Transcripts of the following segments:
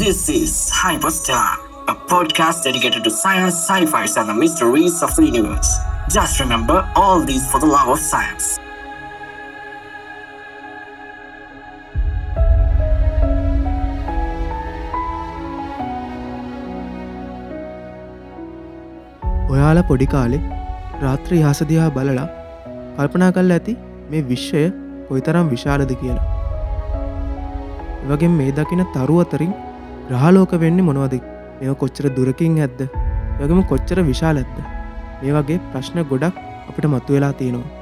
This is Hyperstar, a podcast dedicated to science, sci-fi, and the mysteries of the universe. Just remember all these for the love of science. ඔයාල පොඩි කාලෙ රාත්‍ර හසදිහා බලලා කල්පනා කල් ඇති මේ විශ්වය කොයිතරම් විශාලද කියලා. එවගේ මේ දකින තරු අතරින් ග්‍රහලෝක වෙන්න මොනවද? මෙ කොච්චර දුරකින් ඇද්ද? යගම කොච්චර විශාල ඇත්ද මේ වගේ ප්‍රශ්න ගොඩක් අපිට මත්තු වෙලා තියෙනවා.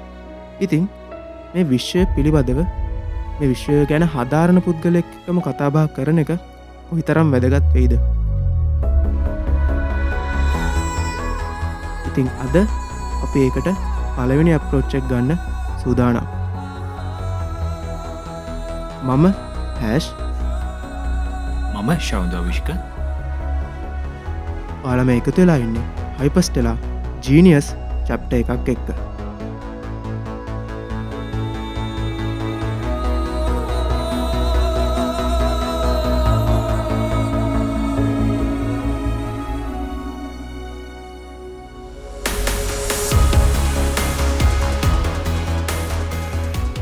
ඉතින් මේ විශ්වය පිළිබඳව මේ විශ්වය ගැන හදාරණ පුද්ගලෙක්කම කතාබා කරන එක කොහිතරම් වැදගත් වෙයිද? ඉතිං අද අපි ඒකට පලවෙනි අප්‍රෝච්චක් ගන්න සූදානම්. මම හැෂ් මම ශෞන්දවිශ්ක පාලම එකතු වෙලා ඉන්න. හයිපස්ටලා ජීනියස් චප්ට එකක් එක්ක.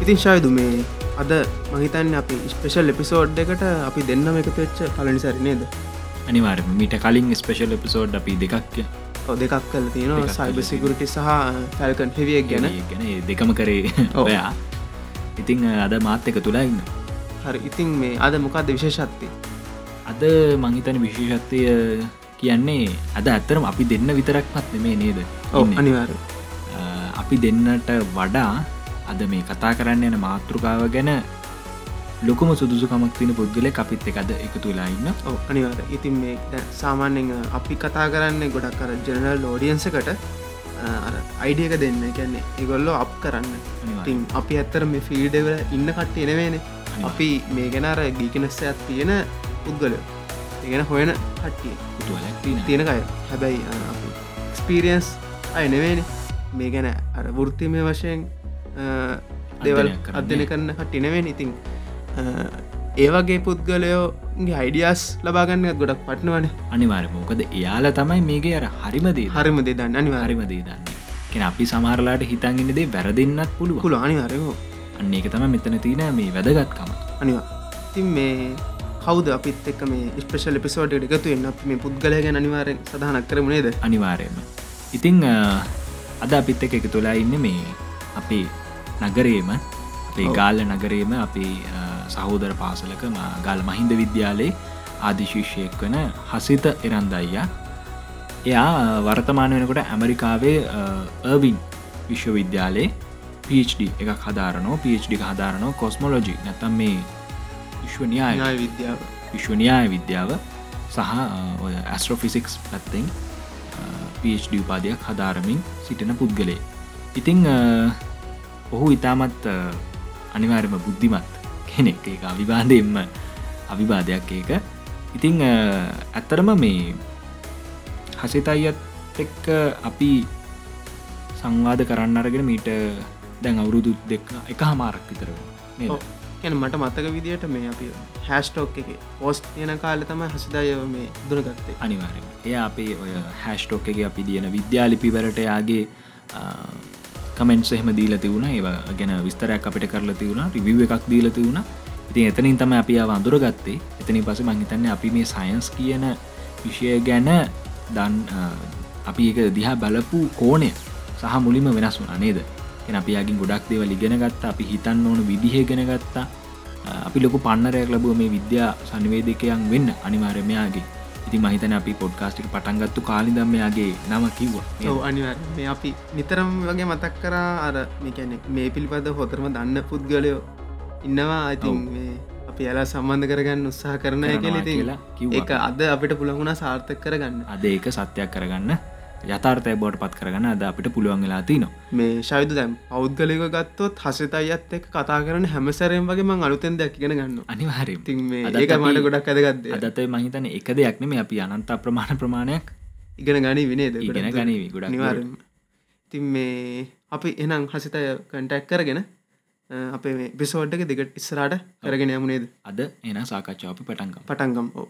ඉතින් ශයදු මේ අද මහිතන් අපි ස්පේෂල් එපිසෝඩ් එකට අපි දෙන්නම එකතු වෙච්ච පලනි සරි නේද? අනිවාර මීට කලින් ස්පේෂල් එපිසෝඩ් අපි දෙකක්ය දෙකක් කල තියෙනවා. දෙකක් සයිබ කළා සිකුරටි සහ ෆැල්කන් හෙවියක් ගැන. ගැන. දෙකම කරේ. ඔයා. ඉතිං අද මාත් එක තුලා ඉන්න. හරි. ඉතින් මේ අද මොකක්ද විශේෂත්ති අද මංහිතන විශේෂත්වය කියන්නේ අද ඇත්තරම අපි දෙන්න විතරක් පත් නෙමේ නේද? ඔව ඉන්නේ. අනිවාර අපි දෙන්නට වඩා අද මේ කතා කරන්න යන මාතෘකාව ගැන ලොකුම සුදුසුකමක් තින පුද්ගල අපිත් එකද එකතු වෙලා ඉන්න. ඔව අනිවාර ඉතින් මේ සාමාන්‍යෙන් අපි කතා කරන්න ගොඩක් කර ජනරල් ෝඩියන්සකට අයිඩියක දෙන්න. ගැන්නේ ඒගොල්ලෝ අප් කරන්න. ඉතින් අපි ඇත්තර මේ ෆීල්ඩවල ඉන්න කට්ට එනවේන අපි මේ ගැනර ගීකනස්සයක් තියෙන පුද්ගලය. ඒගෙන හොයන කට්ටිය. තියෙනකය හැබැයි එක්ස්පීරියන්ස් අයනවේන මේ ගැන අර වෘත්තිමය වශයෙන් දෙවල්. අධ්‍යන කරන්න කටිනවෙන් ඉතින් ඒවගේ පුද්ගලයෝගේ හයිඩියස් ලබාගන්න ගොඩක් පටනවන අනිවාර මොකද එයාල තමයි මේගේ අර හරිමදේ හරිම දෙදන්න අනිවාර හරිමදේ දන්න. කෙන අපි සමහරලාට හිතන්ගෙනදේ වැරදින්නත් පුළුව පුල අනිවාරයෝ අන්න ඒක තම මෙතන තින මේ වැදගත්කම. අනිවා තින් මේ කවද අපිත් එක් මේ ස්පේෂල් පිසෝට එකතු එන්න අප මේ පුද්ගලය ගැන අනිවාරෙන් සඳහනක් කරමුණේද අනිවාරයම ඉතිං අද අපිත් එක එක තුලා ඉන්න මේ අපේ නගරේම. ගාල්ල නගරේම අපේ සහෝදර පාසලක ගල් මහින්ද විද්‍යාලයේ ආදිශිෂ්‍යයෙක් වන හසිත එරන්දයියා. එයා වර්තමාන වෙනකොට ඇමරිකාවේර්වින් විශ්වවිද්‍යාලයේ PhD එකක් හදාරනෝ එක හදාරනෝ කොස්මොලොජි නැතම් මේ විශ්වනියාය විද්‍යාව. විශ්වනියාය විද්‍යාව සහ ඇස්ට්‍රෝෆිසික්ස් පැත්තෙන් PhD උපාදයක් හදාරමින් සිටින පුද්ගලේ ඉතිං ඔහු ඉතාමත් අ, අනිවාර්යම බුද්ධිමත් කෙනෙක්. එක අවිවාදයෙන්ම අවිවාදයක් ඒක. ඉතිං ඇත්තරම මේ හසිත අයත් එක්ක අපි සංවාද කරන්න අරගෙන මීට දැන් අවුරුදු දෙක් එක හමාරක් විතර? ගැන මට මතක විදිට මේ අපි හැස්ටෝක් එක පෝස්ට් තියෙන කාල තම හසිදායව මේ දුරගත්තේ. අනිවාරෙන් එය අපේ ඔය හැස්ටෝක් එක අපි දියන විද්‍යාලිපිවරට යාගේ කමෙන්ට් එහෙම දීල තිවුණ ඒ ගැන විස්තරයක් අපිට කරලා තිවුණ රිවිව් එකක් දීල තිවුණ ඉතින් එතනින් තම අපි අව අඳුරගත්තේ. එතනි පස මහිතන්න අපි මේ සයින්ස් කියන විෂය ගැන දන් අපි එක දිහා බලපු කෝනය සහ මුලිම වෙනස් වුන නේද? එන අපියාගින් ගොඩක් දේව ලිගෙන ගත්තා. අපි හිතන්න ඕන විදිහ ගෙන ගත්තා. අපි ලොකු පන්නරයක් ලබුව මේ විද්‍යා සනිවේදකයන් වෙන්න අනිවාර්යමයාගේ ඉති මහිතන අපි පොඩ්කාස්ටික පටන්ගත්තු කාලිදම්මයාගේ නම කිව්වා. අනිවර මේ අපි නිතරම් වගේ මතක් කරා අර මේකැනෙ මේ පිළිපද හොතරම දන්න පුද්ගලයෝ ඉන්නවා. මේ අපි ඇලා සම්බන්ධ කරගන්න උත්සාහ කරන කියලා කිව්වා. එක අද අපිට පුළහුණ සාර්ථක කරගන්න. අද ඒක සත්‍යයක් කරගන්න යථර්තය බෝඩ් පත් කරගන්න අද අපිට පුළුවන් වෙලා තිනවා මේ ශයිද දැම් පෞද්ගලික ගත්තොත් හසිත අයත් එක් කතා කරන හැමසරයෙන් වගේ මං අලුතෙන් දෙයක් ඉගෙන ගන්න අදත් ඒක මට ගොඩක් ඇදගත්ද අදත මහිතන එක දෙයක්නෙම අපි අනන්ත ප්‍රමාණ ප්‍රමාණයක් ඉගෙන ගනී විනේද ඉගෙන ගනීවි ගොඩක් නිවාරම තින් මේ අපි එනම් හසිතය කටැක් කරගෙන අපේ පිසෝඩ්ක දෙකට ඉස්සරට කරගෙන යමුණේද අද එන සාකච්ඡාව පටන්ගම් පටන්ගම් ඕ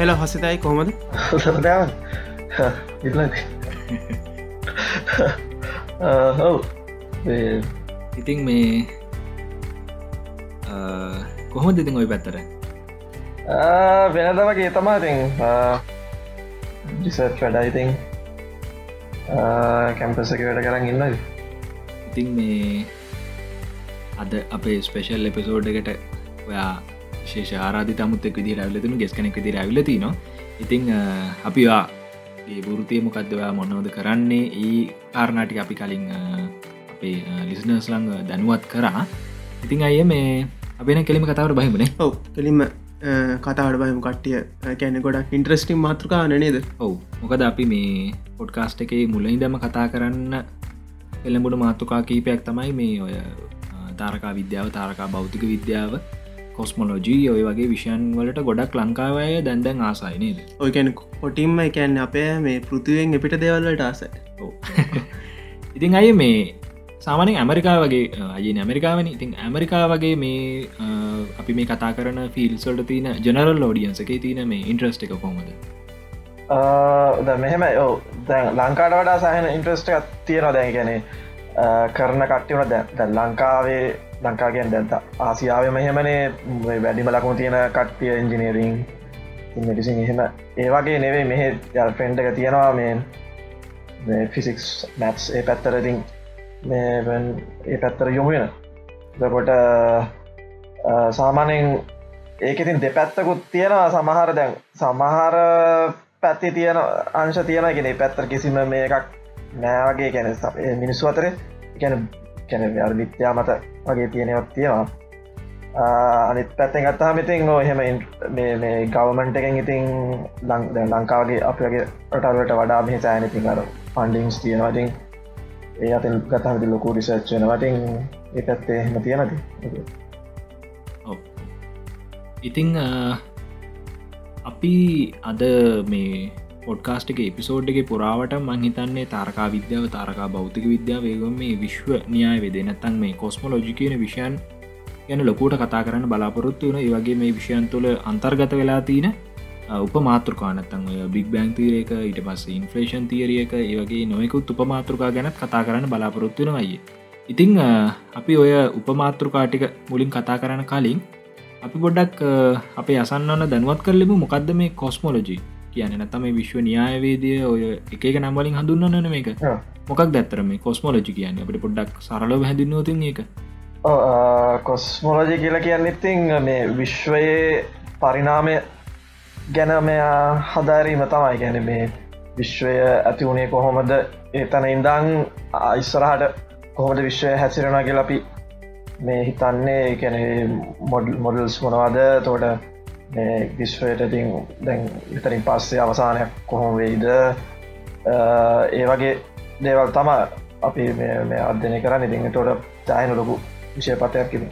හෙල හසිතයි කොහොමද? හව්. ඉතින් මේ කොහොම දෙතින් ඔයි පැත්තර වෙනද වගේ තමා ඉතින් ඩිසර්් වැඩයිඉතින් කැම්පසක වැඩ කරන්න ඉන්නයි ඉතින් මේ අද අපේ ස්පේෂල් එපිසෝඩ් එකට ඔයා ශේෂ ආරාධි තමුත් එක් විදි රැවලතුම ගෙස් කෙනෙක් විදි ඇවිලති න ඉතිං අපිවා ඒ බුෘතිය මොකක්දවා මොන්නවද කරන්නේ? ඒ කාරණාටි අපි කලින් අපේ ලිස්නස් ලංඟ දැනුවත් කරා. ඉතිං අය මේ අපේන කෙලිම කතාවට බහිමනේ. ඔව කෙලින්ම කතාට බයම කට්ටිය. කැනෙ ගොඩක් ඉන්ට්‍රස්ටිම් මාතෘකා නනේද ඔවු මොකද අපි මේ පොඩ්කාස්ට එකේ මුලින්දම කතා කරන්න එල්ලඹුඩ මාතුකා කීපයක් තමයි මේ ඔය තාරකා විද්‍යාව තාරකා භෞතික විද්‍යාව කොස්මොලෝජී ඔය වගේ විෂයන් වලට ගොඩක් ලංකාවය දැන්දැන් ආසයිනේද ඔයකැන කොටිම්ම එකැන්න අපේ මේ පෘතිවෙන් එපිට දෙවල්ලට ආස ඉතින් අය මේ සාමානෙන් ඇමරිකා වගේ අය ඇමරිකාවන. ඉතින් ඇමරිකා වගේ මේ අපි මේ කතා කරන ෆිල්සල්ට තියන ජනරල් ලෝඩියන්ස එක තියන මේ ඉන්ට්‍රස්ට එක කොමද ද මෙහෙම ඔ දැන් ලංකාට වඩා සහන ඉන්ට්‍රස්ට එකක් තියෙනවා දැන්. ගැනේ කරන කට්ටිවන දැ ලංකාවේ ලංකාගෙන් දැන්ත ආසියාව මෙහෙමනේ වැඩිම ලකුණු තියෙන කට්ටිය එන්ජිනීරිං මෙටිසින් එහෙම. ඒවගේ නෙවේ මෙහෙ යල් ෆෙන්ඩ් එක තියෙනවා මේ ෆිසික්ස් මැත්ස් ඒ පැත්තරතින් මේ ඒ පැත්තර යොමුෙන දකොට සාමානෙන් ඒකඉතින් දෙපැත්තකුත් තියෙනවා සමහර දැන්. සමහර පැත්ති තියෙන අංශ තියෙනගෙන පැත්තර කිසිම මේ එකක් නෑවගේ ගැන මිනිස්සු අතර ගැන කැන විත්‍යා මත වගේ තියෙනවත් තියෙනවා. අනිත් පැත්තෙන් ගත්තාම ඉතින් නෝ එහෙම මේ ගවමන්ට එකෙන් ඉතින් ලං ලංකාවගේ අපගේ රටල්වට වඩා මෙහ සෑනතින් අර පන්ඩිංස් තියෙනවතින් ඒ අතින් ගතහමති ලොකු රිසර්ච් වෙනවටින් ඒ පැත්තේ එහෙම තියෙනති ඉතිං අපි අද මේ පොඩ්කාස්ට් එක එපිසෝඩ් එක පුරාවට මංහිතන්නේ තාරකා විද්‍යාව තාරකා භෞතික විද්‍යාව වේගම මේ විශ්ව න්‍යාය වෙදේ. නැත්තන් මේ කොස්මොලෝජි කියන විෂයන් ගැන ලොකූට කතා කරන්න බලාපොරොත්තු වන ඒවගේ මේ විෂයන් තුළ අන්තර්ගත වෙලා තියන උප මාතෘකානත්තන් ඔය බික් බෑන් තීරයක ඊට පස්ස ඉන්ෆලේෂන් තීරියක ඒවගේ නොයකුත් උප මාතෘකා ගැනත් කතා කරන්න බලාපොරොත්තුවන අයි ඉතිං අපි ඔය උපමාතෘකාටික මුලින් කතා කරන්න කලින් අපි ගොඩක් අපේ අසන්නන්න දැනුවත් කරලිම. මොකක්ද මේ කොස්මොලජී කියන නතම විශ්ව න්‍යායවේදය ඔය එක නම්වලින් හඳුන්නන මේක. මොකක් දැත්තර මේ කොස්මෝලජි කියන්න? අපට පොඩ්ඩක් සරලව හැදින්නවතින් ඒක. කොස්මෝලජි කියලා කියන්න ඉතිං මේ විශ්වයේ පරිනාමය ගැන මෙයා හදාරීම තමයි. ගැන මේ විශ්වය ඇති වුණේ කොහොමද? ඒතන ඉඳං අයිස්සරහට කොහොමද විශ්වය හැසිරෙන කියලපි මේ හිතන්නේ. මොඩල් මොඩල්ස් මොනවාද? තෝට විශ්වයට තින් දැන් ඉතරින් පස්සේ අවසානයක් කොහොම වෙයිද? ඒ වගේ දේවල් තම අපි මේ අධ්‍යනය කරන්න. ඉතින් තොට දායන ලොකු විෂය පතයක් කිම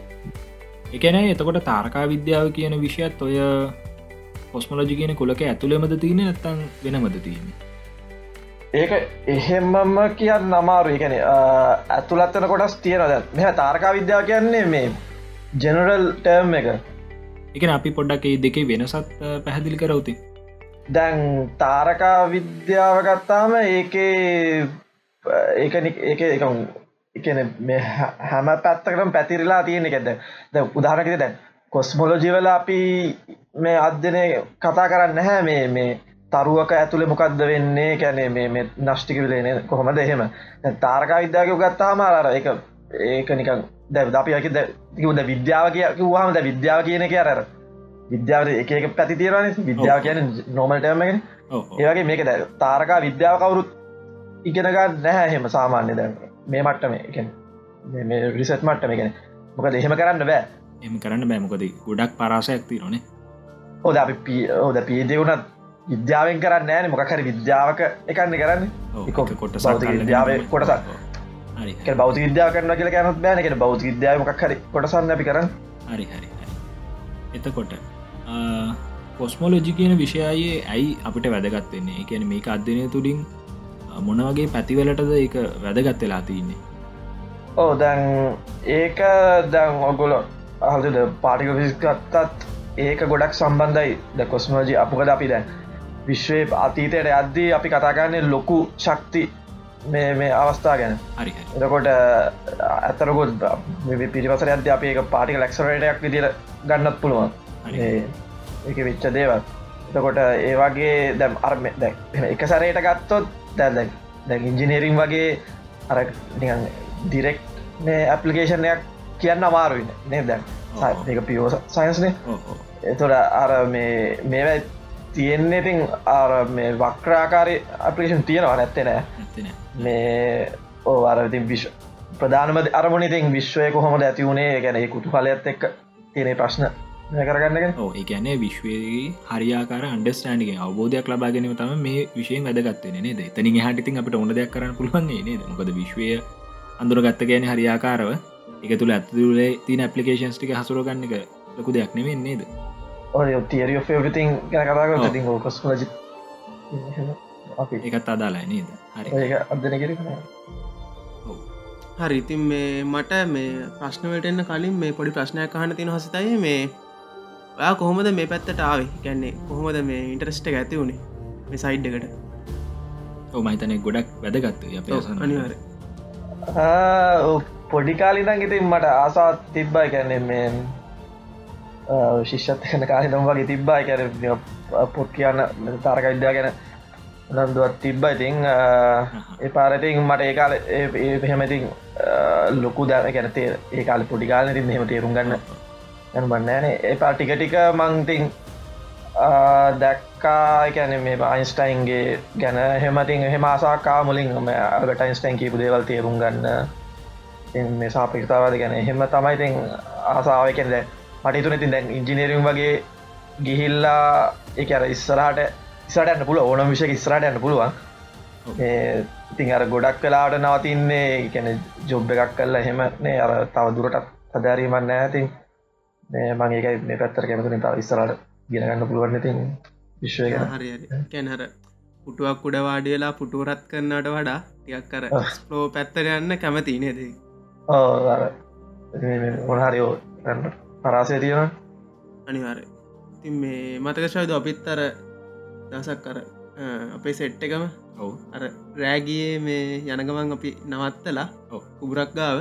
එකන එතකොට තාරකා විද්‍යාව කියන විෂයත් ඔය පොස්මලජි කියන කොලක ඇතුළෙමද තියෙන ඇත්තන් වෙනමද තියෙන ඒක එහෙමම කියන්න නමාරු එකන ඇතුළත්තන කොටස් තියෙනද මෙහ තාරකා විද්‍යාව කියන්නේ මේ ජෙනරල් ටර්ම් එක එක අපි පොඩ්ඩක් ඒ දෙකේ වෙනසත් පැහැදිලි කරවති දැන් තාරකා විද්‍යාව ගත්තාම ඒකේ ඒක ඒක එක එකන මේ හැම පැත්තකටම පැතිරලා තියෙන එකද ද උදාහරකද දැන් කොස්මොලෝජිවල අපි මේ අධ්‍යනය කතා කරන්න නැහැ. මේ මේ තරුවක ඇතුළෙ මොකක්ද වෙන්නේ? කැනේ මේ නෂ්ටික විලේන කොහොමද එහෙම? තාරකා විද්‍යාක ගත්තාම අර එක ඒක නිකන් දැ අපි යක ද විද්‍යාව කිය වහම ද විද්‍යාව කියන එක අර විද්‍යාවට එක පැති තීරන විද්‍යාව කියන නොමල්ටමගෙන ඒවගේ මේක ද තාරකා විද්‍යාව කවුරුත් ඉගෙනගා නැහැ හෙම සාමාන්‍ය දැ මේ මට්ටම එක රිසට් මට්ටම ගෙන මොක දෙහෙම කරන්න බෑ. එම කරන්න බෑමකොද ගොඩක් පරාසයක් තිරනේ හොද අපි පී හෝද පීදවුනත් විද්‍යාවෙන් කරන්න ෑන. මොකහරි විද්‍යාවක එකන්න කරන්න. කොට විද්‍යාව කොටසක් බෞති විද්‍යා කරන කියල කැනත් බෑනකට බෞති විද්‍යාව මොක්හරි කොටසන්න අපි කරන්න. හරි හරි එතකොට පොස්මෝලෝජි කියන විෂයයේ ඇයි අපිට වැදගත්වෙන්නේ කියන මේක අධ්‍යනය තුළින් මොනවගේ පැතිවලටද ඒක වැදගත් වෙලා තින්නේ ඕ දැන් ඒක දැන් ඔගොල අහද පාටික විස්ගත්තත් ඒක ගොඩක් සම්බන්ධයි. ද කොස්මෝජි අපකද අපි දැන් විශ්වය අතීතයට අද්දී අපි කතාගන්නේ ලොකු ශක්ති මේ මේ අවස්ථා ගැන. එතකොට ඇතරකොත් පිරිවසර ඇද අප පාටික ලක්ෂරටයක් විදිර ගන්නත් පුළුවන්. ඒක වෙච්ච දේවත් එතකොට ඒවාගේ දැම් අර්ම දැ එක සරයට ගත්තොත් දැ දැ ඉංජිනේරිම් වගේ අර ඩිරෙක්් මේ ඇපලිකේෂනයක් කියන්න අමාරුවන්න නේ. දැන්. ඒක පියෝ සයින්ස්නේ එතොට අර මේ මේවැ තියෙන්නේ ඉතින් අර මේ වක්‍රාකාරය අපිේෂන් තියෙනවා නැත්තේ නෑ. මේ ඕ අරතින් විශ් ප්‍රධානම අරමනිතින් විශ්වය කොහොමද ඇති වුණේ ගැන කුතු කලයත් එක්ක තියෙන ප්‍රශ්න කරගන්නගෙන ඕ එකනේ. විශ්වයේ හරියාකාර අන්ඩස්ටාන්ඩික අවබෝධයක් ලබා ගැනීම තම මේ විශයෙන් වැදගත්වන නේද? එතනින් හටිතින් අපට ඕන දෙයක් කරන්න පුළුවන්න්නේ නේද? මොකද විශ්වය අඳුරගත්ත ගැන හරියාකාරව. එක තුළ ඇතුලේ තින පපලිකේන්ස් ටික හසුරගන්න එක ලොකු දෙයක් නෙවෙන් නේද ඔය තිරිය ෆෙවරිතින් ගැන කතාග ඔව්. ති කොස් ලජි අපි එකත් අදාලා නේද? හරි. ඒක අදන කෙර හරි ඉතින් මේ මට මේ ප්‍රශ්නවලට එන්න කලින් මේ පොඩි ප්‍රශ්නයක් අහන්න තින හසිතයි මේ. ඔයා කොහොමද මේ පැත්තට ආවේ? ගැන්නේ කොහොමද මේ ඉන්ටරස්ට ඇති වුණේ මේ සයිඩ් එකට. ඕමහිතනය ගොඩක් වැදගත්ත අප අනිවාර පොඩිකාලිදන් ඉතින් මට ආසාත් තිබ්බයි කැන්නේ මේ ශිෂ්ෂත් කන කාලිනම් වගේ තිබ්බයි කැන පොට් කියන්න තාරක විද්‍යා ගැන නන්දුවත් තිබ්බ. ඉතිං ඒ පාරතින් මට ඒකාල එහෙමතින් ලොකු දැන ගැනතේ ඒකාල පොඩිකාල ඉතින් මෙහෙම තේරුම් ගන්න යන බන්නෑන ඒ පා ටික ටික මංතින් දැක්කා. කැන මේ අයින්ස්ටයින්ගේ ගැන හෙමතින් එහෙම ආසාකා මුලින් අල්බට යින්ස්ටයින් කීපු දේවල් තේරුම් ගන්න. මේ සාපිකතාවද ගැන එහෙම තමයිඉතින් ආසාාවකෙන් දැ මටතුන ඉතින් දැන් ඉංජිනීරිම් වගේ ගිහිල්ලා එක අර ඉස්සරහට ඉස්සටන්න පුල ඕනම් විෂය ඉස්රට යන්න පුළුවන්. ඉතින් අර ගොඩක් කලාට නවතින්නේ කැන ජොබ් එකක් කල්ලා හෙමනේ අර තව දුරටත් අධාරීමන්න ඇතින් මේ මගේ මේ පැත්තර කැමතුන තව ඉස්සරට ගෙනගන්න පුළුවන් ඉතින් විශ්වය හරි කැනහර පුටුවක් උඩ වාඩියලා පුටුවරත් කරන්නට වඩා ටියක් කර ස්ලෝ පැත්තර යන්න කැමති නේද? මොනහරිෝ පරාසය තියෙන අනිවාර ඉතින් මේ මතකශයද අපිත් අර දසක් කර අපේ සෙට් එකම ඔවු. අර රෑගියේ මේ යනගමන් අපි නවත්තලා ඔව්. කුබරක් ගාව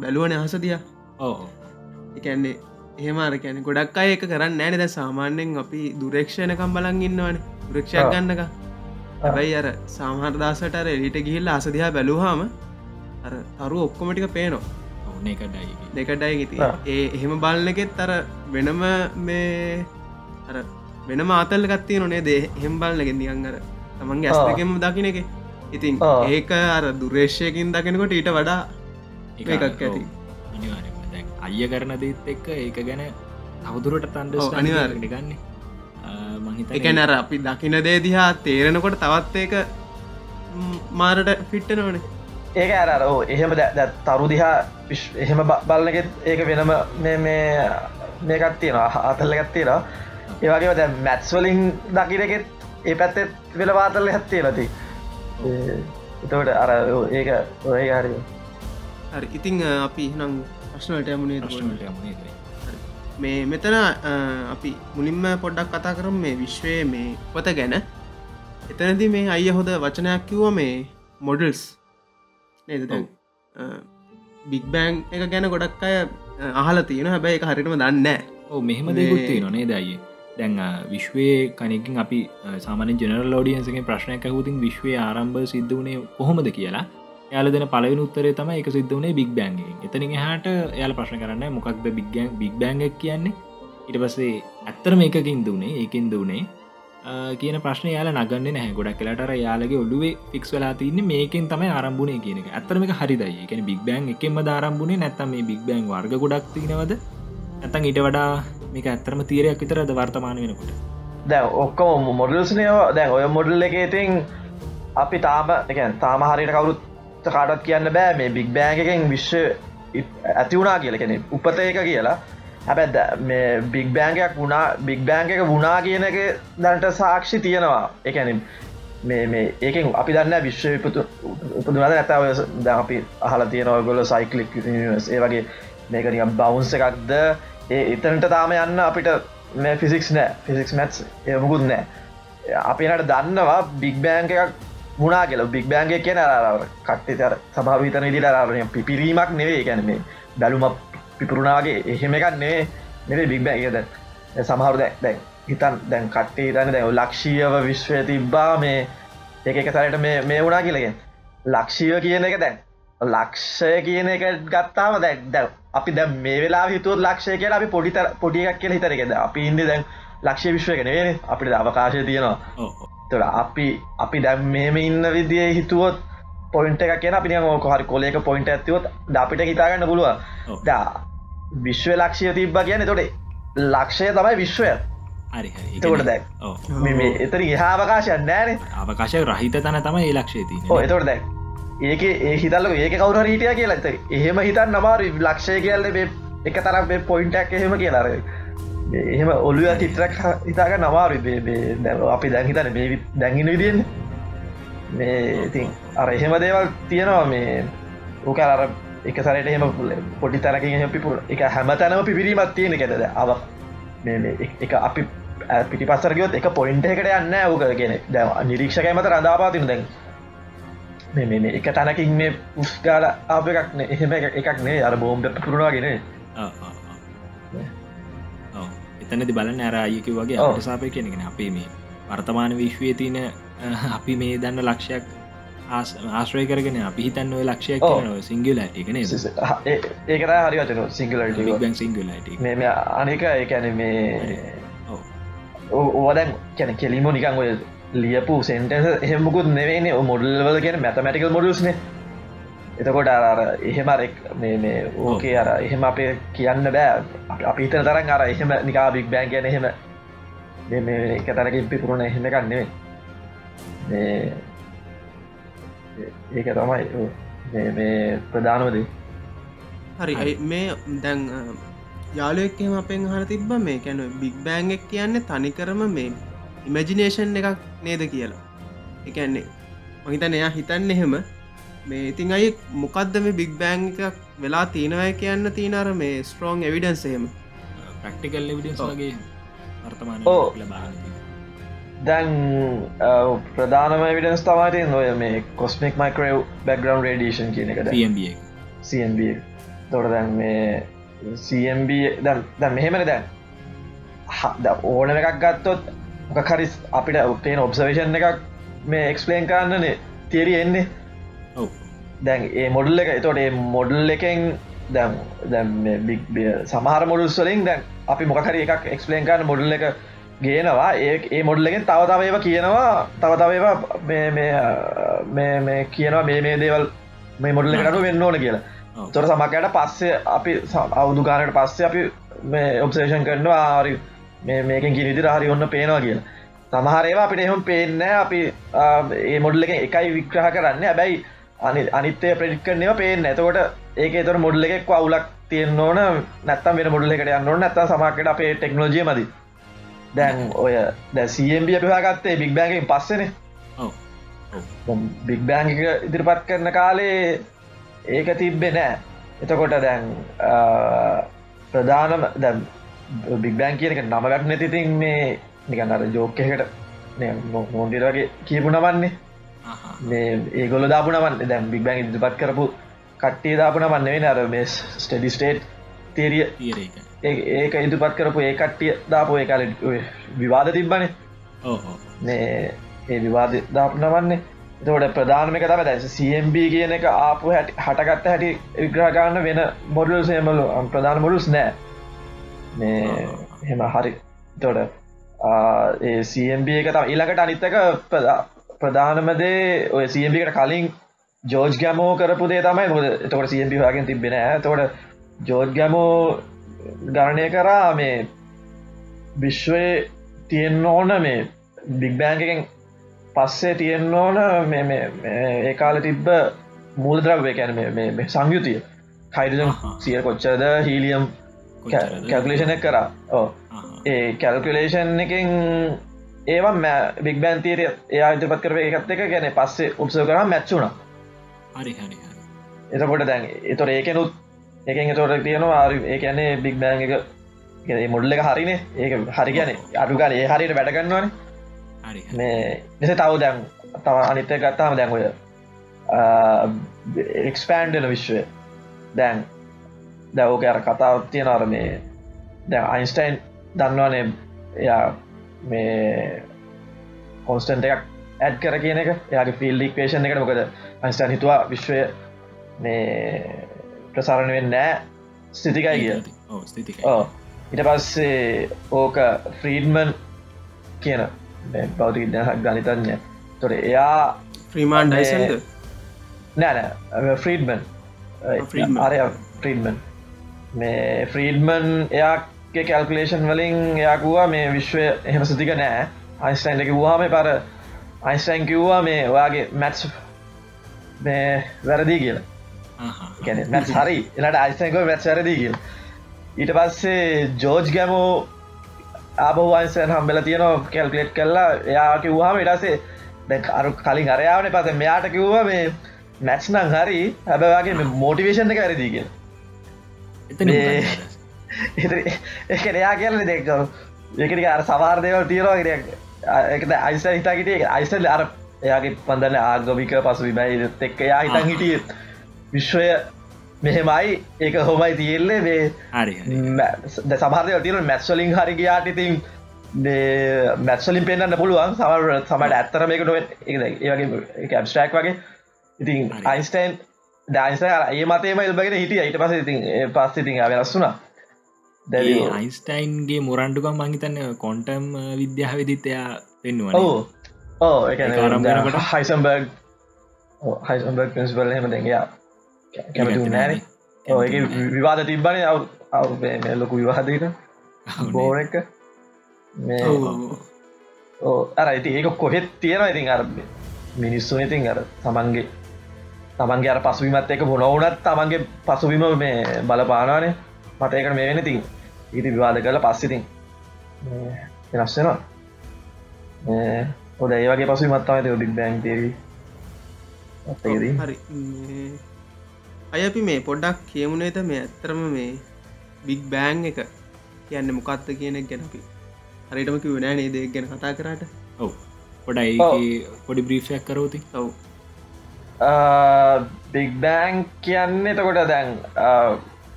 බැලුවන අහස දිය ඕ එකන්නේ එහෙම අරකැන ගොඩක් අය එක කරන්න ෑනෙ ද සාමාන්‍යෙන් අපි දුරක්ෂණකම් බලන් ඉන්නවන. දුරක්ෂයක් ආ. ගන්නක හැබැයි අර සාහරදාසට අර එලිට ගිහිල්ල අසදිහා බැලූහාම අර තරු ඔක්කොමටික පේනවා එකටයි දෙකටයි ආ. ඒ එහෙම බලන්නකෙත් අර වෙනම මේ අර වෙනම ආතල්ල ගත්තේ නොනේ දේ හෙම් බලන්නගෙන් දියන් අර තමන්ගේ ආ. ඇස්තකෙම දකින එක. ඉතින්. ඒක අර දුරේශයකින් දකිනකොට ඊට වඩා එකක් ඇති. අය කරන දේත් එක්ක ඒක ගැන තවදුරට තන්ඩ ඔව්, අනිවාර්යෙන්. ගන්න. මහිත එකන අර අපි දකින දේ දිහා තේරෙනකොට තවත් ඒක මාරට ෆිට්ට නොනේ ඒක ඇර ඕ එහෙම තරු දිහා එහෙම බලනගෙත් ඒක වෙනම මේ මේ මේකත් තියෙනවා අතල්ල ගත්තිේනවා ඒවගේ දැ මැත්ස්වලින් දකිනගෙත් ඒ පැත්තෙත් වෙල වාතල්ල හැත්තේ ලති එතවට අර ඒක ඔය හරි. හරි ඉතිං අපි නම් ප්‍රශ්නවලට යමුණේ මේ මෙතන අපි මුලින්ම පොඩ්ඩක් කතා කරම් මේ විශ්වය මේ පොත ගැන. එතනති මේ අය හොද වචනයක් කිව්ව මේ මොඩල්ස් නේද. බික් බෑන් එක ගැන ගොඩක් අය අහල තියෙන හැබැයි එක හරිටම දන්න ඕ මෙහෙම දෙකුත්ති නොනේ දයි දැන් විශ්වයේ කනකින් අපි සාමන ජනරල් ෝඩියන්සගේ ප්‍රශ්නයක් හුතින් විශ්වය ආරම්භ සිද්ධ වනේ කොහොමද කියලා. යාල දෙන පලවෙන උත්තරේ තම එක සිද්ධ වනේ බික් බෑන්ග එතනින් හට යාල ප්‍රශ්න කරන්න මොකක්ද බික්ගන් බික් බෑන්ගක් කියන්නේ? ඉට පස්සේ ඇත්තර මේකින් දුනේ ඒකින් දුනේ කියන ප්‍රශ්න යාල නගන්න නැහැ. ගොඩක් කලට යාලගේ ඔඩුවේ ෆික්ස් වෙලා තින්න මේකින් තමයි ආරම්භුණේ කියන එක. ඇතරම හරිදයි. එක බික් බෑන් එකෙම ධරම්භුණේ නැත්තම මේ බික් බෑන් වර්ග ගොඩක් තිනවද ඇතන් ඊට වඩා මේක ඇත්තරම තීරයක් විතරද වර්තමාන වෙනකොට? දැ ඔක්කොම මොඩල්ස්නයෝ දැන් ඔය මොඩල් එක ඉතින් අපි තාම එකන් තාම හරිට කවුරුත් කාටත් කියන්න බෑ මේ බික් බෑන් එකෙන් විශ්ව ඇති වුණා කියල. කෙනෙ උපත එක කියලා. හැබැ මේ බික් බෑන්ගයක් වුණා බික් බෑන්ක එක වුණා කියන එක දැනට සාක්ෂි තියෙනවා. එකැන මේ මේ ඒකෙන් අපි දන්න විශ්ව විපතු උපදුනද නැතාව ද අපි අහල තියෙනව ගොල සයිකලික් ඒ වගේ මේකනික බවුන්ස එකක්ද? ඒ එතනට තාම යන්න අපිට මේ ෆිසික්ස් නෑ. ෆිසික්ස් මැත්ස් එමුකුත් නෑ. අපිනට දන්නවා බික් බෑන්ක එකක් මුණනා කියල. බික් බෑන්ගේ කියන අර කට්ටේ තර සභාවිතන ඉදිට අරය පිපිරීමක් නෙවේ ගැන මේ බැලුම පිපුරුණාගේ එහෙම එකක් නේ නෙවේ බික් බෑගද සමහරු දැ දැන් හිතන් දැන් කට්ටේ තන දැ ලක්ෂීයව විශ්වය තිබ්බා මේ එක එක සරට මේ මේ වුණා කියලගෙන් ලක්ෂීය කියන එක දැන්. ලක්ෂය කියන එක ගත්තාම දැ දැ අපි දැ මේ වෙලා හිතුවත් ලක්ෂය කියලා අපි පොඩි පොඩියක් කියල හිතරකෙද අපි ඉන්න දැන් ලක්ෂය විශ්වය නෙවේ අපිට අවකාශය තියෙනවා. තොර අපි අපි දැම් මේම ඉන්න විදිිය හිතුවොත් පොයින්ට එක කියෙන අපි ෝක හරි කොලේක පොයින්ට ඇතිවොත් අපිට හිතාගන්න පුළුව දා විශ්ව ලක්ෂය තිබ්බ කියන තොට ලක්ෂය තමයි විශ්වය. එතකොට දැක් මේ එතර හාවකාශය නෑන අවකාශය රහිත තන තමයි ලක්ෂේති එතොට දැක් ඒක ඒ හිතල්ල ඒක කවුර හිටිය කියලා ඇත එහෙම හිතන් නමාර ලක්ෂය කියල්ල එක තරක් පොයින්ටක් එහෙම කියලාර එහෙම ඔලුව චිත්‍රක් හිතාක නවාරු අපි දැන්හිතන මේ දැඟින විදියෙන් මේ ඉතින් අර එහෙම දේවල් තියෙනවා මේ ඕක අර එක සරට එහෙම පොඩි තරකින් පිපුර එක හැම තැනම පිපිරීමත් තියෙන එකෙද අව එක අපි පිටි පස්සරගයොත් එක පොයින්ට එකට යන්න ඕක කියෙන දැ නිරීක්ෂකයි මත රඳාපාතින දැන් මේ එක තැනකින් මේ උස්ගාල අප එකක් එහෙම එකක් නේ. අර බෝම්ට පුරුණවාගෙන එතනති බලන්න අර අයක වගේ අපට සාපය කෙනෙගෙන අපේ මේ වර්තමාන විශ්වය තියන අපි මේ දන්න ලක්ෂයක් ආශ්‍රය කරගෙන අපි හිතන්න ඔය ලක්ෂයක් සිංගල එකන ඒකර හරි වචන සිංගල සිංගලට මේ අනික ඒැන මේ ඕවදැන් කැන කෙලිමෝ නිකං ඔය ලියපු සෙන්ටස එහෙමකුත් නෙවෙන්නේ මොඩල්වල කියෙන මැතමටිකල් මොඩස්න එතකොට අර එහෙමරෙක් මේ ඕකේ අර එහෙම අපේ කියන්න බෑ. අපි හිතන තරන් අර එහෙම නිකා බික් බෑන් කියන එහෙම. මේ එක තැනකින් පිපුරුණ එහෙම කන්නෙවේ ඒක තමයි මේ ප්‍රධානවද හරි මේ දැන් යාලුවෙක්ම අපෙන් හර තිබ්බ මේ කැන බික් බෑන් එක් කියන්නේ තනිකරම මේ ඉමජිනේෂන් එකක් නේද කියලා. එකන්නේ මහිතන එයා හිතන්න එහෙම. මේ ඉතින් අයි මොකක්ද මේ බික් බෑන් එකක් වෙලා තියෙනවය කියන්න තියනර මේ ස්ට්‍රෝන් එවිඩන්සේම ප්‍රක්ටිකල් එවිඩන්ස්ගේ වර්තමාන ඕ දැන් ප්‍රධානම විඩන්ස් තමාට නොය මේ කොස්මික් මයිකරව් බැක්ග්‍රවන්් රඩියෂන් කියන එක CMB CMB තොට දැන් මේ CMB දැන් මෙහෙමන දැන්. ඕන එකක් ගත්තොත් මොකහරි අපිට උත්තේන ඔබ්සවේෂන් එකක් මේ එක්ස්පලේන් කරන්නනේ. තේරි එන්නේ. දැන් ඒ මොඩල් එක එතොට ඒ මොඩල් එකෙන් දැම් දැම් සමහර මොඩල් වලින් දැන් අපි මොකහරි එකක් එක්ස්පලේන් කරන්න මොඩල් එක ගේනවා. ඒ මොඩල්ලගෙන් තවතාව ඒවා කියනවා. තවතාව කියනවා මේ මේ දේවල් මේ මොඩල් එකනු වෙන්න ඕන කියලා. තොර සමකයට පස්සේ අපි අවුදු ගානට පස්සේ අපි මේ ඔබ්සේෂන් කරනවා ආරි මේකෙන් කිරිදි රහරි ඔන්න පේනවා කියලා. සමහරේවා අපිට එහෙම පේන්න අපි ඒ මොඩල් එක එකයි වික්‍රහ කරන්න. ඇබැයි අනි අනිත්තය ප්‍රඩික් කරනව පේෙන් ඇතකොට ඒක තොර මොඩල් එකක් අවුලක් තියෙන් ඕන. නැත්තම් වෙන මොඩල් එකට යන්න නැත්ත සමකට අපේ ටෙක්නෝජිය මදි දැන් ඔය දැ සම්බ අපිවාගත්තේ බික් බෑගෙන් පස්සන. බික් බෑන් ඉදිරිපත් කරන කාලේ ඒක තිබ්බෙ නෑ. එතකොට දැන් ප්‍රධානම දැම් බික්බෑන් කියනක නමගත් නැතිතින් මේ නිකන් අර ජෝකකට නොන්ඩිර වගේ කියපු නවන්නේ මේ ඒගොල දාපුනවන් දැම් බික්බෑන් ඉදිපත් කරපු කට්ටිය දාපුන වන්නවෙන අර මේ ස්ටඩි ස්ටේට් තේරිය ඒක ඉදිපත් කරපු ඒ කට්ටිය දාපු ඒ කාල විවාද තිබ්බනේ. මේ ඒ විවාද දාපනවන්නේ. තවට ප්‍රධානමක තම දැ සම්B කියන එක ආපු හැට හටගත්ත හැටි විග්‍රහගන්න වෙන මොඩල් සේමලු ප්‍රධාන මොඩුස් නෑ. මේ හෙම හරි. තොට සම්B එක තම ඉළඟට අනිත්තක ප්‍රධානමදේ ඔය සම්බිකට කලින් ජෝජ් ගැමෝ කරපු දේ තමයි. තොට සම්බි වගෙන් තිබෙන තොට ජෝජ් ගැමෝ ගණනය කරා මේ විශ්වය තියෙන්න්න ඕන මේ බික් බෑන්කෙන් පස්සේ තියෙන්න්න ඕන ඒ කාල තිබ්බ මූල්ද්‍රව්ය කැන මේ සංයුතිය. හයිඩජම් සිය කොච්චද හීලියම් කැල්කුලේෂන කරා. ඕ ඒ කැල්කුලේෂන් එකින් ඒවා මෑ බික් බෑන් තීරය එයා ඉදිපත් කරව එකත් එක ගැන පස්සේ උපසව කරම මැච්චුණ එතකොට දැන් එතොර ඒකනුත් එකෙන් තොට තියෙනවා ආරි ඒ ඇනේ බික් බෑන් එක. මුල්ල එක හරිනේ. ඒක හරි කියන අඩුගල ඒ හරියට වැඩගන්නවන මේ නිස තව දැන් තම අනිත ගත්තාම දැන්ඔය එක්ස්පෑන්ඩන විශ්වය. දැන් දැවෝක අර කතාවත් තියෙන අර මේ දැ අයින්ස්ටයින් දන්නවානේ එයා මේ කොන්ස්ටන්ට එකක් ඇඩ් කර කියන එක. එයාගේ ෆිල් ලික්වේෂන් එකට මොකද අයින්ස්ටන් හිතුවා විශ්වය මේ ප්‍රසාරණ වෙන්න නෑ ස්ථිතිකයි කිය. ඉට පස්සේ ඕක ෆ්‍රීඩ්මන් කියන බෞතික දහක් ගනිතඥ තොට එයා ්‍රීමාන් ඩයිසන්ද? නෑනෑ ෆ්‍රීඩ්මන්. අරය ෆ්‍රීඩ්මන්. මේ ෆ්‍රීඩ්මන් එයාගේ කැල්කලේෂන් වලින් එයාකුවා මේ විශ්වය එහෙම සතික නෑ. අයිස්ටයින් එක වහම පර අයිස්ටයින් කිව්වා මේ ඔයාගේ මැත්ස් මේ වැරදිී කියලා හරි. එලට අයිස්ටයින්ක මැත් වැරදිී කියල. ඊට පස්සේ ජෝජ් ගැමෝ ආබවයින්සන් හම්බෙල තියනවා කැල්කලෙට් කරලා එයා කිව්වාම ඉටසේ දැ අරු කලින් අරයාවන පස මෙයාට කිව්වා මේ මැච් නං හරි. හැබවාගේ මෝටිවේෂන් එක වැරදිී කිය එතන ඒ එක එයා කියල දෙක්කරු ඒකට අර සවාර් දේවල් තීරවා එක අයිස හිතාකිට අයිසල් අර එයාගේ පන්දන්න ආගමික පසු විබයි එක්ක යා හිතන් හිටිය විශ්වය මෙහෙමයි ඒක හොමයි තියෙල්ලේ මේ හරි සමහරය තින මැත්වලින් හරි ගයාට ඉතින් මැත්වලින් පෙන්න්න පුළුවන්. සමර සමට ඇත්තර මේක නොව ඒගේ ඇබස්ටක් වගේ ඉතින්. අයින්ස්ටයින් ඩයින්ස ඒ මතේම ඉල්බගෙන හිටිය. ඊට පස ඉතින් පස්ස ඉතින් වෙනස්සුනා දැ අයින්ස්ටයින්ගේ මුරන්ඩුකම් මහිතන්න කොන්ටම් විද්‍යාව විදිත්තයා පෙන්නුවන ඕ ඕ? හයිසම්බර්ග් හයිසම්බර්ග පින්සිපල් හෙම දෙගයා කැමති නෑන ඒක විවාද තිබ්බන අව් ලොකු විවාදීට බෝර එක. අර ඉති ඒක කොහෙත් තියෙනවා. ඉතින් අර මිනිස්සු ඉතින් අර තමන්ගේ තමන්ගේ අර පසුවිමත් එක බොනවුනත් තමන්ගේ පසුවිම මේ බලපානානේ මට ඒකට මේ වෙන තින් ඉති විවාද කල පස්සිතින් වෙනස්සෙනවා හොද ඒ වගේ පසු මත්තාව ඩික් බෑන් තේරී හරි අය අපි මේ පොඩ්ඩක් කියමුණේත මේ ඇත්තරම මේ බිග් බෑන් එක කියන්න මොකක්ද කියනෙක් ගැනපි හරිටම කිවනෑ නේදක් ගැන කතා කරට. ඔව. පොඩයි පොඩි බ්‍රීෆයක් කරෝති ඔව්. බිග් බෑන් කියන්නේ එතකොට දැන්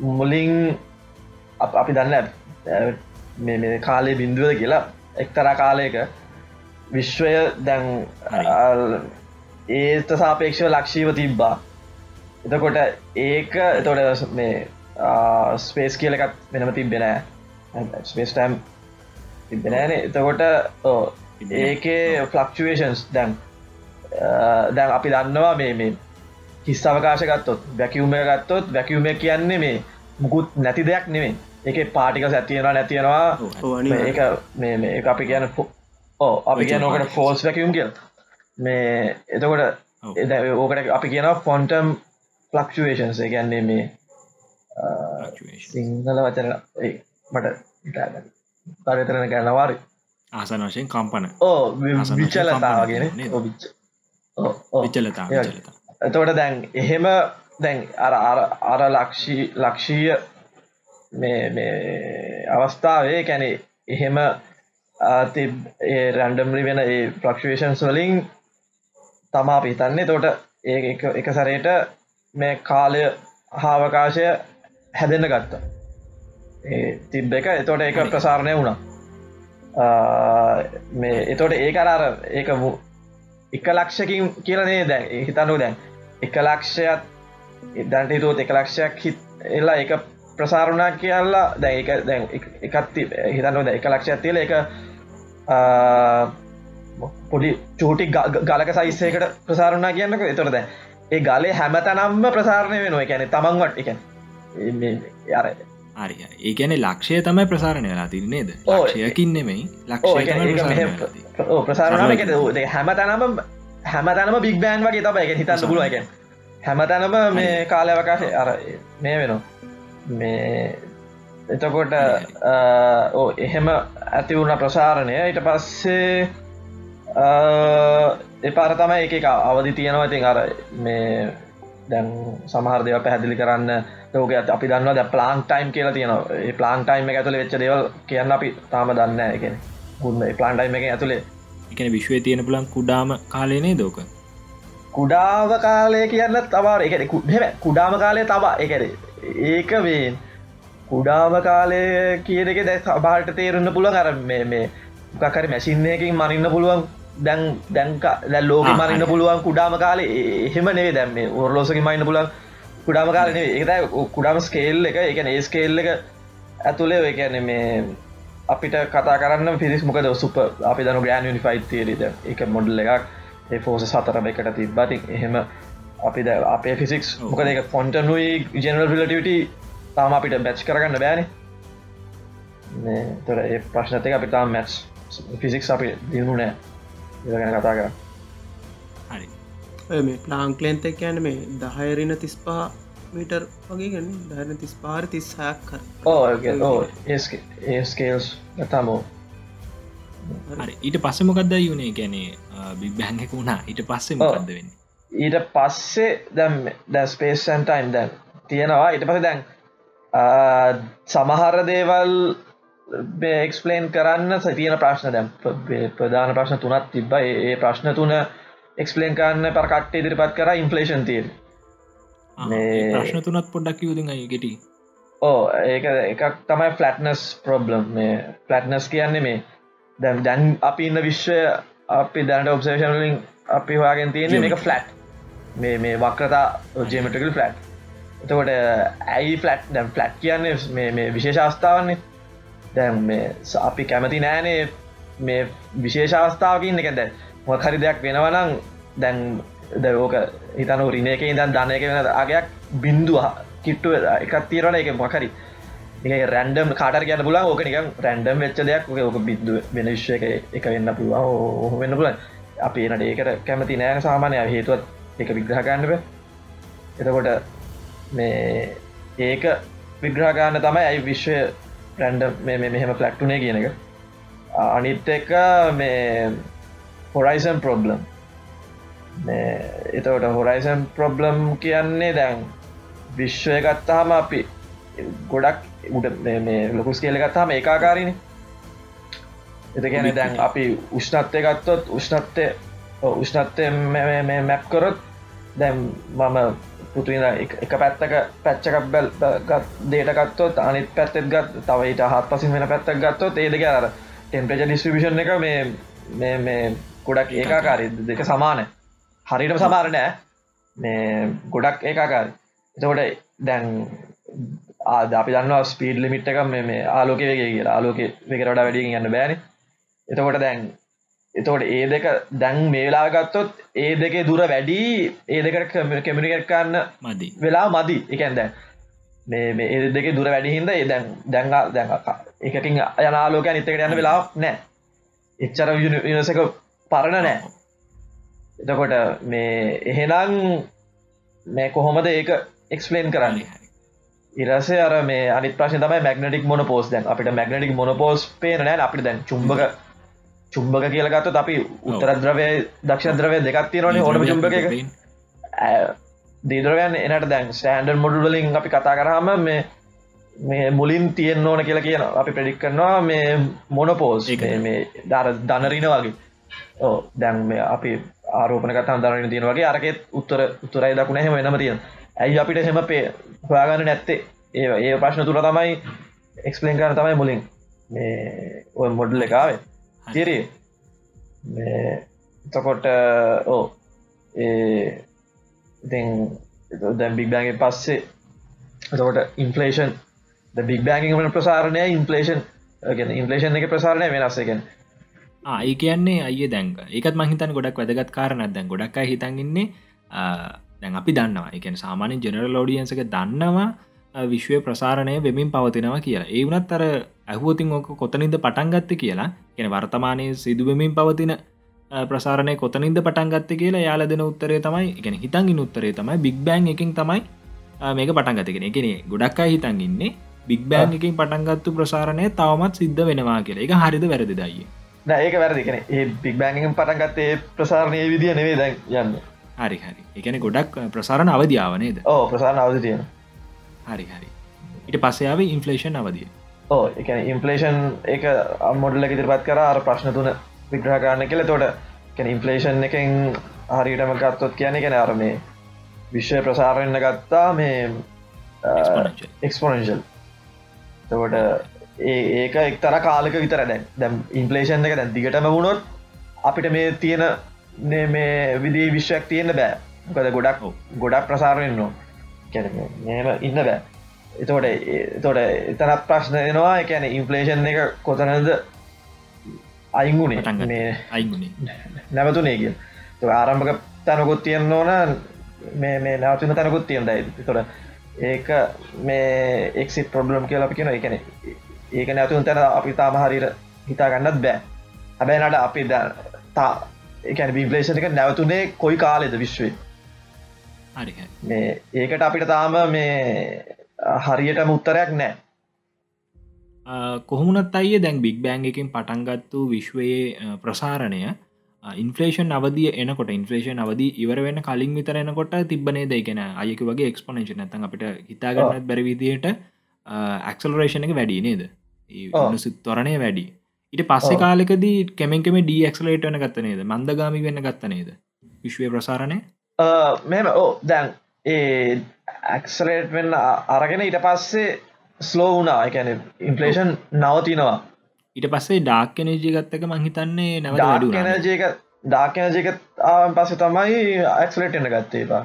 මුලින් අප- දන්න මේ මේ කාලේ බින්දුවද කියලා එක්තරා කාලයක විශ්වය දැන් ඒත සාපේක්ෂව ලක්ෂීව තිබ්බා එතකොට ඒක එතොට මේ ස්පේස් කියල එකත් වෙනම තිබෙනෑ ස්පේස් ටම් තිබෙනෑන එතකොට. ඒකේ ෆලක්ෂුවේෂන්ස් දැන් දැන් අපි දන්නවා මේ මේ හිස් අවකාශ ගත්තොත් වැැකිවුම ගත්තොත් වැැකිවුම කියන්නේ මේ මුකුත් නැති දෙයක් නෙමේ ඒක පාටික ඇතියෙනවා නැතියෙනවා ඒක මේ අපි කියන ඕ අපි ඕකට particles. ෆෝස් වැැකියුම් කියල. මේ එතකොට ඕකට අපි කියන ෆොන්ටම් ෆලක්ෂුවේෂන්ස් ගැන්නේ මේ. සිංහල වචන මට කරතරන ගැනවාරි ආසන වශයෙන් කම්පන. ඕ විචලතාවගෙන? විචලතා එතවට දැන් එහෙම දැන් අර අර ලක්ෂී ලක්ෂීය මේ අවස්ථාවේ කැනෙ එහෙම ඒ රැන්ඩම්ලි වෙන ඒ ප්‍රක්ෂේෂන්ස් වලින් තමා පිතන්නේ තෝට ඒ එක සරයට මේ කාලය හාවකාශය හැදෙන්න ගත්ත. තිබ්බ එක. එතෝට ඒක හරි. ප්‍රසාරණය වුණා. මේ එතෝට ඒ අර ඒක එක ලක්ෂකින් කියලනේ දැන්? හිතනු දැන්. එක ලක්ෂයක් දැන්ට හිතුවත් එක ලක්ෂයක් හිත් එල්ලා එක ප්‍රසාරුණා කියලා දැ එක දැන් එක- එකත් ති- හිතන්නව දැන් එක ලක්ෂයක් තියල එක පොඩි චූටි ගලක සයිස්සයකට ප්‍රසාරුණා කියන්නක. එතොර දැන් ඒ ගලේ හැමතනම්ම ප්‍රසාරණය වෙනවා. එකැනෙ තමන්වට එක අර හරි. ඒකැන ලක්ෂය තමයි ප්‍රසාරණය වෙලා තිර නේද? ඔව්, ලක්ෂයකින් නෙමයි. ඕ ප්‍රසාරණය සරලව එක හැමතනම හැමතනම බික් බෑන් වගේ තබ එක හිතන්න පුළුව එක හැමතැනම මේ කාලයවකාශ අර මේ වෙනවා. මේ එතකොට ඕ එහෙම ඇති වුණ ප්‍රසාරණය. ඊට පස්සේ එපාර තමයි එක අවධි තියෙනවා. ඉතින් අර මේ දැන් සමහර දෙව පැහැදිලි කරන්න ලෝක අපි දන්න ද ප්ලාන් ටයිම් කියලා තියෙනවා. ප්ලාන් ටයිම් එක ඇතුළ වෙච්ච දෙවල් කියන්න අපි තාම දන්න එකෙන ගුන්න ප්ලාන් ටයිම් එක ඇතුළේ එකන විශ්වය තියෙන පුලන් කුඩාම කාලයනේ දෝක කුඩාව කාලය කියන්න තවා එක කුඩාම කාලය තබා. එකර ඒක වේ කුඩාම කාලය කියන එක දැ සබාට තේරන්න පුළුව අර මේ මේ ගකරි මැසින්නයකින් මරින්න පුළුවන් දැන් දැන්ක දැ ලෝක මරන්න පුළුවන් කුඩාම කාලේ එහෙම නේ දැම්ම ඔරලෝසක මයින්න පුලන් කුඩාම කාලන ඒ කුඩාම ස්කේල් එක එකන ඒ ස්කේල් එක ඇතුළේ කියන මේ අපිට කතා කරන්න පිරිස් මොකද? සුප අපි දන ග්‍රෑන් නිිෆයි් තේරද එක මොඩල් එකක්. ඒ ෆෝස සතර එකට තිබ්බති එහෙම අපි ද අපේ ෆිසික්ස් මොකද එක ෆොන්ටනුයි ජනල් පිලටිවිට තාම අපිට බැච් කරගන්න බෑන. තොර ඒ ප්‍රශ්නතක අපි තාම මැට්ස් ෆිසික්ස් අපි දිනු නෑ ගැන කතා කර හරි. මේ ප්ලාංක්ලෙන්ත කියන්න මේ දහයරන තිස්පා මීටර් වගේ ගන්න දරන තිස් පාර තිස්හයක් කර ඒස්කේල්ස් ගතාමෝ ඊට පස්ස මොකක්ද යුනේ ගැනේ බිබ්බැංගක වුණා. ඊට පස්සේ මොකක්ද වෙන්න? ඊට පස්සේ දැම් දැ ස්පේස්න්ටයිම් දැන් තියෙනවා. ඊට පස දැන් සමහර දේවල් එක්ස්පලේන් කරන්න සතියන ප්‍රශ්න දැම් ප්‍රධාන ප්‍රශ්න තුනත් තිබ්බ. ඒ ප්‍රශ්න තුන එක්ස්පලේන් කරන්න පරකට්ට ඉදිරිපත් කර ඉන්ෆලේෂන් තිය ප්‍රශ්න තුනත් පොඩ්ඩක් යුදන් ගෙට. ඕ ඒක එකක් තමයි ෆලට්නස් ප්‍රොබ්ලම් මේ ෆලට්නස් කියන්නේ මේ දැම් දැන් අපි ඉන්න විශ්වය අපි දැනට ඔබ්සේෂන්ලින් අපි හවාගෙන් තියෙන එක ෆලට් මේ මේ වක්‍රතා ජේමටිකල් ෆලට් එතකොට ඇයි ෆලට් දැම් ෆලට් කියන්නේ මේ විශේෂ අවස්ථාවන්නේ දැම් මේ අපි කැමති නෑනේ මේ විශේෂාවස්ථාවකින් එකද මො හරි දෙයක් වෙනවනං දැන් දෝක හිතන රිනයක ඉදන් දන්නයක වෙන අගයක් බින්දුව කිට්ටුව එකත් තීරණ එක මොකරි රැන්ඩම් කාට කියන්න පුලා ඕක නික රැන්ඩම් වෙච්ච දෙයක්. ඕක බිද්දුව වෙන විශ්ය එක එක වෙන්න පුළුවන්. ඕහ වෙන්න පුලන් අපි එනට ඒකට කැමති නෑ. සාමානය හේතුවත් එක විග්‍රහගන්නව එතකොට මේ ඒක විග්‍රහගන්න තමයි ඇයි විශ්වය රැන්ඩ මෙහෙම පලක්ටුනේ කියන එක. අනිත් එක මේ හොරයිසන් ප්‍රොබ්ලම් එතවට හොරයිසන් ප්‍රොබ්ලම් කියන්නේ දැන් විශ්වය ගත්තාහම අපි ගොඩක් උට මේ ලොකුස් කියල ගත්තාම ඒකාකාරණ එත ගැන දැන් අපි උෂ්ණත්වය ගත්තොත් උෂ්ණත්වය උෂ්ණත්වය මැප් කරොත් දැම් මම පුතුන එක පැත්තක පැච්චකක් බැල් දේට ගත්තොත් අනිත් පැත්තෙත් ගත් තවයිට හත් පසින් වෙන පැත්තක් ගත්තොත් ඒදක අර ටෙම්පේජ ඩිස්්‍රිපිෂන් එක මේ මේ ගොඩක් ඒකාකාරී. දෙක සමාන හරිට සමාරනෑ මේ ගොඩක් ඒකාකාරි. එතකොට දැන් ආද අපි දන්නවා ස්පීඩ් ලිමිට් එක මේ ආලෝක වගේ කියලා. ආලෝක වෙකරට වැඩියෙන් යන්න බෑන. එතකොට දැන් එතකොට ඒ දෙක දැන් මේලා ගත්තොත් ඒ දෙකේ දුර වැඩි ඒ දෙකට කෙමිනිකට් කන්න මදි. වෙලා මදි. එකන් දැන් මේ ඒ දෙක දුර වැඩිහින්ද ඒ දැන් දැන්ගා දැන් එකකින් යනාලෝක නිතකට යන්න වෙලා නෑ එච්චර විනිසක පරණ නෑ එතකොට මේ එහෙනම් මේ කොහොමද ඒක එක්ස්පලේන් කරන්න? ඉරසේ අර මේ අනි ප්‍රශ තම මැගනටික් මොන පෝස් දැන්. අපිට මැගනටික් මොන පෝස් පේන නෑ. අපිට දැන් චුම්බක චුම්බක කියලගත්ත අපි උත්තරද්‍රවය දක්ෂ ද්‍රවය දෙකත්ති රනේ ඕනම චුම්බක දීදරවයන් එනට දැන් සෑන්ඩර් මොඩුවලින් අපි කතා කරහම මේ මේ මුලින් තියෙන් ඕන කියලා කියන අපි ප්‍රඩික් කරනවා මේ මොනපෝස් මේ දර දනරින වගේ. ඕ දැන් මේ අපි ආරෝපන කතා දරන තියෙන වගේ අරකෙත් උත්තර උත්තරයි දකුණ හෙම වෙනම තියෙන ඇයි අපිට හෙම පේ හොයාගන්න නැත්තේ? ඒ ඒ ප්‍රශ්න තුර තමයි එක්ස්පලේන් කරන තමයි මුලින් මේ ඔය මොඩල් එකාවේ තිරේ එතකොට ඕ ඒ දැන් බික් බෑන්ගේ පස්සේ එතකොට ඉන්ෆලේෂන් බික් බෑගින් වන ප්‍රසාරණය ඉන්ෆලේෂන් ගෙන ඉන්ෆලේෂන් එක ප්‍රසාරණය වෙනස්සගෙන ආයි කියන්නේ. අය දැන් ඒකත් මහිතන් ගොඩක් වැදගත් කාරණත් දැන් ගොඩක් අයි හිතන්ගන්නේ දැන් අපි දන්නවා. එකන සාමාන්‍ය ජෙනරල් ෝඩියන්සක දන්නවා විශ්වය ප්‍රසාරණය වෙමින් පවතිනවා කියලා. ඒ වනත් අර ඇහුවතින් ඕක කොතනින්ද පටන්ගත්ත කියලා. ගෙන වර්තමානය සිදුවමින් පවතින ප්‍රසාරණය කොතනින්ද පටන්ගත්ත කියලා යාල දෙන උත්තරේ තමයි එකෙන හිතන්ගින් උත්තරේ තමයි බික් බෑන් එකින් තමයි මේක පටන්ගතගෙන එකනේ ගොඩක් අයි හිතන් ඉන්නේ බික් බෑන් එකින් පටන්ගත්තු ප්‍රසාරණය තවමත් සිද්ධ වෙනවා කියලා. එක හරිද වැරදි දයි ඒක වැරදි. කෙන ඒ බික් බෑන්ගෙන් පටන්ගත්තේ ප්‍රසාරණය විදිිය නෙවේ දැන් යන්න. හරි හරි. එකන ගොඩක් ප්‍රසාරණ අවධාවනේද ඕ ප්‍රසාරණ අවධ තියෙන හරි හරි. ඉට පස්සයාව ඉන්ෆලේෂන් අවදිය ඕ එක ඉන්ෆලේෂන් එක අම්මොඩල ඉදිරිපත් කර අර ප්‍රශ්න තුන විග්‍රහ කරන්න කියල. තොට ඉන්ෆලේෂන් එකෙන් හරිටම ගත්තොත් කියන කෙන අර මේ විශ්වය ප්‍රසාරන්න ගත්තා මේ එක්ස්පොනශල් තකොට ඒක එක්තර කාලක විතර දැන් දැම් ඉන්පලේෂන් එක දැන් දිගටම වුණොත් අපිට මේ තියෙන මේ විදි විශ්වයක් තියෙන බෑ. ගොඩක් ගොඩක් ප්‍රසාරෙන්න්න මෙම ඉන්න බෑ. එතකොට තොට එතනත් ප්‍රශ්න දෙනවා එකැන ඉන්පලේෂන් එක කොතනද අයිගුණේ මේ අයිගුණේ නැවතුනේ කිය ආරම්භක තැනකොත් තියන්න ඕන මේ මේ නවතින තැනකුත් තියන්දයි තොට ඒක මේ එක්සිත් ප්‍රබ්ලම් කියල අපි කියෙන එකන ඒක නැතුන් තැන අපි තාම හරිර හිතා ගන්නත් බෑ. හැබැයිනට අපි තා එකැන බිපලේෂණ එක නැවතුනේ කොයි කාලෙද විශ්වේ මේ ඒකට අපිට තාම මේ හරියටම උත්තරයක් නෑ. කොහොමුණත් අයිය දැන් බික් බෑන් එකින් පටන්ගත්තු විශ්වයේ ප්‍රසාරණය ඉන්ෆලේෂන් අවදිය එනකොට ඉන්ෆලේෂන් අවද ඉවර වෙන කලින් විතර එනකොට තිබනේ දෙකෙන අයක වගේ එක්ස්පනේෂ නැතන් අපිට හිතාගන්නත් බැරිවිදියට ඇක්සලරේෂණ එක වැඩි නේද? තොරණය වැඩි ඉට පස්සෙ කාලෙකදී කෙමෙන්කම ඩක්ලේට වන ගත්ත නේද? මන්දගාමි වෙන්න ගත්ත නේද? විශ්වය ප්‍රසාරණය මෙම ඕ දැන් ඒ ඇක්සලේට් වෙන්න අරගෙන ඊට පස්සේ ස්ලෝ වුනා එකැන ඉන්පලේෂන් නවතිනවා. ඊට පස්සේ ඩාක්කනජය ගත්තක මහිතන්නේ නැව ඩාක්නජයක ඩාක්නජයක පස්ස තමයි ඇක්සලේට් එන්න ගත්තේ පා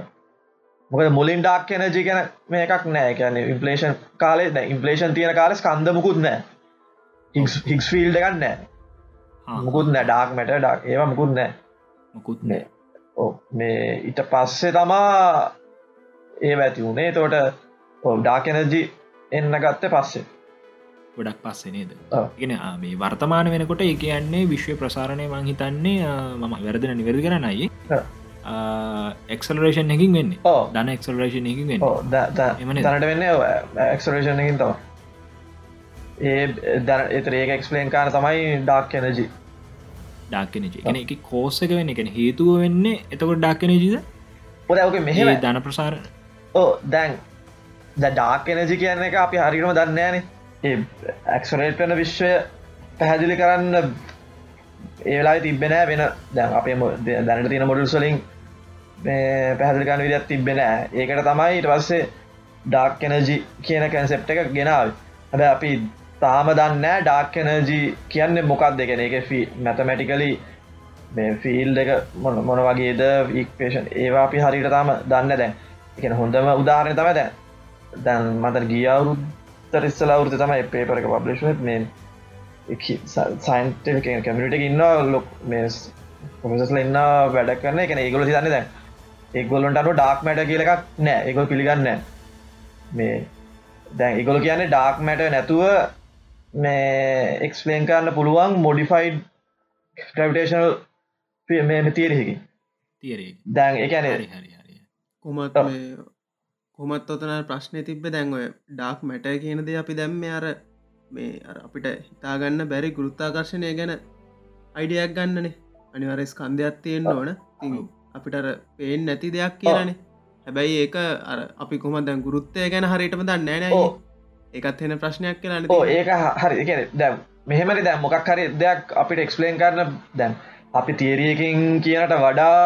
මොකද මුලින් ඩාක් එනජි ගැන මේ එකක් නෑ. කියන ඉන්පලේෂන් කාලේ ද ඉන්පලේෂන් තියෙන කාලෙ කන්ද මුකුත් නෑ. හික්ස් ෆිල්ඩ එකන්න නෑ. මුකුත් නෑ. ඩාක් මැට ඩක් ඒවා මුකුත් නෑ. මුකුත් නෑ මේ ඉට පස්සේ තමා ඒ ඇති වුණේ. තෝට ඩාකනජි එන්න ගත්ත පස්සේ. ගොඩක් පස්සේ නේද? ගෙන මේ වර්තමාන වෙනකොට ඒ කියන්නේ විශ්ව ප්‍රසාරණය මං හිතන්නේ මම වැරදින නිවැරදි කරනයි එක්සලරේෂන් එකින් වෙන්න. දන එක්සලරේෂන් එකින් වෙන්න. තනට වෙන්න එක්සලරේෂන් එකින් තම ඒ එතර ඒක එක්ස්පලේන් කාන තමයි ඩාක් කනජි ඩාක්කනජ එන එක කෝස්සක වෙන්න එකන හේතුව වෙන්න එතකොට ඩාක්කනජීද පොදක මෙහෙම ධන ප්‍රසාර. ඕ දැන් ද ඩාක් එනජි කියන එක අපි හරිම දන්නේන ඒ ඇක්සරේට් වන විශ්වය පැහැදිලි කරන්න ඒලා තිබෙන වෙන දැන් අපේ දැනට තියෙන මොඩල් සොලින් පැහදිලිකන්න විදිත් තිබෙන ඒකට තමයි ඉට පස්සේ ඩාක් එනජි කියන කැන්සෙප් එක ගෙනාව හැබ අපි තාම දන්න ඩාක් එනජී කියන්න මොකක් දෙකෙන එක ෆී මැතමැටිකලි මේ ෆිල් එක මොන මොන වගේද ඉක්පේෂන් ඒවා අපි හරිට තාම දන්න දැන් එක හොඳම උදාහරණ තම දැන්. දැන් මතර ගිය අවුරුත්තර ඉස්සල අවුරත තමයි පේපර එක පබ්ලිෂ් මේ සයින්ට කැමිට ඉන්න ලොක් මේ පොසල ඉන්න වැඩ කරන එක. ඒගොල දන්න දැන් ඒගොලොන්ට අනු ඩාක් මැට කියල එකක් නෑ ඒගොල් පිළිගන්න මේ දැන් ඒගොල කියන්නේ ඩාක් මැට නැතුව මේ එක්ස්පලේන් කරන්න පුළුවන් මොඩිෆයිඩ් ට්‍රවිටේශනල් මේ තියරෙහි දැන් එකන කොමත් කොමත් ඔතන ප්‍රශ්නය තිබ්බ දැන්ඔය ඩාක් මැට කියනද අපි දැම්ම අර මේ අපිට හිතාගන්න බැරි ගෘත්තාකර්ශණය ගැන අයිඩියක් ගන්නනේ. අනිවර ස්කන්ධයක් තියෙන්න්න ඕන. අපිට පේෙන් නැති දෙයක් කියනේ හැබැයි ඒක අපි කොම දැන් ගුරුත්තය ගැන හරිටම දන්න නෑ ඒකත් එෙන ප්‍රශ්නයක් කියලන්න ඕ ඒක හරි. දැම් මෙහෙමරි දැම් මොකක් හරි දෙයක් අපිට එක්ස්පලේන් කරන්න දැම් අපි තේරියකින් කියනට වඩා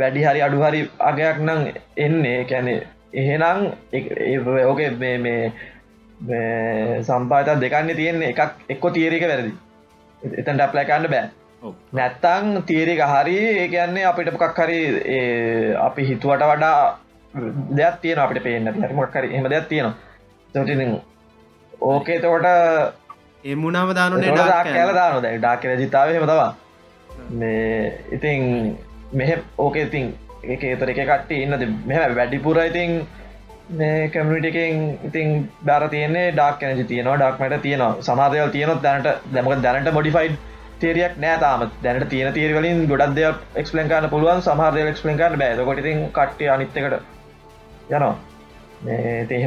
වැඩි හරි අඩු හරි අගයක් නං එන්නේ. කැනෙ එහෙනම් ඕකේ මේ සම්පාත දෙකන්න තියෙන්නේ. එකක් එක්කො තීරක වැරදි. එතන් ඩප්ලයිකන්න බෑ. නැත්තං තීරක හරි ඒ කියන්නේ අපිට මොකක් හරි අපි හිතුවට වඩා දෙයක් තියෙන අපට පේන්න. හරිමක් හරි එම දෙයක් තියෙනවා තොටි ඕකේ තෝට එමුණාව දානු කෑල දානු දැ ඩාකර ජිතාව හෙම. තවා මේ ඉතින් මෙහ ඕකේ ඉතින් එක ඒතර එක කට්ටි ඉන්නද මෙහ වැඩිපුර ඉතින් මේ කමිටිකින් ඉතින් බැර තියන්නේ ඩක් කනජ තියනවා ඩක්මට තියනවා. සමාදයල් තියනොත් දැනට දැමක දැනට මොඩිෆයිඩ් තේරයක් නෑතාම දැනට තියෙන තේරවලින් ගොඩක් දෙයක් එක්ස්පලන් කරන්න පුළුවන් සමහරය එක්ස්පලන් කරන්න බෑ. කොටිතින් කට්ටි අනිත්තකට යනවා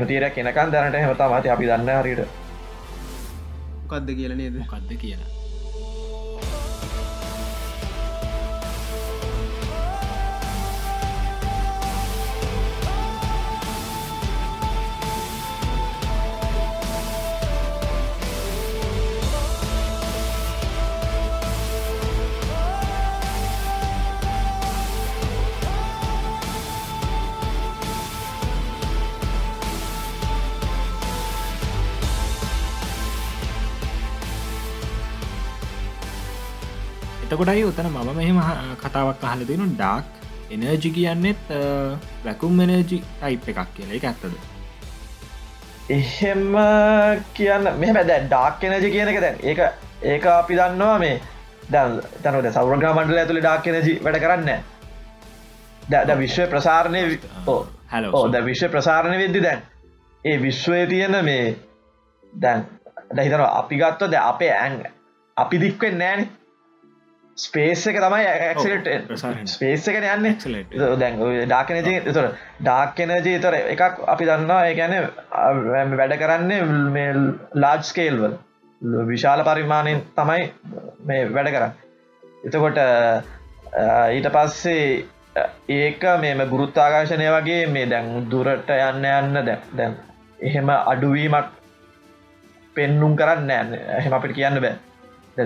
තීරයක් එනකන් දැනට හෙමතා මති අපි දන්න හරිට කක්ද කියල නේද? කක්ද කියලා එතකොටයි උතන මම මෙහෙම කතාවක් අහල දෙනු ඩාක් එනර්ජි කියන්නෙත් වැකුම් එනර්ජි ටයිප් එකක් කියලා. එක ඇත්තද? එහෙම කියන්න මෙ බැද ඩාක් එනජි කියන එක දැන් ඒක ඒක අපි දන්නවා මේ දැන් තනද සෞරග්‍රා මණ්ඩල ඇතුළි ඩාක් එනජි වැඩ කරන්න ද විශ්වය ප්‍රසාරණය ඕ ද විශ්ව ප්‍රසාරණය වෙද්දි දැන් ඒ විශ්වය තියෙන මේ දැන් දැහිතන අපි ගත්ව ද අපේ ඇන් අපි දික්වෙන් නෑන ස්පේස් එක තමයි ඇක්ලට ස්පේස් එක යන්න. දැන් ඩාකනජී තොර ඩාක්කනජී තොර එකක් අපි දන්නවා ඒ ගැන වැඩ කරන්නේ ලාජ් ස්කේල්වල විශාල පරිමාණයෙන් තමයි මේ වැඩ කරන්න. එතකොට ඊට පස්සේ ඒක මේම ගුරුත්තාකාශනය වගේ මේ දැන් දුරට යන්න යන්න දැ දැන් එහෙම අඩුවීමක් පෙන්නුම් කරන්න එහෙම අපිට කියන්න බෑ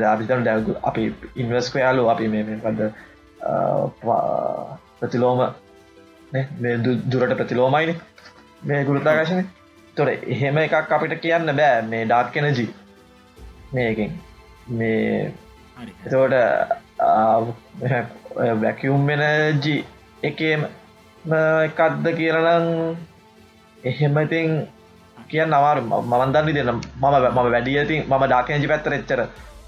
අපිතන අපි ඉන්වස්කයාලු අපි මේපද ප්‍රතිලෝම දුරට ප්‍රතිලෝමයින. මේ ගුරුතාකාශන තොර එහෙම එකක් අපිට කියන්න බෑ මේ ඩාක් කෙනජී මේකින් මේ එතවට වැැකියුම් වෙනජී එකම එකක්ද කියලනම් එහෙම ඉතින් කියන්න අවාර මන්දන්නි දෙන්න මම මම වැඩියති මම ඩාකනජි පැත්තර එච්චර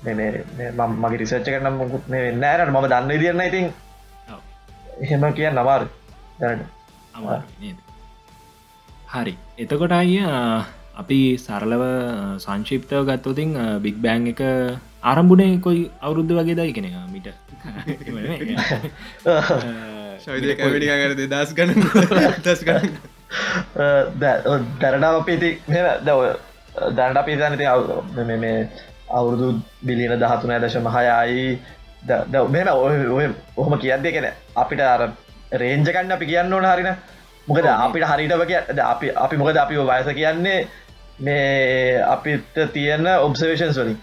මගේ රිසච්ච කරන මුකුත් මේ වෙන්න ඇරට ම දන්න දිරන්න ඉතින්? එහෙම කියන්න අමාර දැනට. හරි. එතකොට අය අපි සරලව සංශිප්තව ගත්තවතින් බික් බෑන් එක ආරම්භුණේ කොයි අවුරුද්ධ වගේ දයි කෙන මිට. දස් ගන දස් ගන්න දැරටාව අපිති දව දැනට අපි දනති මේ අවුරුදු බිලියන දහතුන දශම හයයි. ඔය ඔහොම කියද්දය කෙන අපිට අර රේන්ජකන්න අපි කියන්න ඕන හරින. මොකද අපිට හරිටව කිය අපි අපි මොකද අපි වයස කියන්නේ? මේ අපිට තියෙන ඔබ්සවේෂන්ස් වලින්.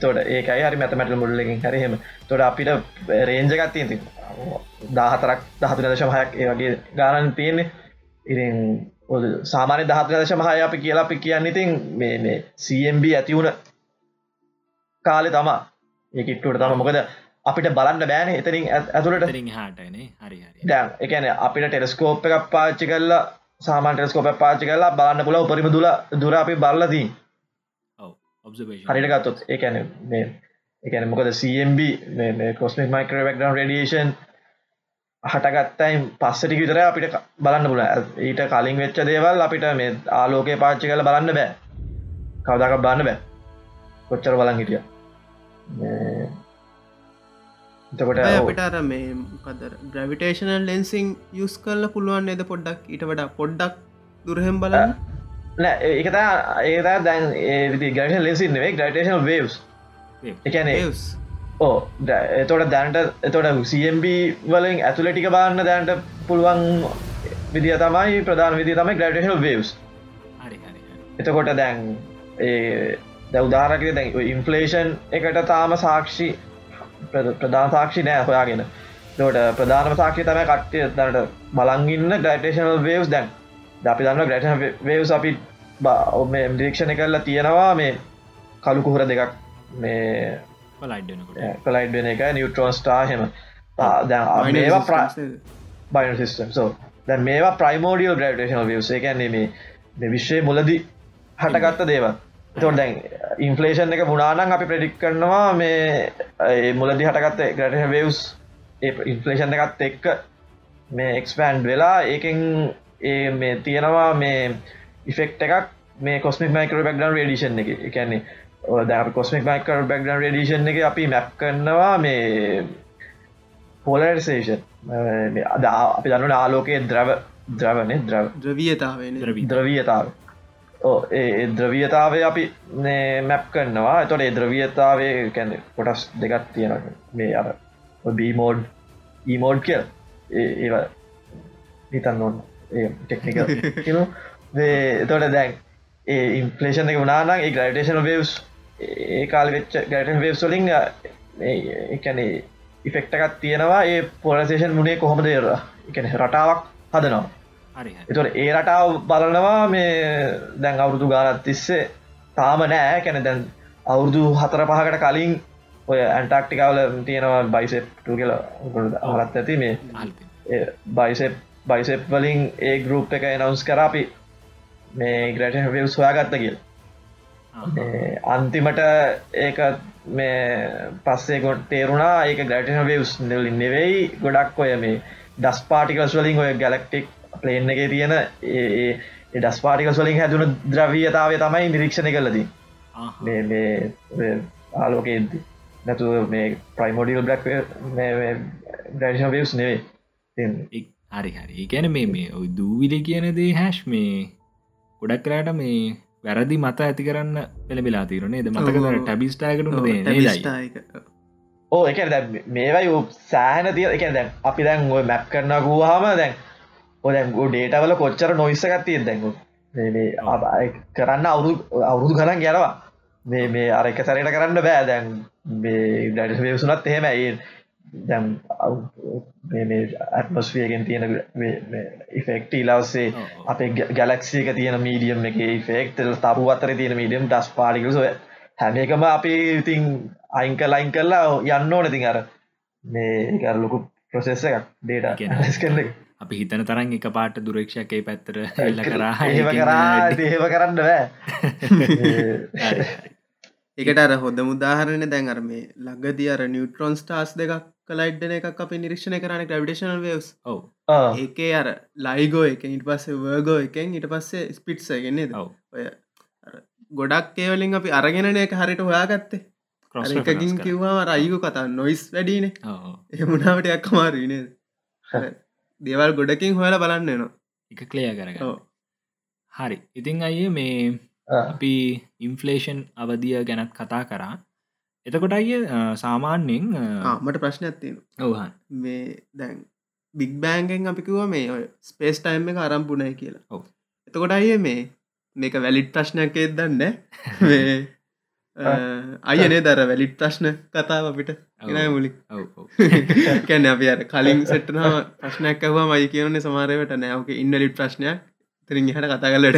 තොට ඒකයි හරි මැතමැටල මුල්ලකින් හරිහෙම තොට අපිට රේන්ජකත් තියති දාහතරක් දහතු දශම හයක් ඒ වගේ ගානන් තියෙන්නේ. ඉරින් සාමාන්‍ය දහත දශම හය අපි කියලා අපි කියන්න ඉතින් මේ CMB ඇතිවුණ කාලෙ තමා. ඒකිට්ටුවට තම. මොකද අපිට බලන්න බෑන එතරින් ඇතුළට. හටන හරි දැන් එකන අපිට ටෙලස්කෝප් එකක් පාච්චි කල්ලා සාමාන් ටෙස්කෝප පාච්චි කල්ලා බලන්න පුල උපරිම දුල දුර අපි බල්ලදී හරිට ගත්තොත් ඒකැන මේ එකන මොකද CMB කොස්මික් මයිකර වක්ඩන් රඩියේෂන් හටගත්තයි පස්සටි විතර අපිට බලන්න පුල ඊට කලින් වෙච්ච දේවල් අපිට මේ ආලෝකය පාච්චි කල බලන්න බෑ. කවදක බන්න බෑ කොච්චර බලන් හිටිය. එතකොට අපිට අර මේ කදර ග්‍රවිටේෂනල් ලෙන්සිං යුස් කරල පුළුවන් එද පොඩ්ඩක්? ඊට වඩා පොඩ්ඩක් දුරහෙම් බලන්න. නෑ ඒකතා ඒතා දැන් ඒවිදි ග්‍රටන් ලෙසින් ග්‍රටේෂන් වේස් එකන ඕ එතොට දැන්ට එතොට CMB වලින් ඇතුලටික බාන්න දැන්ට පුළුවන් විදිිය තමයි ප්‍රධාන විදි තමයි ග්‍රටේෂන් වේස් එතකොට දැන් ද උදාරකය දැ ඉන්ෆලේෂන් එකට තාම සාක්ෂි ප්‍රධාන සාක්ෂි නෑ හොයාගෙන. දට ප්‍රධානම සාක්ෂි තම කට්ටය දට බලංගන්න ග්‍රටේෂනල් වේවස් දැන්. අපි දන්න ග්‍රටන වේවස් අපි ඔම දික්ෂණ කරලා තියෙනවා මේ කළු කුහර දෙකක්. මේ කලයිඩ් වෙන එක නිියවට්‍රෝන් ස්ටාහෙම මේවා ප්‍ර බයින සිස්ටම් සෝ දැ මේවා ප්‍රයිමෝඩියල් ග්‍රටේෂනල් වස් එකන්නේ මේ විශ්වය මුලදි හටගත්ත දේවත් තොට දැන් ඉන්ෆලේෂන් එක මුණනාන් අපි ප්‍රඩික් කරනවා මේ මුලදි හටගත්ත ග්‍රට වස් ඉන්ෆලේෂන් එකත් එක්ක මේ එක්ස්පෑන්් වෙලා ඒකෙන් ඒ මේ තියෙනවා මේ ඉෆෙක්් එකක් මේ කොස්මික් මයිකර බක්ඩන් රඩිෂන් එක. එකන්නේ ද කොස්මික් මයිකර බක්ඩන් රඩිෂන් එක අපි මැප් කරනවා මේ පොලර්සේෂන් අද අපි දන්නට ආලෝකයේ ද්‍රව ද්‍රවන ද්‍රව. ද්‍රවියතාව ද්‍රවියතාව ඒ ද්‍රවියතාවය අපි මැප් කරනවා. එතොට ඒ ද්‍රවියතාවේ කැන කොටස් දෙකත් තියෙන මේ අර බීමෝඩ් ඊමෝඩ් කිය ඒ හිතන්න ඕන්න ඒ ටෙක්නික එතොට දැන් ඒ ඉන්පලේෂන් එක වනානම් ඒ ග්‍රයිටේෂන වස් ඒ කාල වෙච්ච ගටන් වේස් වලින් එකනේ ඉෆෙක්ටකත් තියෙනවා. ඒ පොලසේෂන් මුණේ කොහොමද එකන රටාවක් හදනවා එතුට ඒ රටාව බලනවා මේ දැන් අවුරුදු ගානත් තිස්සේ තාම නෑ. කැන දැන් අවුරුදු හතර පහකට කලින් ඔය ඇන්ටක්ටිකාවල තියෙනවා බයිසෙප්ටු කියල හරත් ඇති මේ බයිසෙප් බයිසෙප් වලින් ඒ ගරුප් එක එනවස් කරාපි මේ ග්‍රට වස් හොයාගත්ත කියල්. අන්තිමට ඒක මේ පස්සේ ගොඩ තේරුණා ඒක ග්‍රටන වස් නලින් නෙවෙයි. ගොඩක් ඔය මේ ඩස් පාටිකස් වලින් ඔය ගැලක්ටික් ප්ලේන් එක තියෙන ඒ ඩස් පාටිකස් වලින් හැදුණු ද්‍රවීයතාවය තමයි නිරීක්ෂණ කලදී මේ ආලෝකෙද්දි නැතු මේ ප්‍රයිමෝඩියල් බ්ලක් ග්‍රේෂන් වස් නෙවේ හරි හරි. ගැන මේ මේ ඔයි දූවිලි කියන දේ හැෂ් මේ ගොඩක් කරට මේ වැරදි මත ඇති කරන්න පෙළබෙලා තීරනේ ද මතක ටැබිස්ටාකට ඕ එක. මේවයි සෑහන තිය එක දැන් අපි දැන් ඔය මැප් කරන ගූහම දැන් ඔදැන් ඩේටවල කොච්චර නොයිස්සගත් තිය දැඟු කරන්න අවුරු අවුරුදු ගණන් ගැනවා මේ මේ අර එක සැරට කරන්න බෑ. දැන් මේ ඩට වේසුනත් එහෙම ඒ දැම් ඇත්මස්වියගෙන් තියෙන ඉෆෙක්ට ඉලවස්සේ අපේ ගැලක්සික තියෙන මීඩියම් එක ෆෙක්ටල් තරු අතර තියෙන මීඩියම් ඩස් පාඩිකස හැම එකම අපි ඉතින් අයිංක ලයින් කරලා යන්න ඕන තින් අර. මේ කරලොකු ප්‍රසෙස්ස එකක් ඩේට කරන්න අපි හිතන තරන් එක පාට දුරක්ෂකේ පැත්තර එල්ල කරා ඒව කරා ඒව කරන්න බෑ. එකට අර හොඳ මුදාහරණ දැන් අර මේ ලගදි අර නිියුටරෝන් ස්ටාස් දෙකක් කලයිඩ්න එකක් අපි නිරීක්ෂණ කරන ග්‍රවිඩේශනල් වස් ඔව. ඒකේ අර ලයිගෝ එක ඉට පස්සේ වර්ගෝ එකෙන් ඉට පස්සේ ස්පිට්ස ගෙන්නේ ඔව. ඔය ගොඩක් ඒවලින් අපි අරගෙනන එක හරිට හොයාගත්තේ. එකකින් කිව්වා රයිගු කතා නොයිස් වැඩීනේ. එමුණාවට අක්කමාරීනේ දේවල් ගොඩකින් හොයලා බලන්න නවා එක කලයා කරග හරි. ඉතිං අය මේ අපි ඉන්ෆලේෂන් අවධිය ගැනත් කතා කරා. එතකොට අය සාමාන්‍යෙන් මට ප්‍රශ්නයක් තියෙන ඔවහන් මේ දැන් බික් බෑන්ගෙන් අපිකුව මේ ස්පේස් ටයිම් එක අරම්පුනයි කියලා. ඔව්. එතකොට අය මේ මේක වැලිට් ප්‍රශ්නයක් ඒත් දන්න අයනේ දර වැලිට් ප්‍රශ්න කතාව අපිට. එන මුලි. කැන අපි අර කලින් සෙට්ටනම ප්‍රශ්නයක් ඇවා මයි කියවන්නේ සමාරයට නෑවක ඉන්න ලිට් ප්‍රශ්නයක්. තරින් හට කතා කලට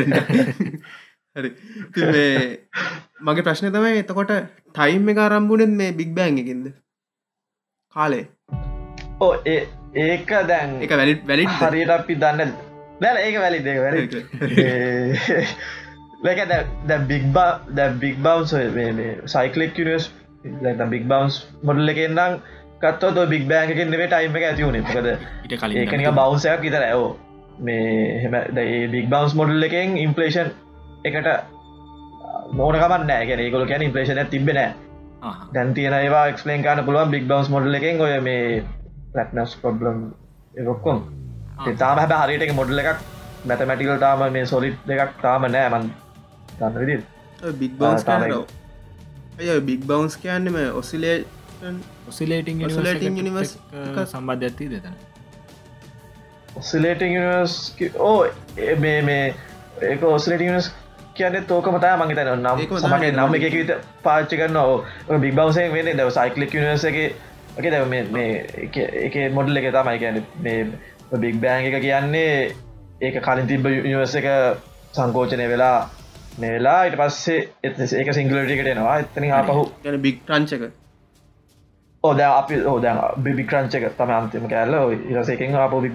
හරි. ඉතින් මේ මගේ ප්‍රශ්න තමයි එතකොට ටයිම් එක ආරම්භුණෙත් මේ බික් බෑන් එකින්ද? කාලේ ඕ ඒ ඒක දැන් එක වැලිට් වැලිට් හරියට අපි දන්න දැල ඒක වැලි දෙක වැලි ලක ද බික්බා ද බික් බවන්ස් සයිකලෙක් නිස් බික් බවන්ස් මොඩල් එකෙන්නම් කත්ව බික් බෑන්කින් නෙවේ ටයිම එක ඇතිවුණේ කලින් ඒකනික බවන්සයක් ඉතර ඇෝ මේ හෙම බික් බවන්ස් මොඩල් එකෙන් ඉම්පලේෂන් එකට මෝනකමන්න ගැන ඒකොල කියන ඉම්පලේෂන තිබෙන දැන් තියෙන ඒවා එක්ස්ලේන් කාන පුළුවන් බික් බවන්ස් මොඩල් එකෙන් ඔය මේ පලටනස් ප්‍රබ්ලම් රොක්කොම් තාම හැ හරිට එක මොඩල් එකක් මැතමැටිකල් තාම මේ සොලිට් දෙකක් තාම නෑමන් විදි බික් බවන්ස් ඇය බික් බවන්ස් කියන්නම ඔසිලේ ඔසිලේටිං Oscillating universe සම්බන්ධ ඇති දෙතන ඔසිලේටිං ඕ මේ මේ ඒක ඔස්ලේටිස් කියන්න තෝකමතා මගේ තැන නම් සමගේ නම් එක විත පාච්චි කරන්න ඕ බික් බවසේ වෙන දව සයිකලික් නිස එක. එක දැව මේ එක මොඩල් එක තමයි කියන්න. මේ බික් බෑන් එක කියන්නේ ඒක කලින් තිබ නිවර්ස එක සංකෝචනය වෙලා මේලා ඉට පස්සේ එ ඒක සිංගලටිකට එනවා. එතන ආපහු ගැන බික් ට්‍රංචක ඕද අපි ඕද බිබි ක්‍රංචක තම අන්තිම කෑල්ල. ඉරසකෙන් ආප බික්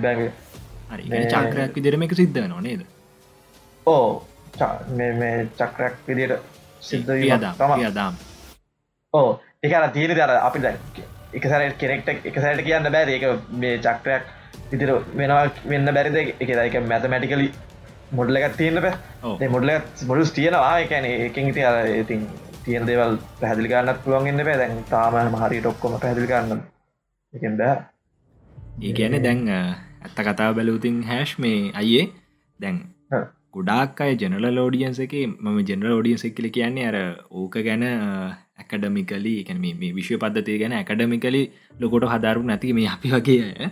හරි චක්‍රයක් විදිරම එක සිද්ධ නවා නේද? ඕ මේ චක්‍රයක් විදියට සිද්ධ තම යදාම් ඕ එකන තියෙන දර අපි දැ එකසර කෙනෙක්ට එකසරට කියන්න බෑ ඒක මේ චක්‍රයක් ඉතිර වෙනවා වෙන්න බැරිද? එක එක මැතමැටිකලි මොඩල එකත් තියෙන ඔව්. පේ මොඩල මොඩස් තියෙනවා. එකන එකින් ඉති අර ඉතින් තියෙන දේවල් පැදිලි ගන්නත් පුළුවන්ගන්න බෑ. දැන් තාම හරි ටොක්කොම පැදිලි ගන්න එකෙන් බෑ. ඒ ගැන දැන් ඇත්ත කතාව බැලූතින් හැෂ් මේ අයේ දැන්. ගොඩාක් අය ජනල ලෝඩියන්ස එක මම ජනල ෝඩියන්ස එකල කියන්නේ අර ඕක ගැන ඇකඩමිකලි එක මේ විශ්ව පද්ධතිය ගැන ඇකඩමිකලි ලොකොට හදාරු නැති මේ අපි වගේ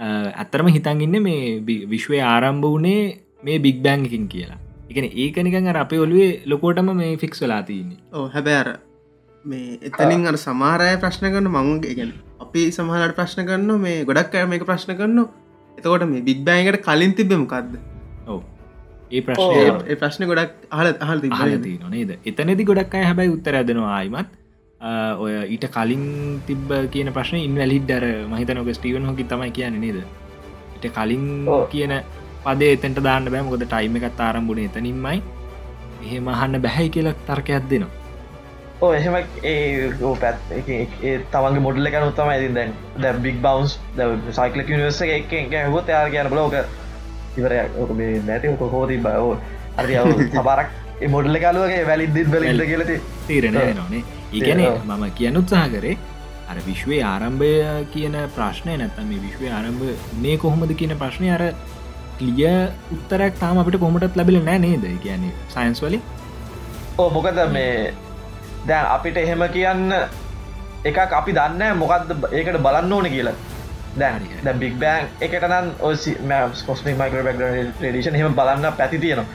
ඇත්තරම හිතන්ගන්න මේ විශ්වය ආරම්භ වනේ මේ බික් බෑන් එකින් කියලා. එකන ඒකනිකන් අර අපේ ඔලුවේ ලොකෝටම මේ ෆික්ස් වෙලා තියන්නේ. ඕ හැබැර මේ එතනින් අර සමාරය ප්‍රශ්න කරන මංගේ ගැන අපි සමහලට ප්‍රශ්න කරන්න මේ ගොඩක් අය මේක ප්‍රශ්න කරන්න එතකොට මේ බික් බෑන්කට කලින් තිබෙමකක්ද ඔව. ඒ ප්‍රශ්නය ඒ ප්‍රශ්න ගොඩක් අහල අහල් අහල තියන නේද? එතනදි ගොඩක් අය හැබැයි උත්තර ඇදෙනවා ආයිමත්. ඔය ඊට කලින් තිබ්බ කියන ප්‍රශ්න ඉන්වැලිඩ්ඩර මහිතනක ස්ටීවන් හොකි තමයි කියන නේද? ඊට කලින්. කියන පදේ එතට දාන්න බෑමකොද ටයිම එකත් ආරම්භුණ එතනින්මයි. එහෙම අහන්න බැහැයි කියලා තර්කයක් දෙනවා. ඕ එහෙම ඒ පැත් තමන්ගේ මොඩල්ල එකන උත්තම ඇති දැන් ද බික් බවන්ස් සයිකල නිවස එක හොත් යාර කියන බලෝක මේ නැති හෝති බයෝ අරි සබරක් මොඩල්ල කලුවගේ වැලිද්දිත් බලිද කියලති. නොනේ ඒගැන ඔව්. මම කියන්න උත්සාහ කරේ අර විශ්වය ආරම්භය කියන ප්‍රශ්නය නැත්තම මේ විශ්වය ආරම්භ මේ කොහොමද කියන ප්‍රශ්නය අර ලිය උත්තරක් තාම අපිට කොමටත් ලැබිල නෑ නේද? කියන්නේ සයින්ස් වලින්. ඕ මොකද මේ දැන් අපිට එහෙම කියන්න එකක් අපි දන්න මොකක්ද ඒකට බලන්න ඕන කියලා. ද බික් බෑන් එකටනම් ස්කොස්මික් මයිකර බක් ඩේෂන් හෙම බලන්න පැති තියෙනවා.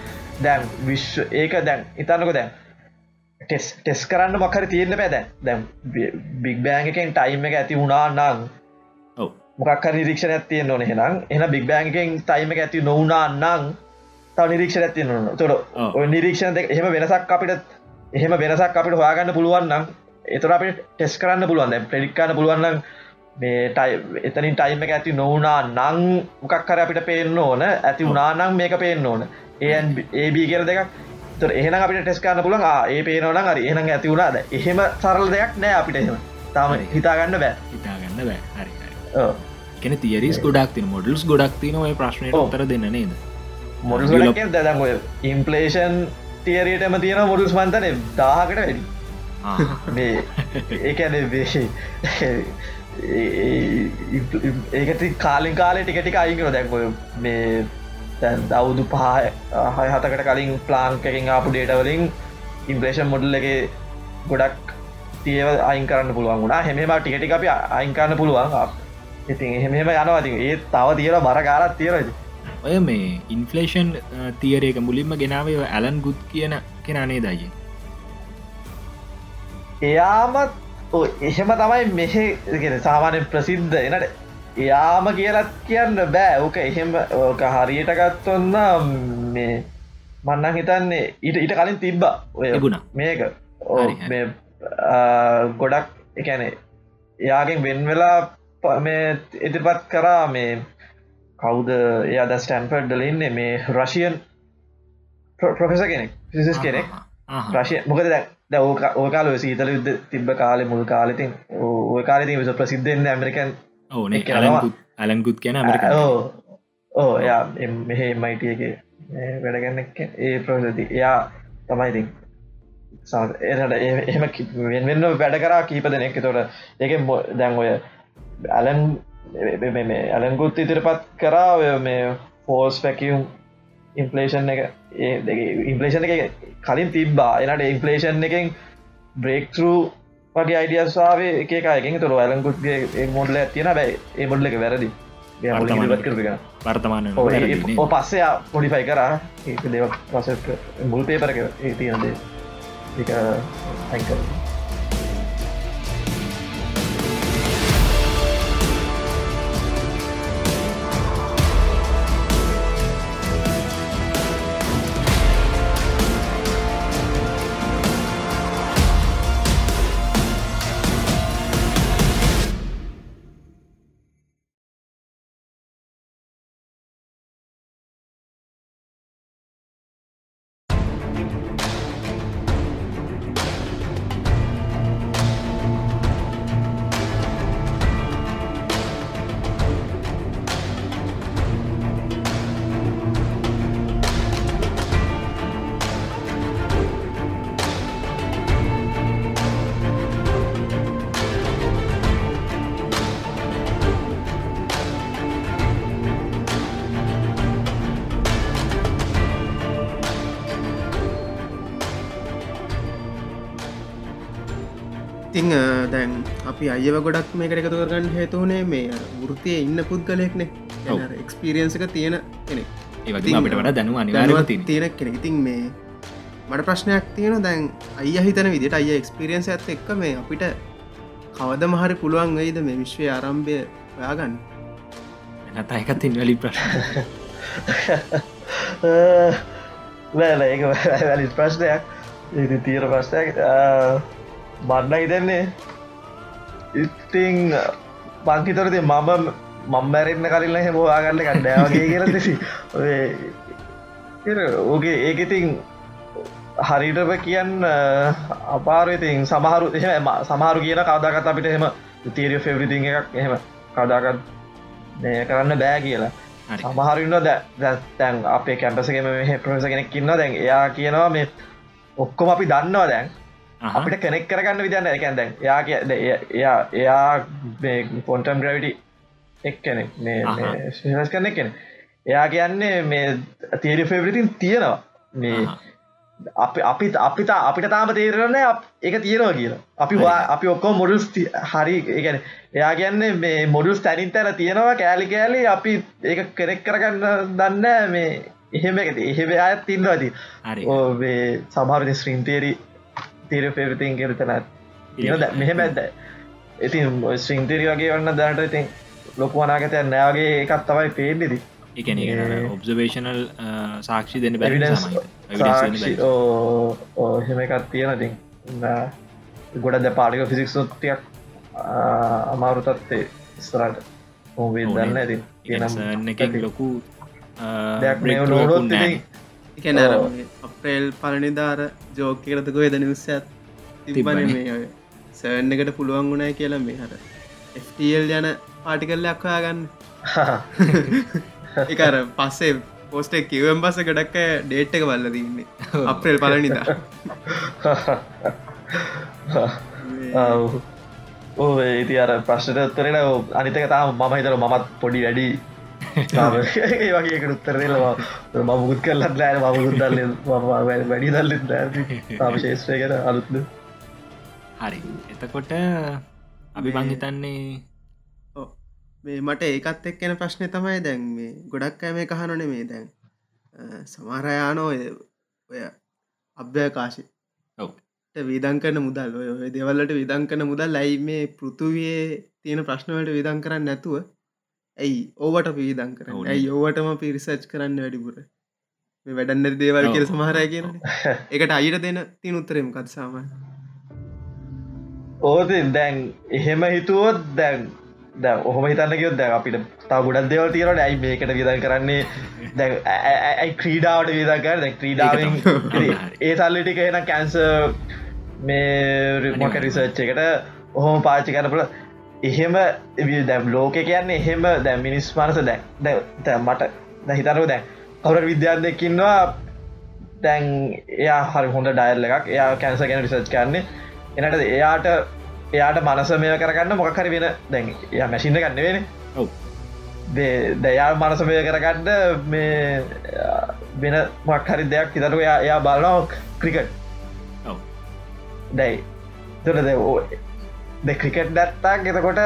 දැන් විශ්ව ඒක දැන් ඉතන්නක දැන්. ටෙස් ටෙස් කරන්න මකර තියෙන පැ දැන්. දැම් බික් බෑන් එකෙන් ටයිම් එක ඇති වුණා නං ඔව මොකක් නිරීක්ෂණ ඇතියෙන් නොන හෙනම් එන බික් බෑන්කෙන් ටයිම ඇති නොවනා නං තව නිරීක්ෂණ ඇති නොන තොට නිරීක්ෂණ එහෙම වෙනසක් අපිට එහෙම වෙනසක් අපිට හොයාගන්න පුළුවන් නම් එතුර අපිට ටෙස් කරන්න පුළුවන්. ප්‍රඩික්කන්න පුළුවන්න්න මේ ටයි එතනින් ටයිම එක ඇති නොවනා නං මොකක්කර අපිට පේන්න ඕන. ඇති වුනානම් මේක පේන්න ඕන. ඒන් ඒබී කියල දෙකක්. තුර එහෙන අපිට ටෙස් කරන්න පුළන් ඒ පේනවන හරි. එහෙන ඇති වුණාද එහෙම සරල දෙයක් නෑ අපිට එහෙම. තාම. හිතාගන්න බෑ. හිතාගන්න බෑ. හරි. කෙන තිරිස් ගොඩක් තින මොඩල්ස් ගොඩක් තින ඔය ප්‍රශ්නයට ඔව්. උත්තර දෙන්න නේද? මොඩල් ඔය ඉම්පලේෂන් තියරයටම තියෙන මොඩුස් මන්තන දාහකට වැඩි. මේ ඒකැන ඒකති කාලින් කාලේ ටිකටික අයිකන දැක්කොය මේ තැන් දවුදු පහ හය හතකට කලින් ප්ලාංකකින් ආපු ඩේටවලින් ඉම්පලේෂන් මොඩල් එක ගොඩක් තියව අයින් කරන්න පුළුවන් වුණා. හෙමම ටිකටි අපි අයින් කරන්න පුළුවන් ඉතින් එහෙම යනවාති ඒ තව තියෙන බර කාරත් තියෙරද ඔය මේ ඉන්ෆලේෂන් තියරේක මුලින්ම ගෙනාවේ ඇලන් ගුත් කියන කෙනනේ දයි එයාමත් එහෙම තමයි මෙහෙ සාමානය ප්‍රසිද්ධ එනට. එයාම කියලත් කියන්න බෑ. ඕක එහෙම ඕක හරියට ගත්තොන්න මේ මන්නන් හිතන්නේ ඊට ඊට කලින් තිබ්බ ඔය තිබුණා. මේක. ඕ ගොඩක් එකැනේ එයාගෙන් වෙන් වෙලා මේ ඉදිරිපත් කරා මේ කවුද එයා ද ස්ටන්ෆර්ඩ් දලඉන්නේ මේ රශයන් ප්‍රොෆෙස කෙනෙක් ෆිසිස් කෙනෙක්. රශය මොකද දැ ද ඕක ඕකාල සීතල යුද්ධ තිබ්බ කාලෙ මුල් කාලෙතින් ඔය කාලති විස ප්‍රසිද්ධෙන්න්න ඇමරිකන් ඕනේ. ඇලන්ගුත් කියන ඕ ඕ එයා එම්- මෙහෙ මයිටියගේ වැඩගන්න ඒ ප්‍රසති එයා තමයිඉතින් එනට එහම වෙන්න වැඩ කරා කීප දෙනෙක්. තොට ඒක දැන් ඔය ඇලන් ඇලන්ගුත් ඉතිරපත් කරා මේ ෆෝස් පැකියුම් ඉන්පලේෂන් එක ඉන්පලේෂන් එක කලින් තිබ්බා. එනට ඉන්පලේෂන් එකෙන් බ්‍රේක්රු වගේ අයිඩියස්ාවේ එකකායකින් තුර ඇලන්කුත්ගේ මොඩල තියෙන බැයි ඒ මොඩල එක වැරදි. වර්තමාන කරපික වර්තමාන ඕ පස්සේ පොඩිෆයි කරා. ඒ දේව පස මුල් පේපරක ඒ තියනදේ එක ඇකර අපි අයව ගොඩක් මේකට එකතු කරගන්න හේතුවනේ මේ වෘතිය ඉන්න පුද්ගලයෙක්නේ. එක්ස්පිරියන්සක තියෙන කෙනෙක්. ඒවගේ ඉතින් අපිට වඩ දැනු දැනුවත් අනිවාරතින තියෙන කෙනෙක්. ඉතින් මේ මට ප්‍රශ්නයක් තියෙන දැන් අය හිතන විදිට අය එක්ස්පිරියන්ස ඇත් එක්ක මේ අපිට කවද මහරි පුළුවන් වෙයිද මේ විශ්වය ආරම්භය ඔයාගන්න නැත එකත් ඉන්වලි ප්‍රශ්න. වැල ඒක වැලි ප්‍රශ්නයක්. ඉති තීර ප්‍රශ්නයක්. බන්න හිතන්නේ ඉතිං පංකිතරති මම මම්බැරෙන්න්න කලින්ල හෙම වාගන්න කණ්ඩෑවගේ කියල දෙසි ඕගේ ඒක ඉතින් හරිටම කියන්න අපාරතින් සමහරු එහම සමහරු කියන කවදාකත් අපිට එහෙම තීරිය ෆෙවරිති එකක් එහෙම කදාකත් කරන්න බෑ කියලා. සමහරන්න දැන් අපේ කැම්පසගේම ප්‍රස කෙනෙක් ඉන්න දැන් එයා කියනවා මේ ඔක්කොම අපි දන්නවා දැන් අපිට කෙනෙක් කරගන්න විදන්න එකැන් දැන් යා එයා එයා පොන්ටම් ග්‍රවිටි එක් කෙනෙක් මේ ශස් කරන කෙන එයා කියන්නේ මේ තීරි ෆෙවරිතින් තියෙනවා. මේ අපි අපි අපිට අපිට තාම තේරන්න එක තියෙනවා කියලා. අපි අපි ඔක්කෝ මොඩුස් හරි. ගැන එයා කියන්නේ මේ මොඩුස් තැනින් තැන තියෙනවා. කෑලි කෑලි අපි ඒ කෙනෙක් කරගන්න දන්න මේ එහෙම එහෙම අයත් තින්න ඇති ඕ සමහරති ස්ත්‍රීන්තේරි තීර පෙවිතින් කෙරතන මෙහෙම ඇද ඉතින් ස්ත්‍රීන්තේරි වගේ වන්න දැනට ඉතින් ලොකු වනාගතය නෑවගේ එකත් තමයි පේෙන්ෙදී එකන ඔබ්සවේශනල් සාක්ෂි දෙන්න බැ හෙම එකත් තියෙන ති ගොඩ ද පාලික ෆිසික් සොත්තියක් අමාරු තත්වේ ස්තරට ඕවේ දන්න ඇති. ලොකු එකන අප්‍රේල් පලනිධාර ජෝකකරතක වෙද නිවස්සත් තිබන මේ සෑන් එකට පුළුවන් වුණයි කියලා මේ හර FTL යන පාටිකල්ල අක්වා ගන්න එකර පස්සේ පෝස්ටේ කිවම් බස ගඩක් ඩේට් එක බල්ල දන්නේ අප්‍රේල් පලනිදා ඕ ඒති අර ප්‍රශ්ට උත්තරෙන අනිතක තාම මම හිතර මමත් පොඩි වැඩි වගේ උත්තරෙලවා මම මුකුත් කරලත් ලෑන මමුකුත් දල්ල වැඩි දල්ල තාම ශේෂ්‍රය කර අලුත්ද හරි එතකොට අපි බංහිතන්නේ මේ මට ඒකත් එක් කෙන ප්‍රශ්නය තමයි දැන් මේ ගොඩක් ඇම කහනොන මේ දැන් සමහරයානෝ ඔය අභ්‍යකාශි විදන් කරන මුදල් ඔය දෙවල්ලට විදන් කරන මුදල් ලයි මේ පෘතුවයේ තියෙන ප්‍රශ්නවලට විදන් කරන්න නැතුව ඇයි? ඕවට පීදන් කරන්න. ඇයි? ඕවටම පිරිසච් කරන්න වැඩිපුර. මේ වැඩන්නර දේවල් කියර සමහරය කියන එකට අයිට දෙන තින් උත්තරෙම කත්සාම ඕති දැන් එහෙම හිතුවොත් දැන් ද ඔහොම හිතන්න කියොත් දැ අපිට තා ගොඩක් දෙවල් තියෙනට ඇයි මේකට විදන් කරන්නේ? දැ ඇයි ක්‍රීඩාවට විදකර දැ ක්‍රීඩාවෙන් ඒ සල්ලිටික එන කැන්ස මේ රිමොක රිසර්ච් එකට ඔහොම පාච්චි කරනපට එහෙම දැම් ලෝක කියන්නේ එහෙම දැ මිනිස් මනස දැ දැ මට දැහිතරුව දැන් කවර විද්‍යාදකින්වා දැන් එයා හරි හොඳ ඩයිල් එකක් එයා කැන්ස ගැන රිසර්ච් කරන්නේ එනට එයාට එයාට මනසමය කරගන්න මොකහරි වෙන දැන් එය මැසිින්න ගන්න වෙන දයා මනසමය කරගන්න මේ වෙන මක්හරි දෙයක් හිතරු එයා බලනෝ ක්‍රිකට් දැයි තුරද ද ක්‍රිකට් දැත්තාක් එතකොට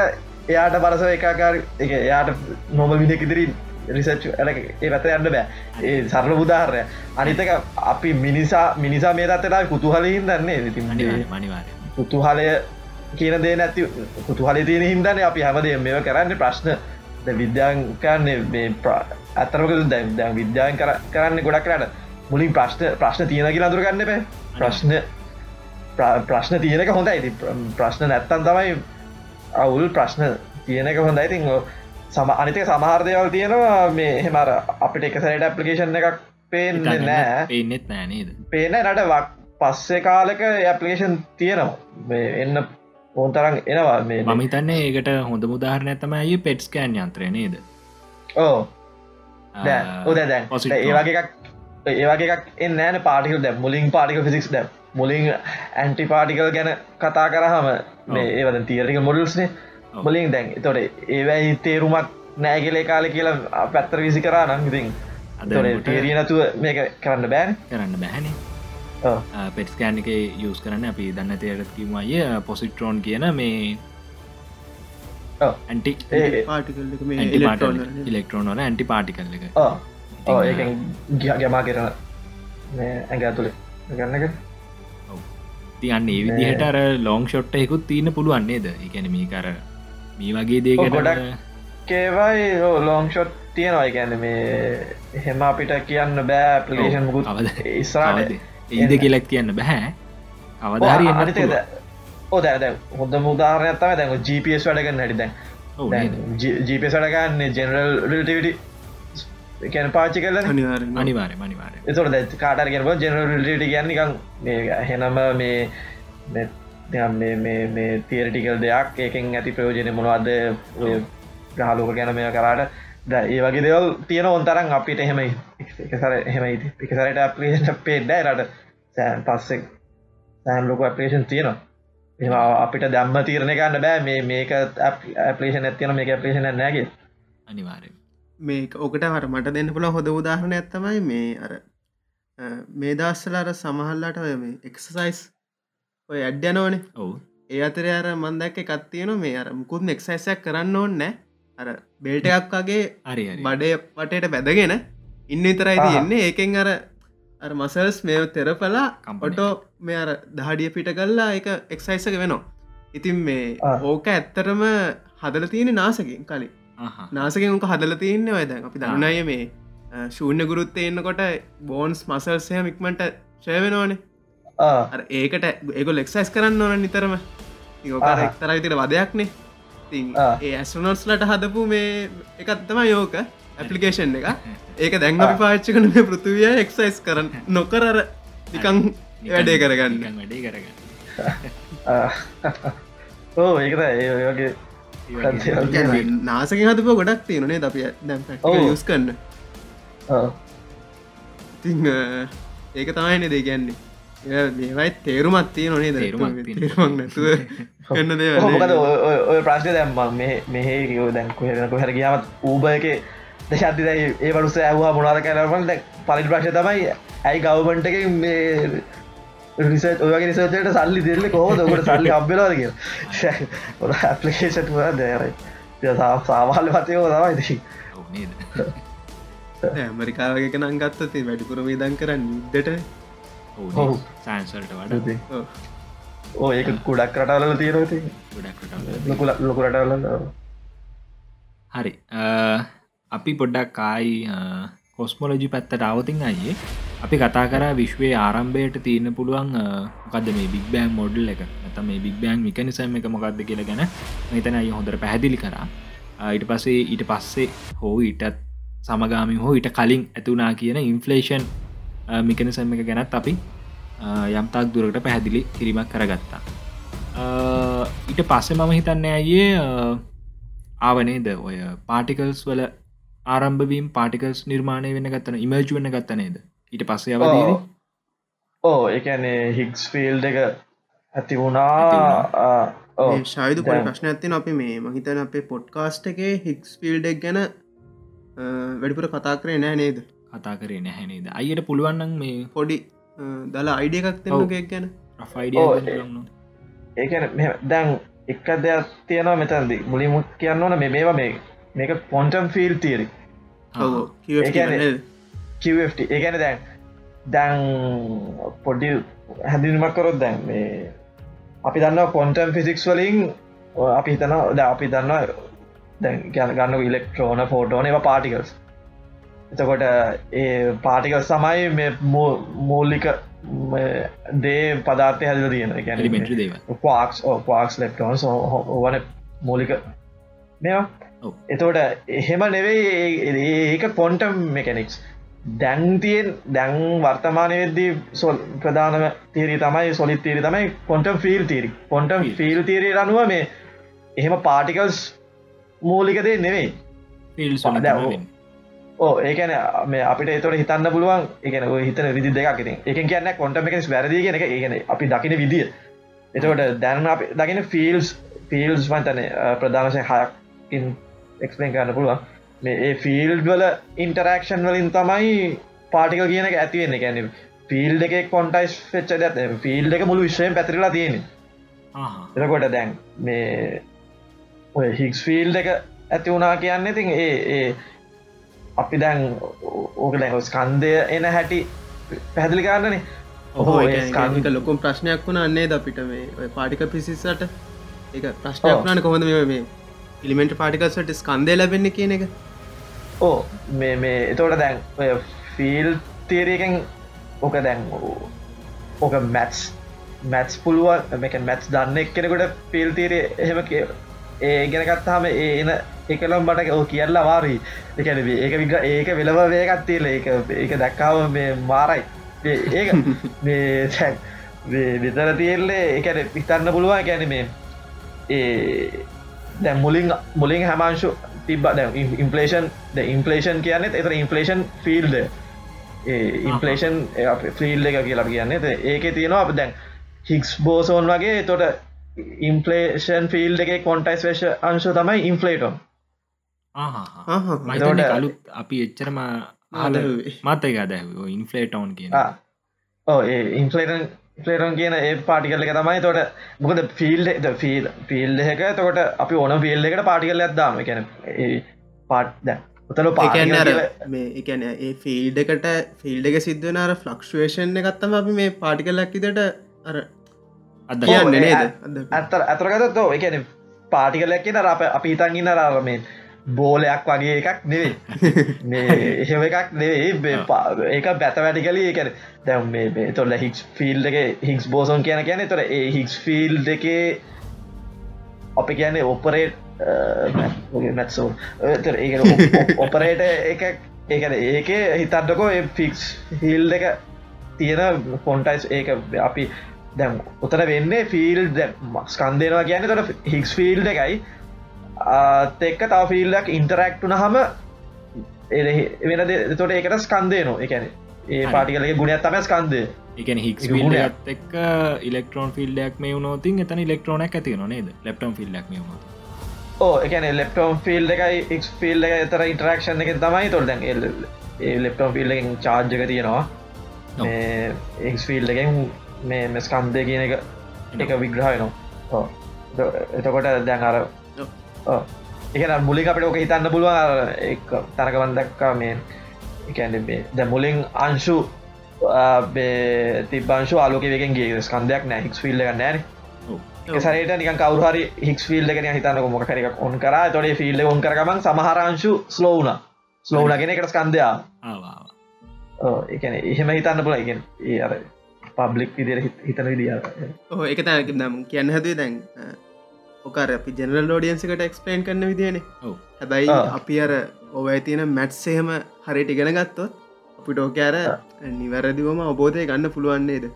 එයාට පරස එකකාර එක එයාට නොම විදික් ඉදිරි රිසච් ඒ පැත යන්න බෑ. ඒ සරල බුදාහරය අනිතක අපි මිනිසා මිනිසා මේ තත්තරා කුතුහලින් දන්නේ ති කුතුහලය කියන දේ නැති කුතුහල තියෙන හින්දන අපි හැමදේ මෙව කරන්න ප්‍රශ්න. විද්‍යාංකන්නේ මේ ඇතරමක දැම් දැම් විද්‍යාන් කරන්න ගොඩක් කරන්න. මුලින් ප්‍රශ්න ප්‍රශ්න තියෙන කියලා දුරගන්න බෑ ප්‍රශ්න ප්‍රශ්න තියනක හොඳ ඇති ප්‍රශ්න නැත්තන් තමයි අවුල් ප්‍රශ්න තියනක හොඳ ඉතින් සම අනිතක සමහර්දයවල් තියෙනවා. මේ හෙමර අපිට එක සැට ඇපලිකේෂන් එකක් පේන්න නෑ. පේනෙත් නෑනේද පේන නට වක් පස්සේ කාලක ඇපලිකේෂන් තියෙනවා. එන්න ඕන්තරන් එනවා. මේ මම හිතන්නේ ඒකට හොඳ මුදාහරණ ඇතම අය පෙට්ස්කෑන් යන්ත්‍රය නේද? ඕ දැ උද දැන් ඒවගේ එකක් ඒවගේ එකක් එන්නෑන පාටිකල් දැ මුලින් පාටික ෆිසික්ස් දැම් මුලින් ඇන්ටිපාටිකල් ගැන කතා කරහම මේ ඒවද තියරික මොඩල්ස්නේ මුලින් දැන් තොට ඒවැයි තේරුමක් නෑගෙලේ කාලෙ කියලා පැත්තර විසි කරා නම් ඉතින් තේරිය නැතුව මේක කරන්න බෑන්. කරන්න බැහැනේ පෙටස්කෑන් එක යස් කරන්න අපි දන්න තේරත් කිවමය පොසිට්‍රෝන් කියන මේ ඇන්ටි ඉලෙක්ට්‍රෝනල ඇන්ටි පාටිකල් එක ඒ ගැමා කරන ඇඟ ඇතුළේ ගන්නක තියන්න විදිහට අර ලෝං ෂොට්ට එකුත් තියන්න පුළුවන්න්නේද එකැන මේ කර මේ වගේ දේ ගොඩක් කේවයි ලෝං ෂොට් තියෙනවා. ගැන මේ එහෙම අපිට කියන්න බෑ පලේෂන් මුකුත්. ඉස්රාට ඒද කියලක් කියන්න බැහැ අවධාරය අනිතද ඕ දැ දැ හොඳ මුදාහරනත්තම දැන් GPS වැඩගන්න හැටි. දැන්? ජීපස් වැඩගන්න ජෙනරල් රිටිවිටි කැන පාචි කරලන අනිවාරෙන් අනිවාරය අනිවාරය එතොට දැ කාටර කියෙන ජෙනරල් රිටි කියන්නකම් මේ හෙනම මේ මේ මේ මේ මේ තියරටිකල් දෙයක් ඒකෙන් ඇති ප්‍රයෝජනය මොනවද? ගහලෝක ගැන මේ කරාට. ද ඒ වගේ දෙවල් තියෙන ඔන්තරන් අපිට එහෙම එකසර එහෙම එකසරට අපලේෂන් පේඩ්ඩ රට සෑන් පස්සෙක් සෑන් ලොක අපලේෂන් තියෙනවා. එම අපිට දම්ම තීරණ ගන්න බෑ. මේ මේක අපලේෂන් ඇතියන මේක අපලේෂන් නෑගේ අනිවාරය මේ ඕකට හර මට දෙන්න පුළ හොද උදාහරණ ඇත්තමයි මේ අර මේ දස්සල අර සමහල්ලට ඔය මේ එක්සසයිස් ඔය ඇඩ්‍යනෝනේ ඔවු. ඒ අතර අර මන්දැක්ක කත්තියන මේ අර මුකුත් එක්සයිසයක් කරන්න ඕන්න අර බෙල්ට එකක් වගේ හරි බඩය පටයට බැදගෙන ඉන්න විතරයි. තියෙන්නේ. ඒකෙන් අර අර මසල්ස් මේ තෙරපලා කම්පන ඔටෝ මේ අර දහඩිය පිට කල්ලා එක එක්සයිසක වෙනවා. ඉතින් මේ. ඕක ඇත්තරම හදල තියෙන නාසකින් කලින් ආහා. නාසකෙන් උක හදල තියන්නේ ඔය දැන්. අපි දන්නය මේ ශූන්‍ය ගුරුත් එන්නකොට බෝන්ස් මසල්සය මික්මට ශයවෙනවානේ අර ඒකට ඒක ලෙක්සයිස් කරන්න ඕන නිතරම. එක්තර විතර වදයක්නේ. ඒ ඇස්ටනොට්ස්ලට හදපු මේ එකත්තම යෝක ඇපලිකේෂන් එක. ඒක දැන් අපි පාච්චි කන මේ පෘතිවිය එක්සයිස් කරන්න නොකර නිකං නිකන්- වැඩේ කරගන්න. නිකන් වැඩේ කරගන්න. ඕ ඒකත ඒ කියන්නේ නාසක හදපු ගොඩක් තියෙනනේ අපි දැම්. යස් කන්න ඉතිං ඒක තමයින දේ ගැන්නේ මේවයි තේරුමත් තිය නොනේ. තේරුමක් නැතුව කන්න දේ මොකද ඔය- ප්‍රශ්ය දැම්ම මෙහෙ යෝ දැන් කොහරක හැර ගියාමත් ඌබ එක දශත්ති දැයි ඒ වරුස ඇවා මොනාද කැලවල් දැ පලිට ප්‍රශ්ය තමයි. ඇයි ගවමන්ට එක මේ රිස ඔයගේ නිසට සල්ලි දෙල්ල කෝද කට සල්ලි අබ්බෙලාද කිය ඔ ඇපලිකේෂට දෑරයි සාමාල පතයෝ තමයි ඔව් නේද? ඇමරිකාවගේ නංගත්තති වැඩිපුර වේදන් කරන්න ඉද්දට ඔව් සයින්සල්ට වඩ. ඕ ඒක කුඩක් ගොඩක් රටවල. ලොකුල ලොකුරටවල හරි. අ, අපි පොඩ්ඩක් කායි කොස්මොලජි පැත්තට අවතින් අයේ අපි කතා කර විශ්වයේ ආරම්භයට තියෙන පුළුවන් අ, මොකක්ද මේ බික් බෑන් මොඩල් එක? ඇත මේ බික් බෑන් මිකනිසම් එක මොකක්ද කියල ගැන මෙතන අය හොඳර පැහැදිලි කරා. අ, ඊට පස්සේ ඊට පස්සේ හෝ ඊටත් සමගාමි හෝ ඊට කලින් ඇතුනා කියන ඉන්ෆලේෂන් මිකනිසම් එක ගැනත් අපි අ, යම්තාක් දුරට පැහැදිලි කිරීමක් කරගත්තා. අ, ඊට පස්සේ මම හිතන්න අයේ ආවනේද ඔය පාටිකල්ස් වල ආරම්භවීම් පාටිකල්ස් නිර්මාණය වෙන ගත්තන ඉමර්ජ් වන්න ගත්ත නේද? ඊට පස්සේ අවදීර ඕ එකනේ හික්ස් ෆිල්් එක ඇති වුණා. ශයිද පොඩ. ප්‍රශ්න ඇතින අපි මේ මහිතන අපේ පොඩ්කාස්ට් එකේ හික්ස් ෆිල්ඩක් ගැන වැඩිපුර කතා කරේ නෑ නේද? කතා කරේ නැහැනේද අයට පුළුවන්නම් මේ පොඩි දලා අයිඩිය එකක්. දෙන්නකෙක් ගැන. ඒකන දැන් එක දෙයක් තියෙනවා මෙතැන්දි. මුලින්ම කියන්න ඕන මේ මේවා මේ මේක පොන්ටම් ෆිල් තීරි ඒගැන දැන් දැන් පොඩි හැදිනීමක් කරොත් දැන් මේ අපි දන්න කොන්ටම් ෆිසික්ස් වලින් අපි හිතන ද අපි දන්න දැන් ගැන ගන්න ඉලෙක්ට්‍රෝන ෆෝටෝන ඒවා පාටිකල්ස් එතකොට ඒ පාටිකල් සමයි මේ මූල්ලික මේ දේ පදාර්ථය හැදල තියෙන දේව පක්ස් පක්ස් ලෙක්ටෝන්ස් ඕවන මූලික මෙවා එතෝට එහෙම නෙවෙයි ඒක පොන්ටම් මෙකනික්ස් දැන්තියෙන් දැන් වර්තමානය වෙද්දී සොල් ප්‍රධානම තීරී තමයි සොලිත් තීරි තමයි quantum field theory quantum. Field theory අනුව මේ එහෙම පාටිකල්ස් මූලිකදේ නෙවෙයි. ෆිල් ඔව්. ඕ ඒකන මේ අපිට එතොට හිතන්න පුළුවන් එකන හිතන විදි දෙක ඉතින්. එක කියන්න කොන්ටම එකස් වැරදි එක. ඒගෙන අපි දකින විදිිය. එතකොට දැන අප දකින ෆිල්ස් ෆිල්ස් වන්තන ප්‍රධානශය හයක්කින් එක්ස්පලන් කරන්න පුළුවන්. මේ ඒ ෆිල්ඩ් වල ඉන්ටරක්ෂන් වලින් තමයි පාටිකල් කියන එක ඇතිවෙන්න ගැන ෆිල්් එක කොන්ටයිස් ෆෙච්ච ඇත ෆිල්් එක මුළු විශ්වයෙන් පැතිරලා තියෙන එතකොට දැන් මේ ඔය හික්ස් ෆිල්් එක ඇති වුණා කියන්න ඉතින් ඒ ඒ අපි දැන් ඕක දැන් ස්කන්දය එන හැටි පැහැදිලි කාරණනේ ඔහෝ ඒ ඒක ලොකුම් ප්‍රශ්නයක් වුණ අන්නේ ද අපිට මේ පාටික පිසිස්සට ඔව්. ප්‍රශ්නයක් වුණන කොහොඳ මේ ඉලිමෙන්ට පාටිකල්සට ස්කන්දය ලැබෙන්නේ කියන එක? ඕ මේ මේ එතෝට දැන් ෆිල් තේරයකෙන් ඕක දැන් ඕක මැත්ස් මැත්ස් පුළුවන් මේක මැත්ස් දන්න එක් කෙනෙකුට පිල් තීරේ එහෙම කිය ඒ ගෙනගත්තාම ඒන එකලම් බට ඕ කියල්ලා වාරී එකන ඒක විග ඒක වෙලව වේකත් තියල ඒක ඒක දැක්කාව මේ මාරයි. ඒක මේ සැන් විතර තියල්ලේ එකට පිතන්න පුළුවන් ගැන මේ ඒ දැ මුලින් මුලින් හැමාංශු තිබ ඉම්පලේෂන් ද ඉම්පලේෂන් කියන්නෙත් එතර ඉම්පලේෂන් ෆිල්ඩ ඉම්පලේෂන් ෆිල් එක කියලා කියන්න ඒක තියෙනවා අප දැන් හික්ස් බෝසෝන් වගේ තොට ඉම්පලේෂන් ෆිල් එක කොන්ටයිස් වේශ අංශ තමයි ඉම්පලේටම් මයිතට අලුත් අපි එච්චරම මත එක දැ ඉන්ෆලේටවන් කියන ඕ ඒ ඉන්ෆලේටන් ෆලේටන් කියන ඒ පාටිකල්ල එක තමයි. තොට මොකද ෆිල් ෆිල් ෆිල් එක. තකොට අපි ඕන ෆිල් එකට පාටිකල්ල ඇත්දාම කැන පාට් උතල පාන මේ එකන ඒ ෆිල්ඩ එකට ෆිල්ඩ එක සිද්ධනාර ෆලක්ෂේෂන් එකත්තම අපි මේ පාටිකල්ලක් ඉදට අර අද නේද? ඇත්තර ඇතරගත තෝ එකන පාටිකලක් කියන අප අපි ඉතන්ගන්න රාරමෙන් බෝලයක් වගේ එකක් නෙවේ එහෙම එකක් නෙවේ ඒක බැත වැඩි කලී එකන දැම් මේ තොල්ල හික්ස් ෆිල් එක හික්ස් බෝසොන් කියන කියන තොර ඒ හික්ස් ෆිල් දෙකේ අපි කියන්නේ ඔපරේට් මැත්සෝ ඔපරේට එක ඒකන ඒක හිතන්නකෝ ෆික්ස් හිල් එක තියෙන ෆොන්ටයිස් ඒක අපි දැම් උතර වෙන්නේ ෆිල් ස්කන්දේනවා කියන තොට හික්ස් ෆිල් එකයි තෙක්ක තව ෆිල්ලක් ඉන්ටරක්ටුන හම වෙන තොට ඒකට ස්කන්දය නවා එකන ඒ පාටිකලගේ ගුණයක් තම ස්කන්දය එකන ිල්ලත් එක් ඉලෙක්ට්‍රෝන් ෆිල්ඩක් මේ වනෝතින් එතන ඉලෙක්ට්‍රෝනක් ඇති නොනේද ලප්ටම් වුණොත් ඕ එකන ලෙප්ටෝම් ෆිල් එකයි එක් ෆිල් එක එතර ඉන්ටරක්ෂන් එක තමයි. තොල් දැන් එල් ලෙප්ටෝම් ෆිල් එකින් චාර්ජක තියෙනවා. එක් ෆිල් එකෙන් මේ මෙස්කන්දය කියන එක එක විග්‍රහයනවා එතකොට දැන් අර එක මුලින් අපට ඕක හිතන්න පුළුවන් තරකවන් දක්කා මේ එකැන ද මුලින් අංශු තිබංශු ආලෝකවගෙන්ගේ ස්කන්දයක් නෑ හික්ස් එක නෑන සරට නික කවරුහරි හික්ස් ෆිල්ල එකෙන හිතන්න මොක කරක ඔන් කර. තොඩේ ෆිල්ල ඔන් කරගමන් සමහරංශු ස්ලෝන ස්ලෝනගෙන එකට ස්කන්දයා එකන එහෙම හිතන්න පුල එකෙන් ඒ අර පබ්ලික් විදිර හිතන විදිිය ඕ එක තැනක නම් කියන්න හැතුේ දැන් ඕකර අපි ජනරල් ෝඩියන්සිකට එක්ස්පලේන් කරන්න විදිනේ හැබැයි අපි අර ඔව ඇතියන මැට්සේහම හරිට ඉගෙන ගත්තොත් අපිට ඕකෑර නිවැරදිවම අබෝධය ගන්න පුළුවන්න්නේද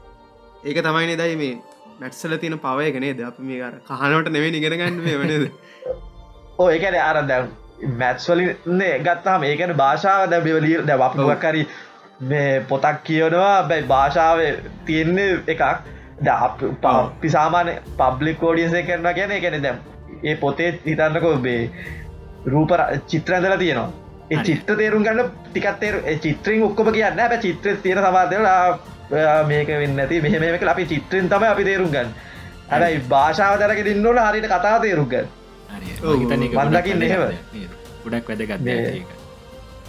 ඒක තමයි දයි මේ මැට්සල තියෙන පවයකනේද අපි මේ අර කහනට නෙවේ ඉගෙන ගන්න වනද ඕ ඒකන අර දැම් මැත්ස්වලින්නේ ගත්තාම ඒකන භාෂාව දැ බිවලීර් දැ අපකරි මේ පොතක් කියනවා බැයි භාෂාව තියෙන්නේ එකක් පිසාමාන පබ්ලික් ෝඩියන්සේ කරන ගැන ගැන දැම් ඒ පොතේ හිතන්නකො බේ රූප චිත්‍රඇඳල තියෙනවා. ඒ චිත්‍ර තේරුම් ගන්න ටිකත්තේර චිත්‍රින් ඔක්කොම කියන්න ඇ චිත්‍ර තියෙන සමාතයලා මේක වෙන්න ඇති මෙහමක අපි චිත්‍රෙන් තම අපි තේරුම් ගන්න. හැබයි භාෂාව දරක දින්නවල හරිට කතා තේරුග වන්දකින් එහෙම. ගොඩක් වැදගත්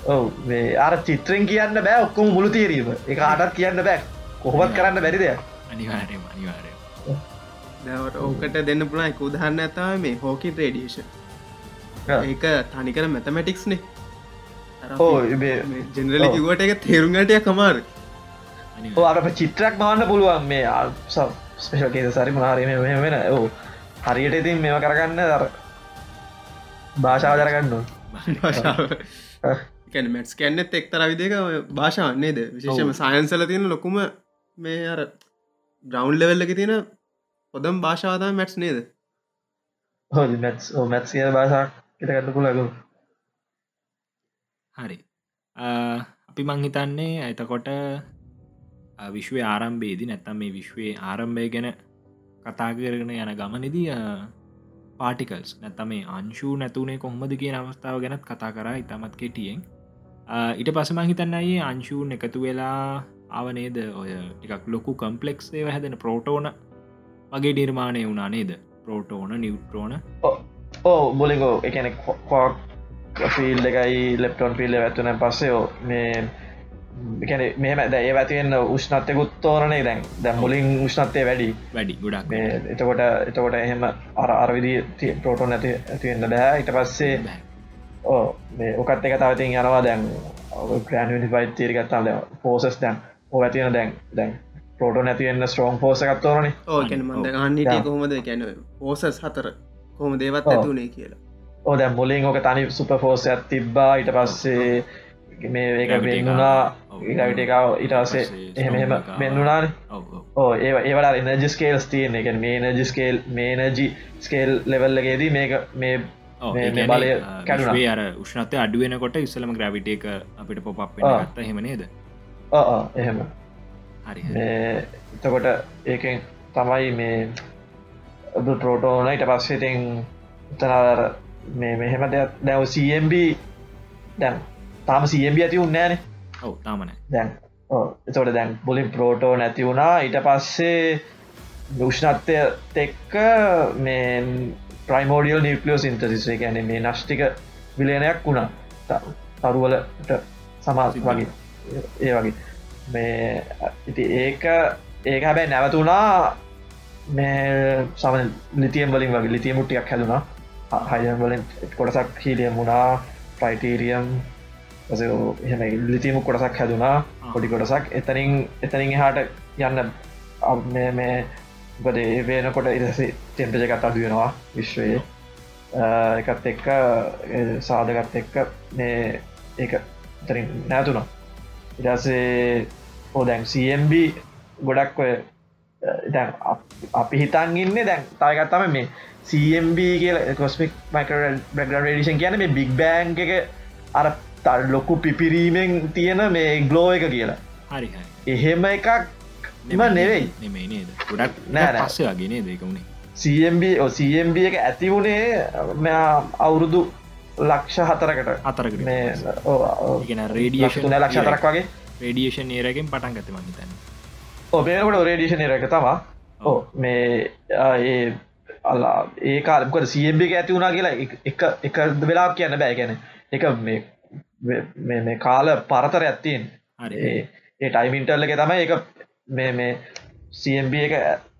ඔව මේ අර චිත්‍රෙන් කියන්න බෑ. ඔක්කොම මුළු තේරීම එක අටත් කියන්න බෑ. කොහොමත් කරන්න බැරිද අනිවාරය අනිවාරය දැවට ඕකට දෙන්න පුළා එක උදහන්න ඇතාව මේ හෝකින් රේඩියේෂන් ඒක තනිකර මැතමැටික්ස්නේ ජෙනරලි කිවට එක තේරුම්ගටය කමාර අර චිත්‍රයක් මවන්න පුළුවන්. මේ ස්පේෂකේ සරි මනාරීම වෙන. ඕ හරියට ඉතින් මෙම කරගන්න දර භාෂාව දරගන්න කැන මැට්ස් කැන්නෙත් එක්තර විදික භාෂාවන්නේද විශේෂම සයන්සල තියෙන ලොකුම මේ අර බ්‍රවන්් ලෙවල්ලක තියෙන පොදම් භාෂාවතා මැට්ස් නේද? හො මැට් මැත්ස් කිය භාෂා එතගන්න පුලගු හරි. අපි මංහිතන්නේ ඇතකොට විශ්වය ආරම්භේදී නැත්තම් මේ විශ්වයේ ආරම්භය ගැන කතා කරගෙන යන ගමනිදී පාටිකල්ස් නැත්තම මේ අංශූ නැතුනේ කොහොමද කියන අවස්ථාව ගැනත් කතා කරා ඉතාමත් කෙටියෙන්. ඊට පසම හිතන්නයේ අංශූන් එකතු වෙලා ආවනේද ඔය එකක් ලොකු කම්පලෙක්සේ හැදෙන ප්‍රෝටෝන වගේ නිර්මාණය වුණා නේද? ප්‍රෝටෝන නිවට්‍රෝන ඕ බොලිගෝ එකන කෝක් ෆිල් එකයි ලෙප්ටොන් පිල්ල ඇත්තුන පස්සයෝ මේ මෙම ද ඒ ඇතිවෙන්න උෂ්නත්තයකුත් තෝරනේ දැන්. දැ මුලින් උෂ්නත්තය වැඩි. වැඩි. ගොඩක් එතකොට එතකොට එහෙම අර අරවිදි ප්‍රෝටෝන් ඇති ඇතිවෙන්න දෑ ඉට පස්සේ ඕ මේ ඕකත් එක තවතින් යනවා දැන්. ග්‍රන් පයි තේරගත්තාම පෝසස් දැන් ඕ ඇතිවෙන දැන් දැන් පෝටෝ නැතිවෙන්න ස්ට්‍රෝන් පෝස එකත්තෝනේ ඕකැන මන්ද ගන්නට කොහොමද? කැන පෝසස් හතර කොහොම දේවත්. ඇතුනේ කියලා. ඕ දැ මුලින් ඕක තනි සුප ෆෝස ඇත් තිබ්බා. ඊට පස්සේ මේ ඒක ඔව්. ගවිටකාව ඉටසේ පස්සේ එහෙම ඔව්. ඕ ඒ ඒවට එනජි ස්කේල්ස් තියන එක මේ නජි ස්කේල් මේ නජි ස්කේල් ලෙවල්ලගේදී මේක මේ බලය. විශ්වයේ අර උෂ්ණත්වය අඩුවෙනකොට ඉස්සලම ග්‍රවිට එක අපිට පොප් ආ. එහෙම. එතකොට ඒකෙන් තමයි මේ ඔබ ප්‍රෝටෝන ඉට පස්සෙතින් උතනර මේ මෙහෙම දෙයක් දැව CMB දැන් තාම CMB ඇති උන්නෑනේ ඔව් තාමන දැන් එතොට දැන් බොලින් ප්‍රෝටෝ නැති වුණා. ඊට පස්සේ දුෂ්ණත්වය තෙක්ක මේ ප්‍රයිමෝඩියල් නිිකලියෝ සින්තසිසේ ගැන මේ නෂ්ටික විලේනයක් වුණා. තරුවලට සමාත් වගේ. ඒ වගේ මේ ඉති ඒක ඒක හැබැයි නැවතුනා මේ සම ලිතියම් වලින් වගේ ලිතිය මුට්ටියක් හැදුනා. හයම් වලින් කොටසක් හීලියම් වුණා. ටයිටීරියම් එහෙම ලිතියමු කොටසක් හැදුනා. පොඩි කොටසක්. එතනින් එතනින් එහාට යන්න මේ මේ ගොඩ වේනකොට ඉරස ටෙම්පජ එකත් අඩු වෙනවා විශ්වයේ. එකත් එක්ක ඒ සාධකත් එක්ක මේ ඒක තරින් නැතුනවා ඉඩසේ හෝ දැන් CMB ගොඩක් ඔය දැන් අප- හිතන් ඉන්න දැන් තායකත්තම මේ CMB කියල කොස්මික් මයික බැග රඩිෂන් කියන මේ බික් බෑන් එක අර තර ලොකු පිපිරීමෙන් තියෙන මේ ග්ලෝ එක කියලා. හරි එහෙම එකක් ම නෙවෙයි. නේද? ගොඩක් නෑ. පස්සේ වගේ නේද එක වුණේ CMB ඔ CMB එක ඇති වුණේ අවුරුදු ලක්ෂ හතරකට. අතරකට රේඩියෂන් ලක්ෂ හතරක් වගේ? රේඩියේෂන් ඒරගෙන් පටන් ගත මහිතන්න ඔබේකට රේඩිෂන් එක තමා ඕ මේ ඒ අල්ලා ඒ කාලමකට සියම්බ ඇති වුණා කියලා එක- එක වෙලා කියන්න බෑ. ගැන එක මේ මේ- කාල පරතර ඇත්තියෙන් ඒ ටයිමින්ටල්ල එක තමයි එක මේ මේ CMB එක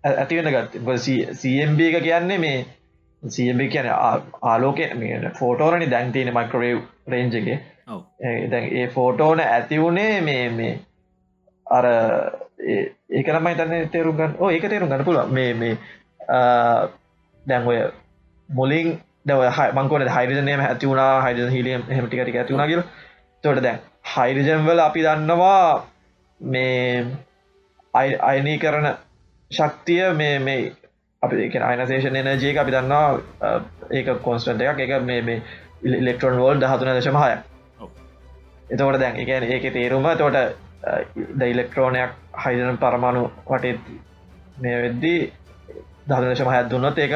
ඇතිවෙන ගත් CMB එක කියන්නේ මේ CMB කියන ආලෝක ෆෝටෝනනි දැන්තින මයිකරේව් රේන්ජ එක. ඔව්. දැන් ඒ ෆෝටෝන ඇති වුණේ මේ මේ අර ඒ- ඒක ළමයි තන්න තේරුම් ගන්න ඕ ඒක තේරුම් ගන්න පුළුව මේ මේ ආ, දැන් ඔය මුලින් දව මංකොට හයිරජනයම ඇති වුණා හයිඩ හිලියම් හෙමටිකට ඇති වුණ කියල. තොට දැන් හයිරජම් වල අපි දන්නවා මේ අයි- අයනී කරන ශක්තිය මේ මේ අපි එක අයිනසේෂන් එනජයක අපි දන්නවා ඒක කොන්ස්ටන්ට එකක්. එක මේ මේ ඉලෙක්ට්‍රෝන් වෝල් දහතුන දශමහය. එතකොට දැන් එක ඒක තේරුම තොට ද ඉලෙක්ට්‍රෝනයක් හයිදන පරමාණු වටේ මේ වෙද්දී දහදශම හත් දුන්නොත් ඒක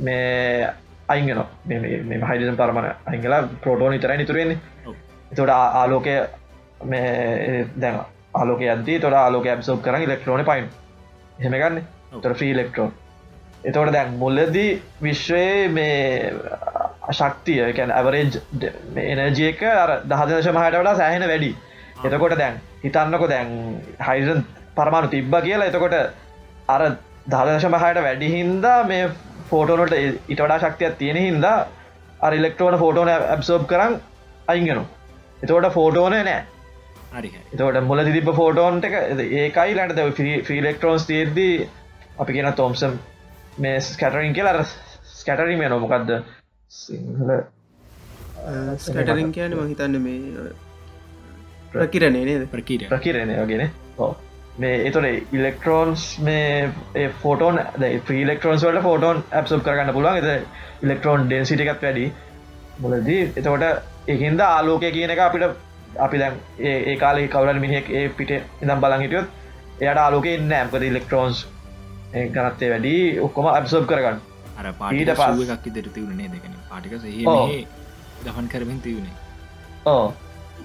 මේ අයිගෙන මේ හයිඩන පරමණ අංගලා ප්‍රෝටෝන ඉතරයි නිතුරෙන්නේ. තොට ආලෝකය මේ දැන් ආලෝක අද තොට ආලෝක ඇබ්සෝප් කරන ඉලෙක්ට්‍රෝන පයින්. හෙමගන්න. තොර ්‍රී ඉලෙක්ට්‍රෝන් එතවට දැන් මුල්ලදී විශ්වයේ මේ ශක්තිය කැන් ඇවරේජ් එනජය එක අර දහදශම හට වඩා සෑහෙන වැඩි. එතකොට දැන් හිතන්නකො දැන් හයිසන් පරමාණු තිබ්බ කියලා. එතකොට අර දහදශම හයට වැඩි හින්දා මේ ෆෝටෝනට ඉට වඩා ශක්තියක් තියෙන හින්දා අර ඉලෙක්ට්‍රෝන ෆෝටෝන ඇබ්සෝබ් කරන්න අයිගෙනු එතකොට ෆෝටෝන නෑ එතකොට මුල තිබ ෆෝටෝන්ට එක ඒකයි ලට ෆිලෙක්ට්‍රෝන්ස් තියද්දී අපි කියන තෝම්සම් මේ ස්කටරින් කියලා ස්කටරීම නොමකක්ද සිංහල. ස්කටරින් කියන මහිතන්න මේ ප්‍රකිරණය නේද? ප්‍රකීර ප්‍රකිරණය වගෙන ඕ මේ එතොට ඉලෙක්ට්‍රෝන්ස් මේ ෆෝටෝන් ්‍රීලෙක්ට්‍රෝන්ස් වලට ෆෝටෝන් ඇප්සප් කරගන්න පුළුවන්. එත ඉලෙක්ට්‍රෝන් ඩෙන්සිට එකත් වැඩි. මුලදී එතකොට එහින්ද ආලෝකය කියන එක අපිට අපි දැන් ඒ ඒ කාලේ කවරන් මිනිහෙක් ඒ පිට ඉදම් බලන් හිටියොත් එයට ආලෝක එන්න ඇම්කද ගනත්තේ වැඩි ඔක්කොම ඇබ්සෝබ් කරගන්න. අර පාට එකක් ඉදිරි තිවුණේ දෙකන පාටික දහන් කරමින් තිවුණේ ඕ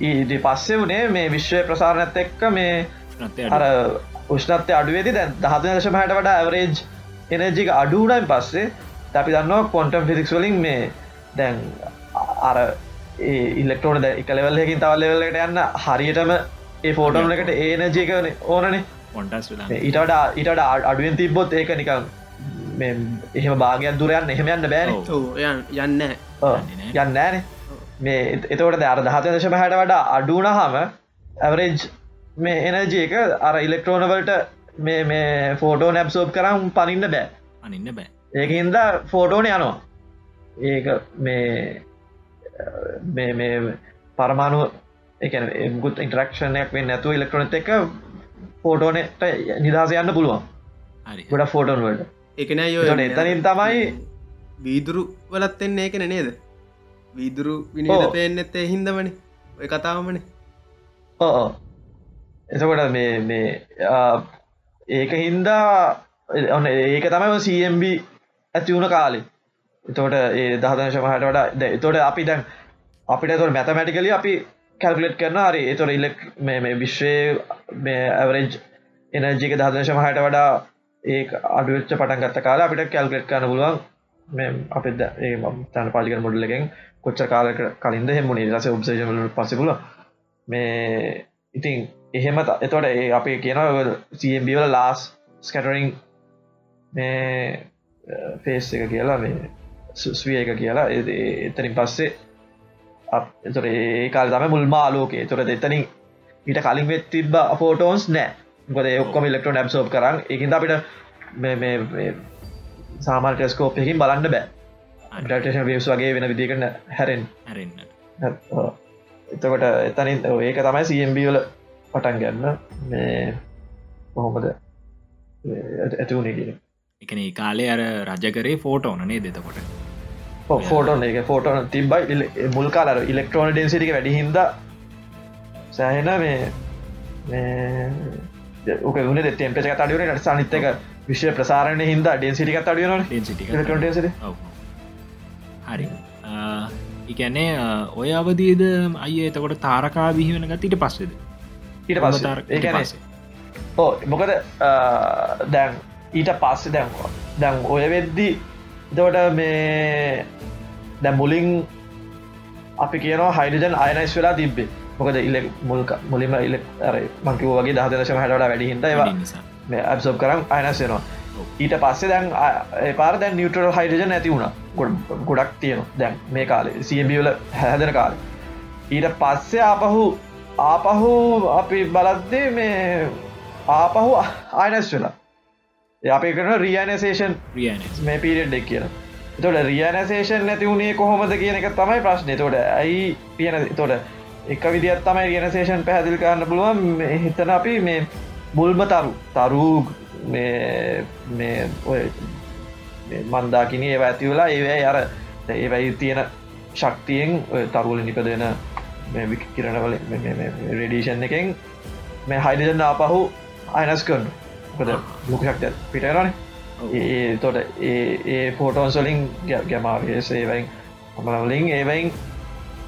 ඊට පස්සේ වනේ මේ විශ්වය ප්‍රසාරණත් එක්ක මේ අර උෂ්නත්ය අඩුවේදි දැන් දහත දශම හට වඩා ඇවරේජ් එනජික අඩුනයින් පස්සේ අපි දන්නවා කොන්ටම් ෆිසික්ස් වලින් මේ දැන් අර ඉල්ලෙක්ටෝන ද එක ලෙවල්ලකින් තවල්ලෙවල්ලට යන්න හරියටම ඒ ෆෝටෝන් එකට ඒනජයක ඕනනේ පොන්ටස් වෙලා ඊටට ඊට අඩුවෙන් තිබ්බොත් ඒක නිකම් මේ එහෙම භාගයක් දුරයන් එහෙම යන්න බෑන. යන්න යන්නේ නෑ. මේ එත- එතකොට අර දහත දශම හැට වඩා අඩුනහම ඇවරේජ් මේ එනජ එක අර ඉලෙක්ට්‍රෝනවලට මේ මේ ෆෝටෝ නැබ්සෝප් කරම් පනින්න බෑ. අනින්න බෑ. ඒක හින්ද ෆෝටෝන යනවා. ඒක මේ මේ මේ පරමාණු එක ගුත් ඉන්ටරක්ෂණයක් වෙන් නැතුව ඉලෙක්ට්‍රොනත් එක ෆෝටෝනට නිදහස යන්න පුළුවන්. හරි ගොඩ ෆෝටෝන් වලට එකන එතනින් තමයි වීදුරු වලත් එන්නේ ඒකන නේද? වීදුරු විනිල ඔව්. පේනෙත් ඒ හින්දමන. ඔය කතාවමන. ඕ එතකොට මේ මේ ආ, ඒක හින්දා ඔන්න ඒක තමයි සම්බ ඇතිවුණ කාලේ. එතෝට ඒ දහදශමහට වඩා ද- එතෝට අපි දැන් අපිට තොට මැතමැටිකලි අපි කැල්කලෙට් කරන හරි එතොට ඉල්ලෙක් මේ විශ්වය මේ ඇවරෙජ් එනජික දහදශමහට වඩා ඒ අඩුවච්ච පටන් ගත්ත කාලා අපිට කැල්කලෙට් කරන පුළුවන්. මේ අප ඒ තන පාලික මොඩලගෙන් කොච්ච කාලක කලින්ද හෙමුණේ රස ඔබ්සේෂල පසිපුල මේ ඉතින් එහෙම ත- එතොට ඒ අපේ කියන සම්බවල ලාස් ස්කටරිං මේ uh, ෆේස් එක කියලා මේ සුස්විය එක කියලා. ඒ- ඒ- එතනින් පස්සේ අප- එතොට ඒ කාල් තම මුල්ම ආලෝකේ තොට එතනින් ඊට කලින් වෙත් තිබ ෆෝටෝන්ස් නෑ. ගොද ඔක්කොම ඉලෙක්ට්‍රෝ නැබ්සෝප් කරන්න එකින් අපිට සාමාල් ටෙස්කෝප් එකින් බලන්න බෑ. ඩටේෂන් වේස් වගේ වෙන විදිකන්න හැරෙන් හැරෙන්න්න එතකොට එතනින් ඒක තමයි සම්බ වල පටන් ගන්න මේ කොහොමද? ඇතිවුණේ කියෙන එකන කාලේ අර රජකරේ ෆෝටෝන නේ දෙතකොට ෆෝටෝන් එක. ෆෝටෝන තිබයි මුල් කාලර ඉලෙක්ට්‍රෝන ඩෙන්සිටික වැඩි හිද සෑහෙන මේ ඕක වුණ තෙම්පෙක අඩුවන සනිත්තක විශ්ව ප්‍රසාරණය හිද ඩෙන්සිටික ඩෙන්සිටි හරි. එකන්නේ ඔය අවදීද අය එතකොට තාරකා බිහිවෙන ගතිට පස්සෙද? ඊට ඒකන ඕ මොකද දැන් ඊට පස්සෙ දැන් දැන් ඔය වෙද්දි දවට මේ දැ මුලින් අපි කියනවා හයිඩජන් අයනයිස් වෙලා තිබ්බේ. මොකද ඉල්ල මුල්ක මුලිම ඉල්ල මංකිව වගේ දහදශම හටට වැඩි හිද ඒවා මේ ඇබ්සෝබ් කරම් අයනස් වෙනවා. ඊට පස්සේ දැන් පාර දැන් නිියටරල් හයිඩජන් ඇති වුණ. ගොඩ ගොඩක් තියෙන දැන් මේ කාලේ. සියබියල හැදෙන කාල. ඊට පස්සේ ආපහු ආපහු අපි බලද්දේ මේ ආපහු ආයනස් වෙලා අපි කරන රියනසේෂන් රියන මේ පිරිඩ් එක් කියන තොට රියනසේෂන් නැති වුණේ කොහොමද කියන එක තමයි ප්‍රශ්නය තොට ඇයි පියන තොට එක විදිත් තමයි රියනසේෂන් පැහැදිල් කරන්න පුළුවන්. හිතන අපි මේ මුල්ම තරු තරු මේ ඔය මන්දාකින ඒ ඇති වෙලා ඒ අර ඒවැයි තියෙන ශක්තියෙන් තරුවල නිපදෙන විකිරණවල රඩීෂන් එකෙන් මේ හයිඩජන් ආපහු අයනස් කරන ොද ලොක ශක්ත පිටරන. ඒ තොට ඒ ෆෝටෝන්සොලින් ගැමාවේ සේවයින් අමනවලින් ඒවයින්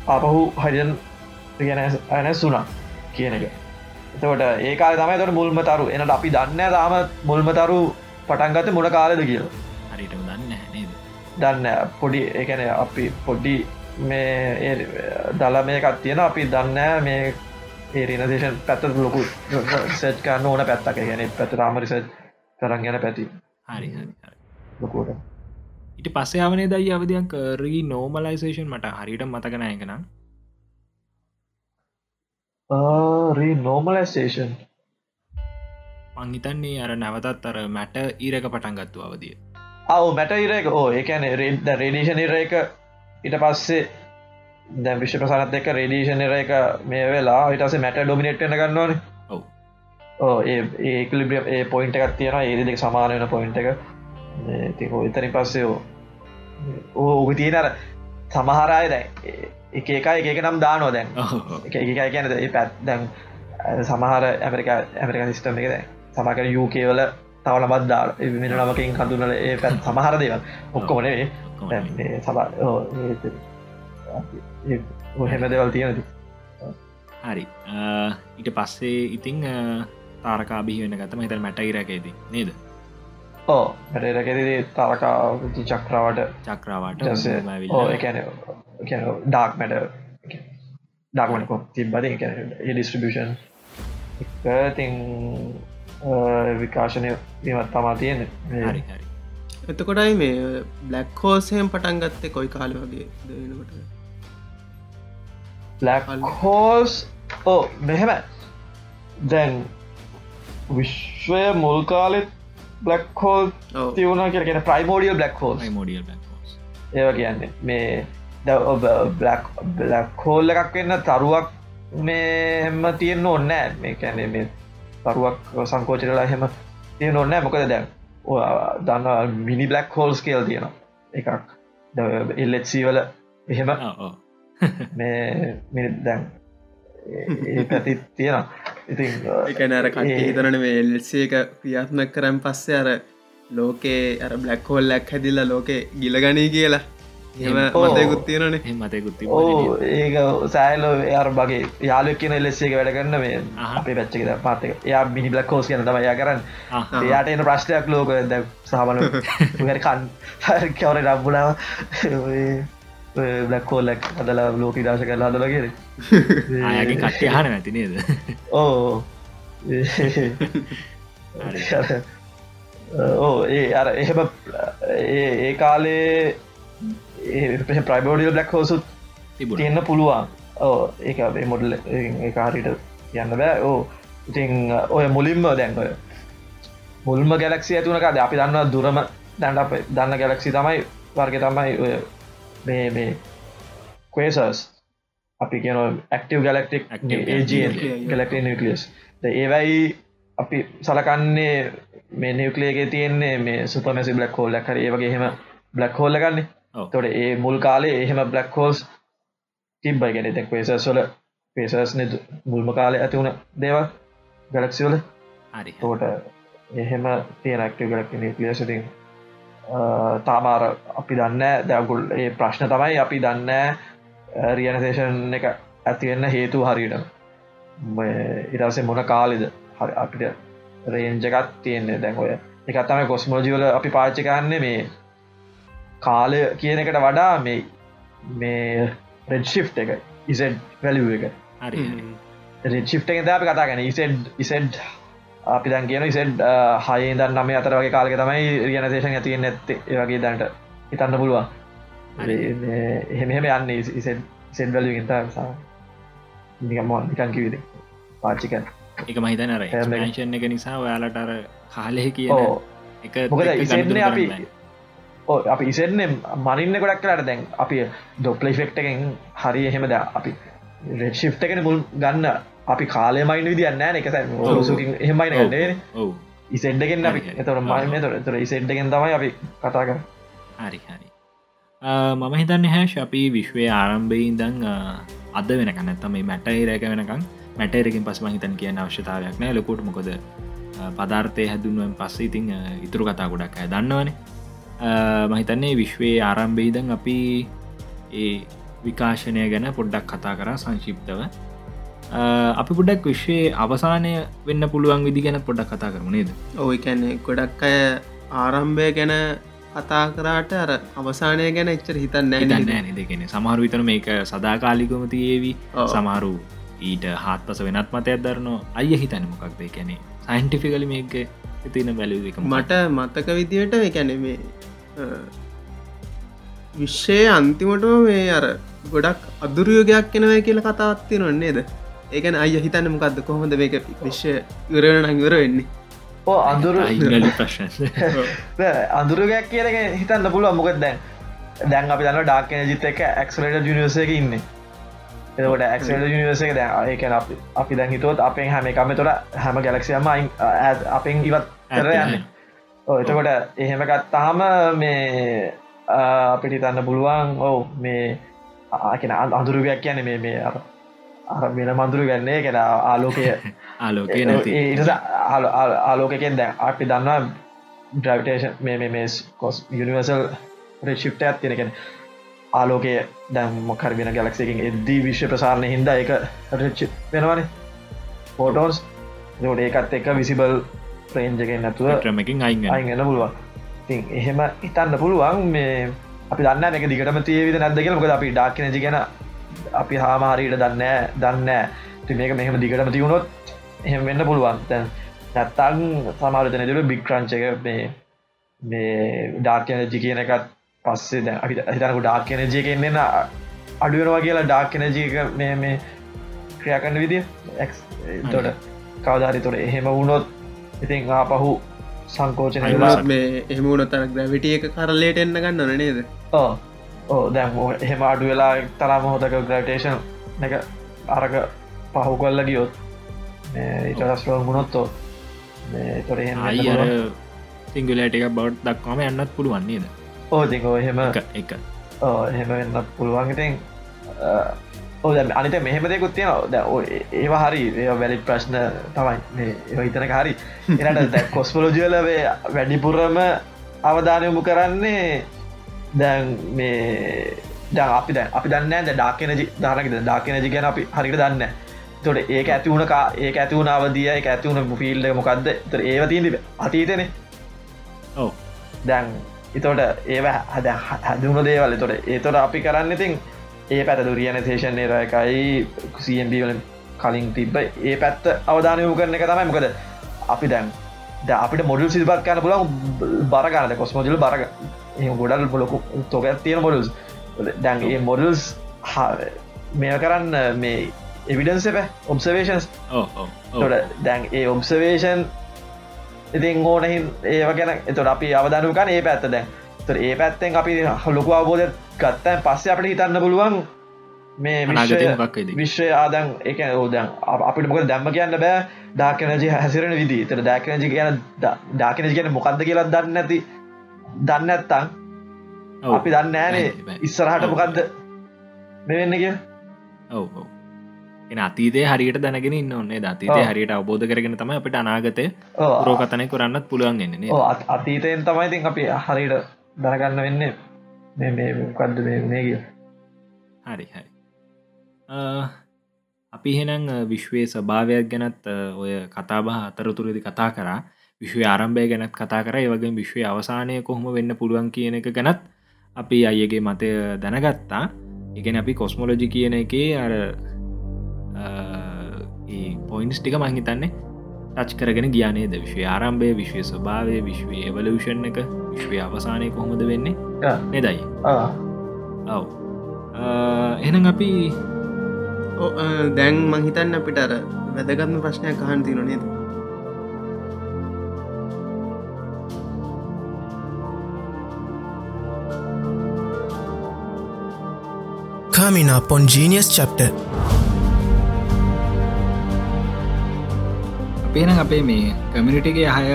ආපහු හයිඩන් අයනැස් වුනා කියන එක. එතකොට ඒකාල තමයි තොට මුල්ම තරු. එනට අපි දන්න තාම මුල්ම තරු පටන්ගත මොන කාලද කියල. හරිටම දන්න දන්න පොඩි එකන අපි පොඩ්ඩි මේ දල මේකත් තියෙන අපි දන්න මේ ඒරිනදේශන් පැත්ත ලොකු සෙට් කරන්න ඕන පැත්තක ගැන පැත රාමරිසට් කරන් ගැන පැති හරි. ලොකෝට ඉට පස්සේ අවනේ දයි අවධයක් රී නෝමලයිසේෂන් මට හරිට මතකනයකනම් රී නෝමලයිස්ටේෂන් මංහිතන්නේ අර නැවතත් අර මැට ඊරක පටන් ගත්තු අවදිය. අවු මැට ඉරක ඕ ඒකැන රෙඩ් රේඩිෂන් ඉර එක ඉට පස්සේ දැ විශ්ෂ ප්‍රසානත් එක්ක රේඩිෂන් ඉර එක මේ වෙලා ඉටස මැට ඩොමිනට්න ගන්නවන ඕ ඒ ඒකලිබිය ඒ පොයින්ට එකක් තියෙන ඒ දෙක සමානයන පොයින්ට එක. තිකෝ එතනි පස්සේ ඕ ඕක තියෙන අර සමහරය දැන් එක එකයි එක නම් දානෝ. දැන් එක එක කියන ඒ පැත් දැන් සමහර ඇමරිකා ඇමරිකා සිිස්ටම එක දැන් සමකර යුකේවල තවල බත් දාල මිනි නමකින් කඳුනල ඒ පැත් සමහර දේව ඔක්කොමනේ සබ හෙම දෙවල් තියෙනති හරි ඊට පස්සේ ඉතිං තාරකා බිහිවෙන ගතම හිතර මැට ඉරකේද නේද ඕ මැටරකෙදේ තාරකා චක්‍රාවට චක්‍රාවට ඩාක් මැට ඩාක්මට තිබ්බද ඒ ඩිස්ට්‍රිබියෂන් තින් විකාශනය වීමත් තමා තියෙන හරි හරි එතකොටයි මේ බ්ලක් හෝසයෙන් පටන් ගත්තේ කොයි කාල වගේ? දනකොට ලක් හෝස් ඕ මෙහෙම. දැන් විශ්වය මුල් කාලෙත් බ්ලක් හෝල්. තිවුණ කරගෙන ප්‍රයිමෝඩියල් බ්ලක් හෝල් මෝඩියල් ඒව කියන්නේ මේ බ්ලක් හෝල් එකක් වෙන්න තරුවක් මේ හෙම තියෙන්න්න ඔන්න මේ කැනේ මේ තරුවක් සංකෝචරලා හෙම තියෙන ඔන්න මොකද දැන් දන්න මිනි බ්ලක් හෝල්ස් කියල් තියෙනවා. එකක්. එල්ලෙත්සීවල එහෙම මේ මිනි දැන් පැතිත් තියෙන ඉතින් එක නර කට හිතරන මේ එල්සේ එක ක්‍රියාත්මක කරම් පස්සේ අර ලෝකේ අර බ්ලක් හෝල්ලක් හැදිල්ල ලෝකේ ගිලගනී කියලා. එම. මතයකුත් තියෙනනේ මතයකුත් ඕ ඒක සෑලෝ එයාර බගේ යාලු කියන ලෙස්සේ එක වැඩගන්න මේ අහහ. අපේ පැච්චක පාතක එයා මිනි බ්ලක් කෝස් කියන තම යා කරන්න. එයාට එන ප්‍රශ්ටයක් ලෝක ද සහමන හරි කන් කවර රබ්බුලාව බ්ලක් කෝල්ලක් අදලා ලෝක දාශ කරලා හදලගේර ආයගේ කට්ටය හන නැති නේද? ඕ. ඕ ඒ අර එහෙම ඒ ඒ කාලේ ප්‍රයිබෝඩියල් බ්ලක් හෝසුත් තිබුණ. තියෙන්න්න පුළුවන්. ඕ ඒක අපේ මොඩල් කාරිට යන්න බෑ. ඕ ඉතිං ඔය මුලින්ම දැන් ඔය මුල්ම ගැලක්සි ඇතුනකාද? අපි දන්න දුරම දැන්ට අප දන්න ගැලක්සි තමයි වර්ග තමයි මේ මේ කේසස් අපි කියන ඇක්ටව ගලක්ටික්. ගලක්ට නිකලියස් ඒවයි අපි සලකන්නේ මේ නිවකලේගේ තියෙන්නේ මේ සුපමැසි බ්ලක් හෝල් ලැකර ඒවගේ හෙම බ්ලක් හෝල්ල ගන්නේ. තොට ඒ මුල් කාලේ එහෙම බ්ලක් හෝල්ස් තිබ්බයි. ගැන තැක් පේසස් මුල්ම කාලය ඇති වුණ දේවල් ගලක්සිවල හරි. තෝට එහෙම තියෙන ක්ටව ගලක් නිකලියසිතින් තාමාර අපි දන්න දැගුල් ඒ ප්‍රශ්න තමයි අපි දන්න රියනසේෂන් එක ඇතිවෙන්න හේතු හරිට ඉරසේ මොන කාලෙද? හරි අපිට රේන්ජකත් තියෙන්නේ. දැන් ඔය එකත්තම කොස්මෝජිවල අපි පාච්චි කරන්නේ මේ කාලය කියන එකට වඩා මේ මේ රෙඩ්ශිෆ් එක ඉසෙඩ් වැලිුව එක. හරි රෙඩ්ශිප් එක ද අපි කතා ගැන ඉසෙඩ් ඉසෙඩ් අපි දැන් කියන ඉසෙඩ් හය දන් නම අතර වගේ කාලක තමයි රියනතේෂන් ඇතියෙන් නැත්තේ ඒ වගේ දැන්ට හිතන්න පුළුවන්. එහෙමහෙම යන්න සෙඩ් වැලිගින්ට නිකම නිකන් කිවිද පාච්චිකන් එක මහිතන අර ෂන් එක. නිසා ඔයාලට අර කාලය කියන ඕ එක මොකද ඉසෙන්නේ අපි? අපි ඉසෙන්නේ මනින්න ගොඩක් කරට දැන් අපි ඩොප්ලයි ෆෙක්ට එකෙන් හරි එහෙමද අපි රෙක්ෂිප් එකන මුල් ගන්න අපි කාලය මයින් විදින්න නෑ එක සුකින් එහෙමයින ඔව්. ගන්නේන ඔව්. ඉසෙන්ඩගෙන් අපි. එතොර මයිම තොර තොර ඉසෙන්ඩගෙන් තමයි අපි කතා කර හරි හරි. මම හිතන්න හැෂ් අපි විශ්වය ආරම්භයෙන් දං අද වෙනකන්න ඇත්තම මැටයි රැක වෙනකම් මැටරකින් පස් මහිතන් කියන අවශ්‍යතාවයක් නෑ. ලොකුට මොකොද පදාර්ථය හැදුනුවෙන් පස්ස ඉතිං ඉතුරු කතා ගොඩක් ඇය දන්නවන. මහිතන්නේ විශ්වයේ ආරම්භීදන් අපි ඒ විකාශනය ගැන පොඩ්ඩක් කතා කර සංශිප්තව අපි පුඩක් විශ්වයේ අවසානය වෙන්න පුළුවන් විදි ගැන පොඩක් කතා කරමුණේද ඔයි කැන්නේ ගොඩක් අය ආරම්භය ගැන කතා කරාට අර අවසානය ගැන එච්චර හිතන්න දන්න නෑ නිදගෙන සමහරු විතන මේක සදාකාලිකම තියේවී. ඔව්. සමහරු ඊට හත් පස වෙනත් මතයක් දරනවා. අය හිතන මොකක්ද? කැනෙ සයින්ටිෆිකලි මේක තින බැලුව එක මට මතක විදියට එකැන මේ විශ්ෂය අන්තිමටම මේ අර ගොඩක් අදුරයෝගයක් කෙනවය කියල කතාත්ති නොන්නේද ඒකන අය හිතන්න මොකක්ද කොහොමද මේක විශ්ෂය ඉවරණ ඉවර වෙන්නේ ඕ අඳුරු අඳුරගයක් කියලක හිතන්න පුළුව මොකද දැන් දැන් අපි දන්න ඩාක්කන ජිත එක ඇක්ලට ජනිවස එක ඉන්න. එකට ඇක්ලට ජනිවස එක දැන් ඒක අපි අපි දැන් හිතුවත් අපෙන් හැම එකම තොට හැම ගැලක්ෂයම අපෙන් ඉවත් කර යන්න. එතකොට එහෙම ගත්තාම මේ අපිට හිතන්න පුළුවන් ඔවු මේ ආකෙන අඳුරුගයක් කියන මේ මේ අර වෙන මඳුරු ගන්නේ කෙන ආලෝකය. ආලෝකය නැති. ආලෝකකෙන් දැන් අපි දන්නවා ඩ්‍රවිටේෂන් මේ මේ කොස් යනිවර්සල් රේශිප්ට ඇත්තිෙනකෙන ආලෝකය දැම් මොකර වෙන ගැලක්සකින් එද්දී විශ්ව ප්‍රසාරණය හින්ද එක රච්චි වෙනවන. පෝටෝස් දට ඒකත් එක විසිබල් ප්‍රේන්ජගෙන් නැතුව ක්‍රමකින් අයිග අයිගන්න පුළුවන්. ති එහෙම හිතන්න පුළුවන් මේ අපි දන්න එක දිගටම තියවිද නැදගෙන මොකද අපි ඩාක්නජි ගැන අපි හාමහරීට දන්න දන්න මේක මෙහෙම දිගටම තියුණොත් එහෙම වෙන්න පුළුවන්. තැන් නැත්තං සමාරතන දුර බික්්‍රංච එක මේ මේ ඩාර්කනජි කියන එකත් පස්සේ දැ අපි හිතනකු ඩාර්කනජය කෙන්න්න අඩුවනවා කියලා ඩාර්කනජයක මේ මේ ක්‍රියා කරන්න විදිිය. තොට කවධාරි තොට එහෙම වුණොත් ඉතින් ආපහු. වෙලා මේ එහමුණ තර ග්‍රවිටිය එක කරලේට එන්න ගන්න නේද? ඕ දැම් එහෙම අඩු වෙලා තරම හොතක ග්‍රටේෂන් එක අරක පහු කොල්ල ගියොත් ඉටස්ලෝ ගුණොත්තෝ තොර සිංගලට එක බව් දක්වාම යන්නත් පුළුවන්නේද ඕතිකෝ එහෙම. එක එහෙම වෙන්න පුළුවන්. ඉතින් ඕ දැ අනිත මෙහෙම දෙකුත් තියෙන ඒවා හරි වැලි ප්‍රශ්න තමයි. ඒ හිතනක හරි. එනට කොස්පොලෝජියලවේ වැඩිපුරම අවධානයමු කරන්නේ දැන් මේ දැන් අපි දැන් අපි දන්න ද ඩාකනජි ධනක ඩාකනජි ගැන අපි හරිට දන්න තොට ඒක ඇති වුණකා ඒක ඇති වුණ අවදිය එක ඇති වුණ ෆිල්ඩ මොකක්ද තර ඒව තිීද අතීතනේ. ඔව. දැන් එතොට ඒව හද හදුන දේවල්. තොට ඒතොට අපි කරන්න ඉතින් ඒ පැත දුරියන තේෂන් නේර එකයි සම්බ වලින් කලින් තිබ්බ ඒ පැත්ත අවධානයමු කරන එක තමයි. මොකද අපි දැන් ද අපිට මොඩල් සිල්පත් කන්න පුලන් බරගන්නද කොස්මෝජල බරග ගොඩල් පොලොකු තොක තියෙන මොඩල්ස් දැන් ඒ මොඩල්ස් මෙය කරන්න මේ එවිඩන්ස එප ඔබ්සවේෂන්ස් තොට දැන් ඒ ඔබ්සවේෂන් ඉතින් ඕනහින් ඒව ගැන එතොට අපි අවධානුකන් ඒ පැත්ත දැන් තොර ඒ පැත්තෙන් අපි ලොකු අවබෝධ ගත්තන් පස්සේ අපට හිතන්න පුළුවන් මේ විශ්වය- ආදන් එක ඕදන් අපිට මොක දැම්ම කියන්න බෑ ඩාකනජි හැසිරෙන විදි තර ඩාකනජි කියන ඩාකනජි කියන මොකක්ද කියලා දන්න ඇති දන්න ඇත්තං අපි දන්න ෑනේ. ඉස්සරහට මොකක්ද මෙවෙන්න කිය ඔව එන අතීතේ හරියට දැනගෙන ඉන්න ඔන්නේ අතීතය ඔව්. හරියට අවබෝධ කරගෙන තම අපට අනාගතය ඕ රෝකතනය කරන්නත් පුළුවන් එන්නේ අතීතයෙන් තමයි ඉතින් අපි හරිට දැනගන්න වෙන්නේ. මේ මේ මොකක්ද මේ කිය හරි හරි. අපි හෙනම් විශ්වයේ ස්භාවයක් ගැනත් ඔය කතාබහ අතරතුරදි කතා කරා විශ්ව ආරම්භය ගැනත් කතා කර. වගේ විශ්වය අවසානය කොහොම වෙන්න පුළුවන් කියන එක ගැනත් අපි අයගේ මතය දැනගත්තා. ඉගෙන අපි කොස්මොලොජි කියන එකේ අර පොයින්ස් ටික මහිතන්නේ ටච් කරගෙන ගියානේද විශ්ව ආරම්භය විශ්වය ස්වභාවය විශ්වය එවලෂන් එක විශ්වය අවසානය කොහොමද වෙන්නේ. නෙදයි ආ, ඔව්. එනම් අපි දැන් මංහිතන්න අපිට අර වැදගත්ම ප්‍රශ්නයක් අහන් තින නේද Coming up on Genius Chapter. අපේන අපේ මේ කමිනිටගේ අහය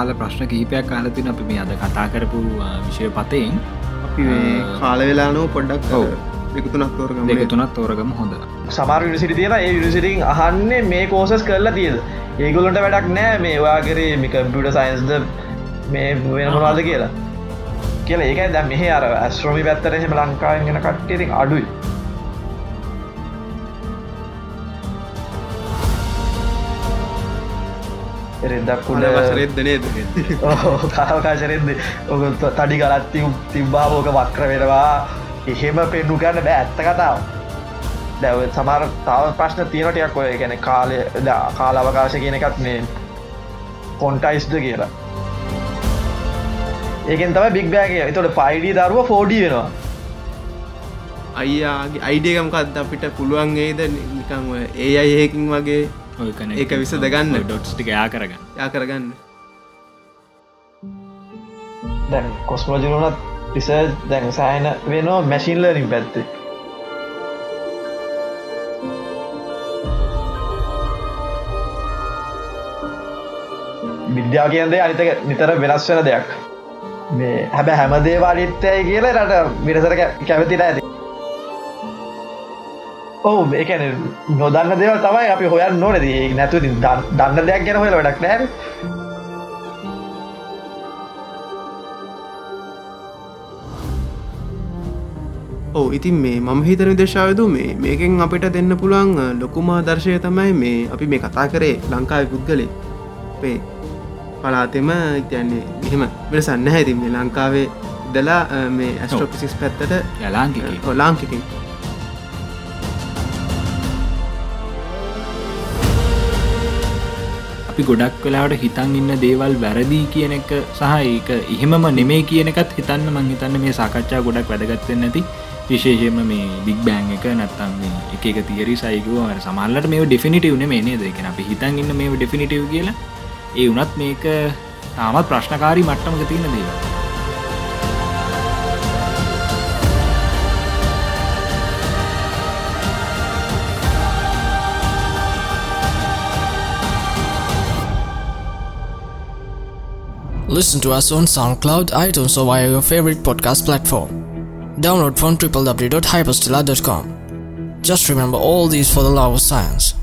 ආල ප්‍රශ්න කිහිපයක් කාලතින අපි මේ අද කතා කරපු විෂය පතයෙන් අපි මේ කාල වෙලානෝ පොඩ්ඩක් ඔව්. දෙකුතුනක් තෝරගම. දෙක තුනත් තෝරගම හොඳ. සමාර විනිසිටි තියෙන ඒ විනිසිටින් අහන්නේ මේ කෝසස් කරලා තියද ඒගොලන්ට වැඩක් නෑ. මේ වාගරේ මේ කම්පියට සයින්ස්ද මේ වෙන මොනාද කියලා කියලා. ඒක දැ මෙහ අර ඇස්ට්‍රෝමි පැත්තර එහෙම ලංකාවෙන් ගෙන කට්ටේතින් අඩුයි. එරෙදක් කුඩ වසරෙද්ද නේද? කාවකාශරෙද ඔක තඩි ගලත්ති තිබ්බාබෝක වක්‍ර වෙනවා. එහෙම පෙන්නු ගන්න බෑ ඇත්ත කතාව. දැව සමර තාව ප්‍රශ්න තියනටයක් ඔය ගැන කාලය කාල අවකාශ කියන එකත් මේ කොන්ටයිස්ද කියලා ඒකෙන් තම බික්බෑගේ එතොට පයිඩී දරුව ෆෝඩි වෙනවා. අයියාගේ අයිඩියකම්කත් අපිට පුළුවන් ඒද නිකං ඔය ඒ අයි ඒකින් වගේ ඔය කන ඒක විසඳගන්න. ඩොට්ස් ටික යා කරගන්න. යා කරගන්න. දැන් කොස්මෝජිනුනත් රිසර්් දැන් සෑන වෙනවා මැසින්ලරින් පැත්තේ. විද්‍යා කියන්දේ අනිතක නිතර වෙනස් වෙන දෙයක් මේ හැබ හැමදේ වාලිත්තයයි කියලා රට විරසර කැමතිට ඇති. ඔහු මේකැන නොදන්න දේව තමයි අපි හොයන් නොනද නැතු දන්න දෙයක් ගැන හොල වැඩක් නෑ. ඔව ඉතින් මේ මම හිතන දේශාවද මේ මේකෙන් අපිට දෙන්න පුළුවන් ලොකුමා දර්ශය තමයි මේ අපි මේ කතා කරේ ලංකාව පුද්ගලේ අපේ පලාතෙම ඉතයන්නේ මෙහෙම වෙනසන්න හැති මේ ලංකාවේ දලා මේ ඇස්ට්‍රෝපිසිස් පැත්තට යලාංකික ලාංකිකින් අපි ගොඩක් වෙලාට හිතන් ඉන්න දේවල් වැරදිී කියන එක සහ ඒක එහෙමම නෙමේ කියනකත් හිතන්න මං හිතන්න මේ සාකච්ඡා ගොඩක් වැදගත්තෙන් නැති විශේෂයම මේ බික් බෑන් එක නැත්තම් මේ එක එක තිරි සයිකුව සමල්ලට මේ ඩිෆිනිටව් මේ නේද? එකන අපි හිතන් ඉන්න මේ ඩිෆිනිටව් කියලා ඒ වනත් මේක තාමත් ප්‍රශ්නකාරී මට්ටමක තියෙන දේව Listen to us on SoundCloud, iTunes, or via your favorite podcast platform. Download from www.hyperstella.com. Just remember all these for the love of science.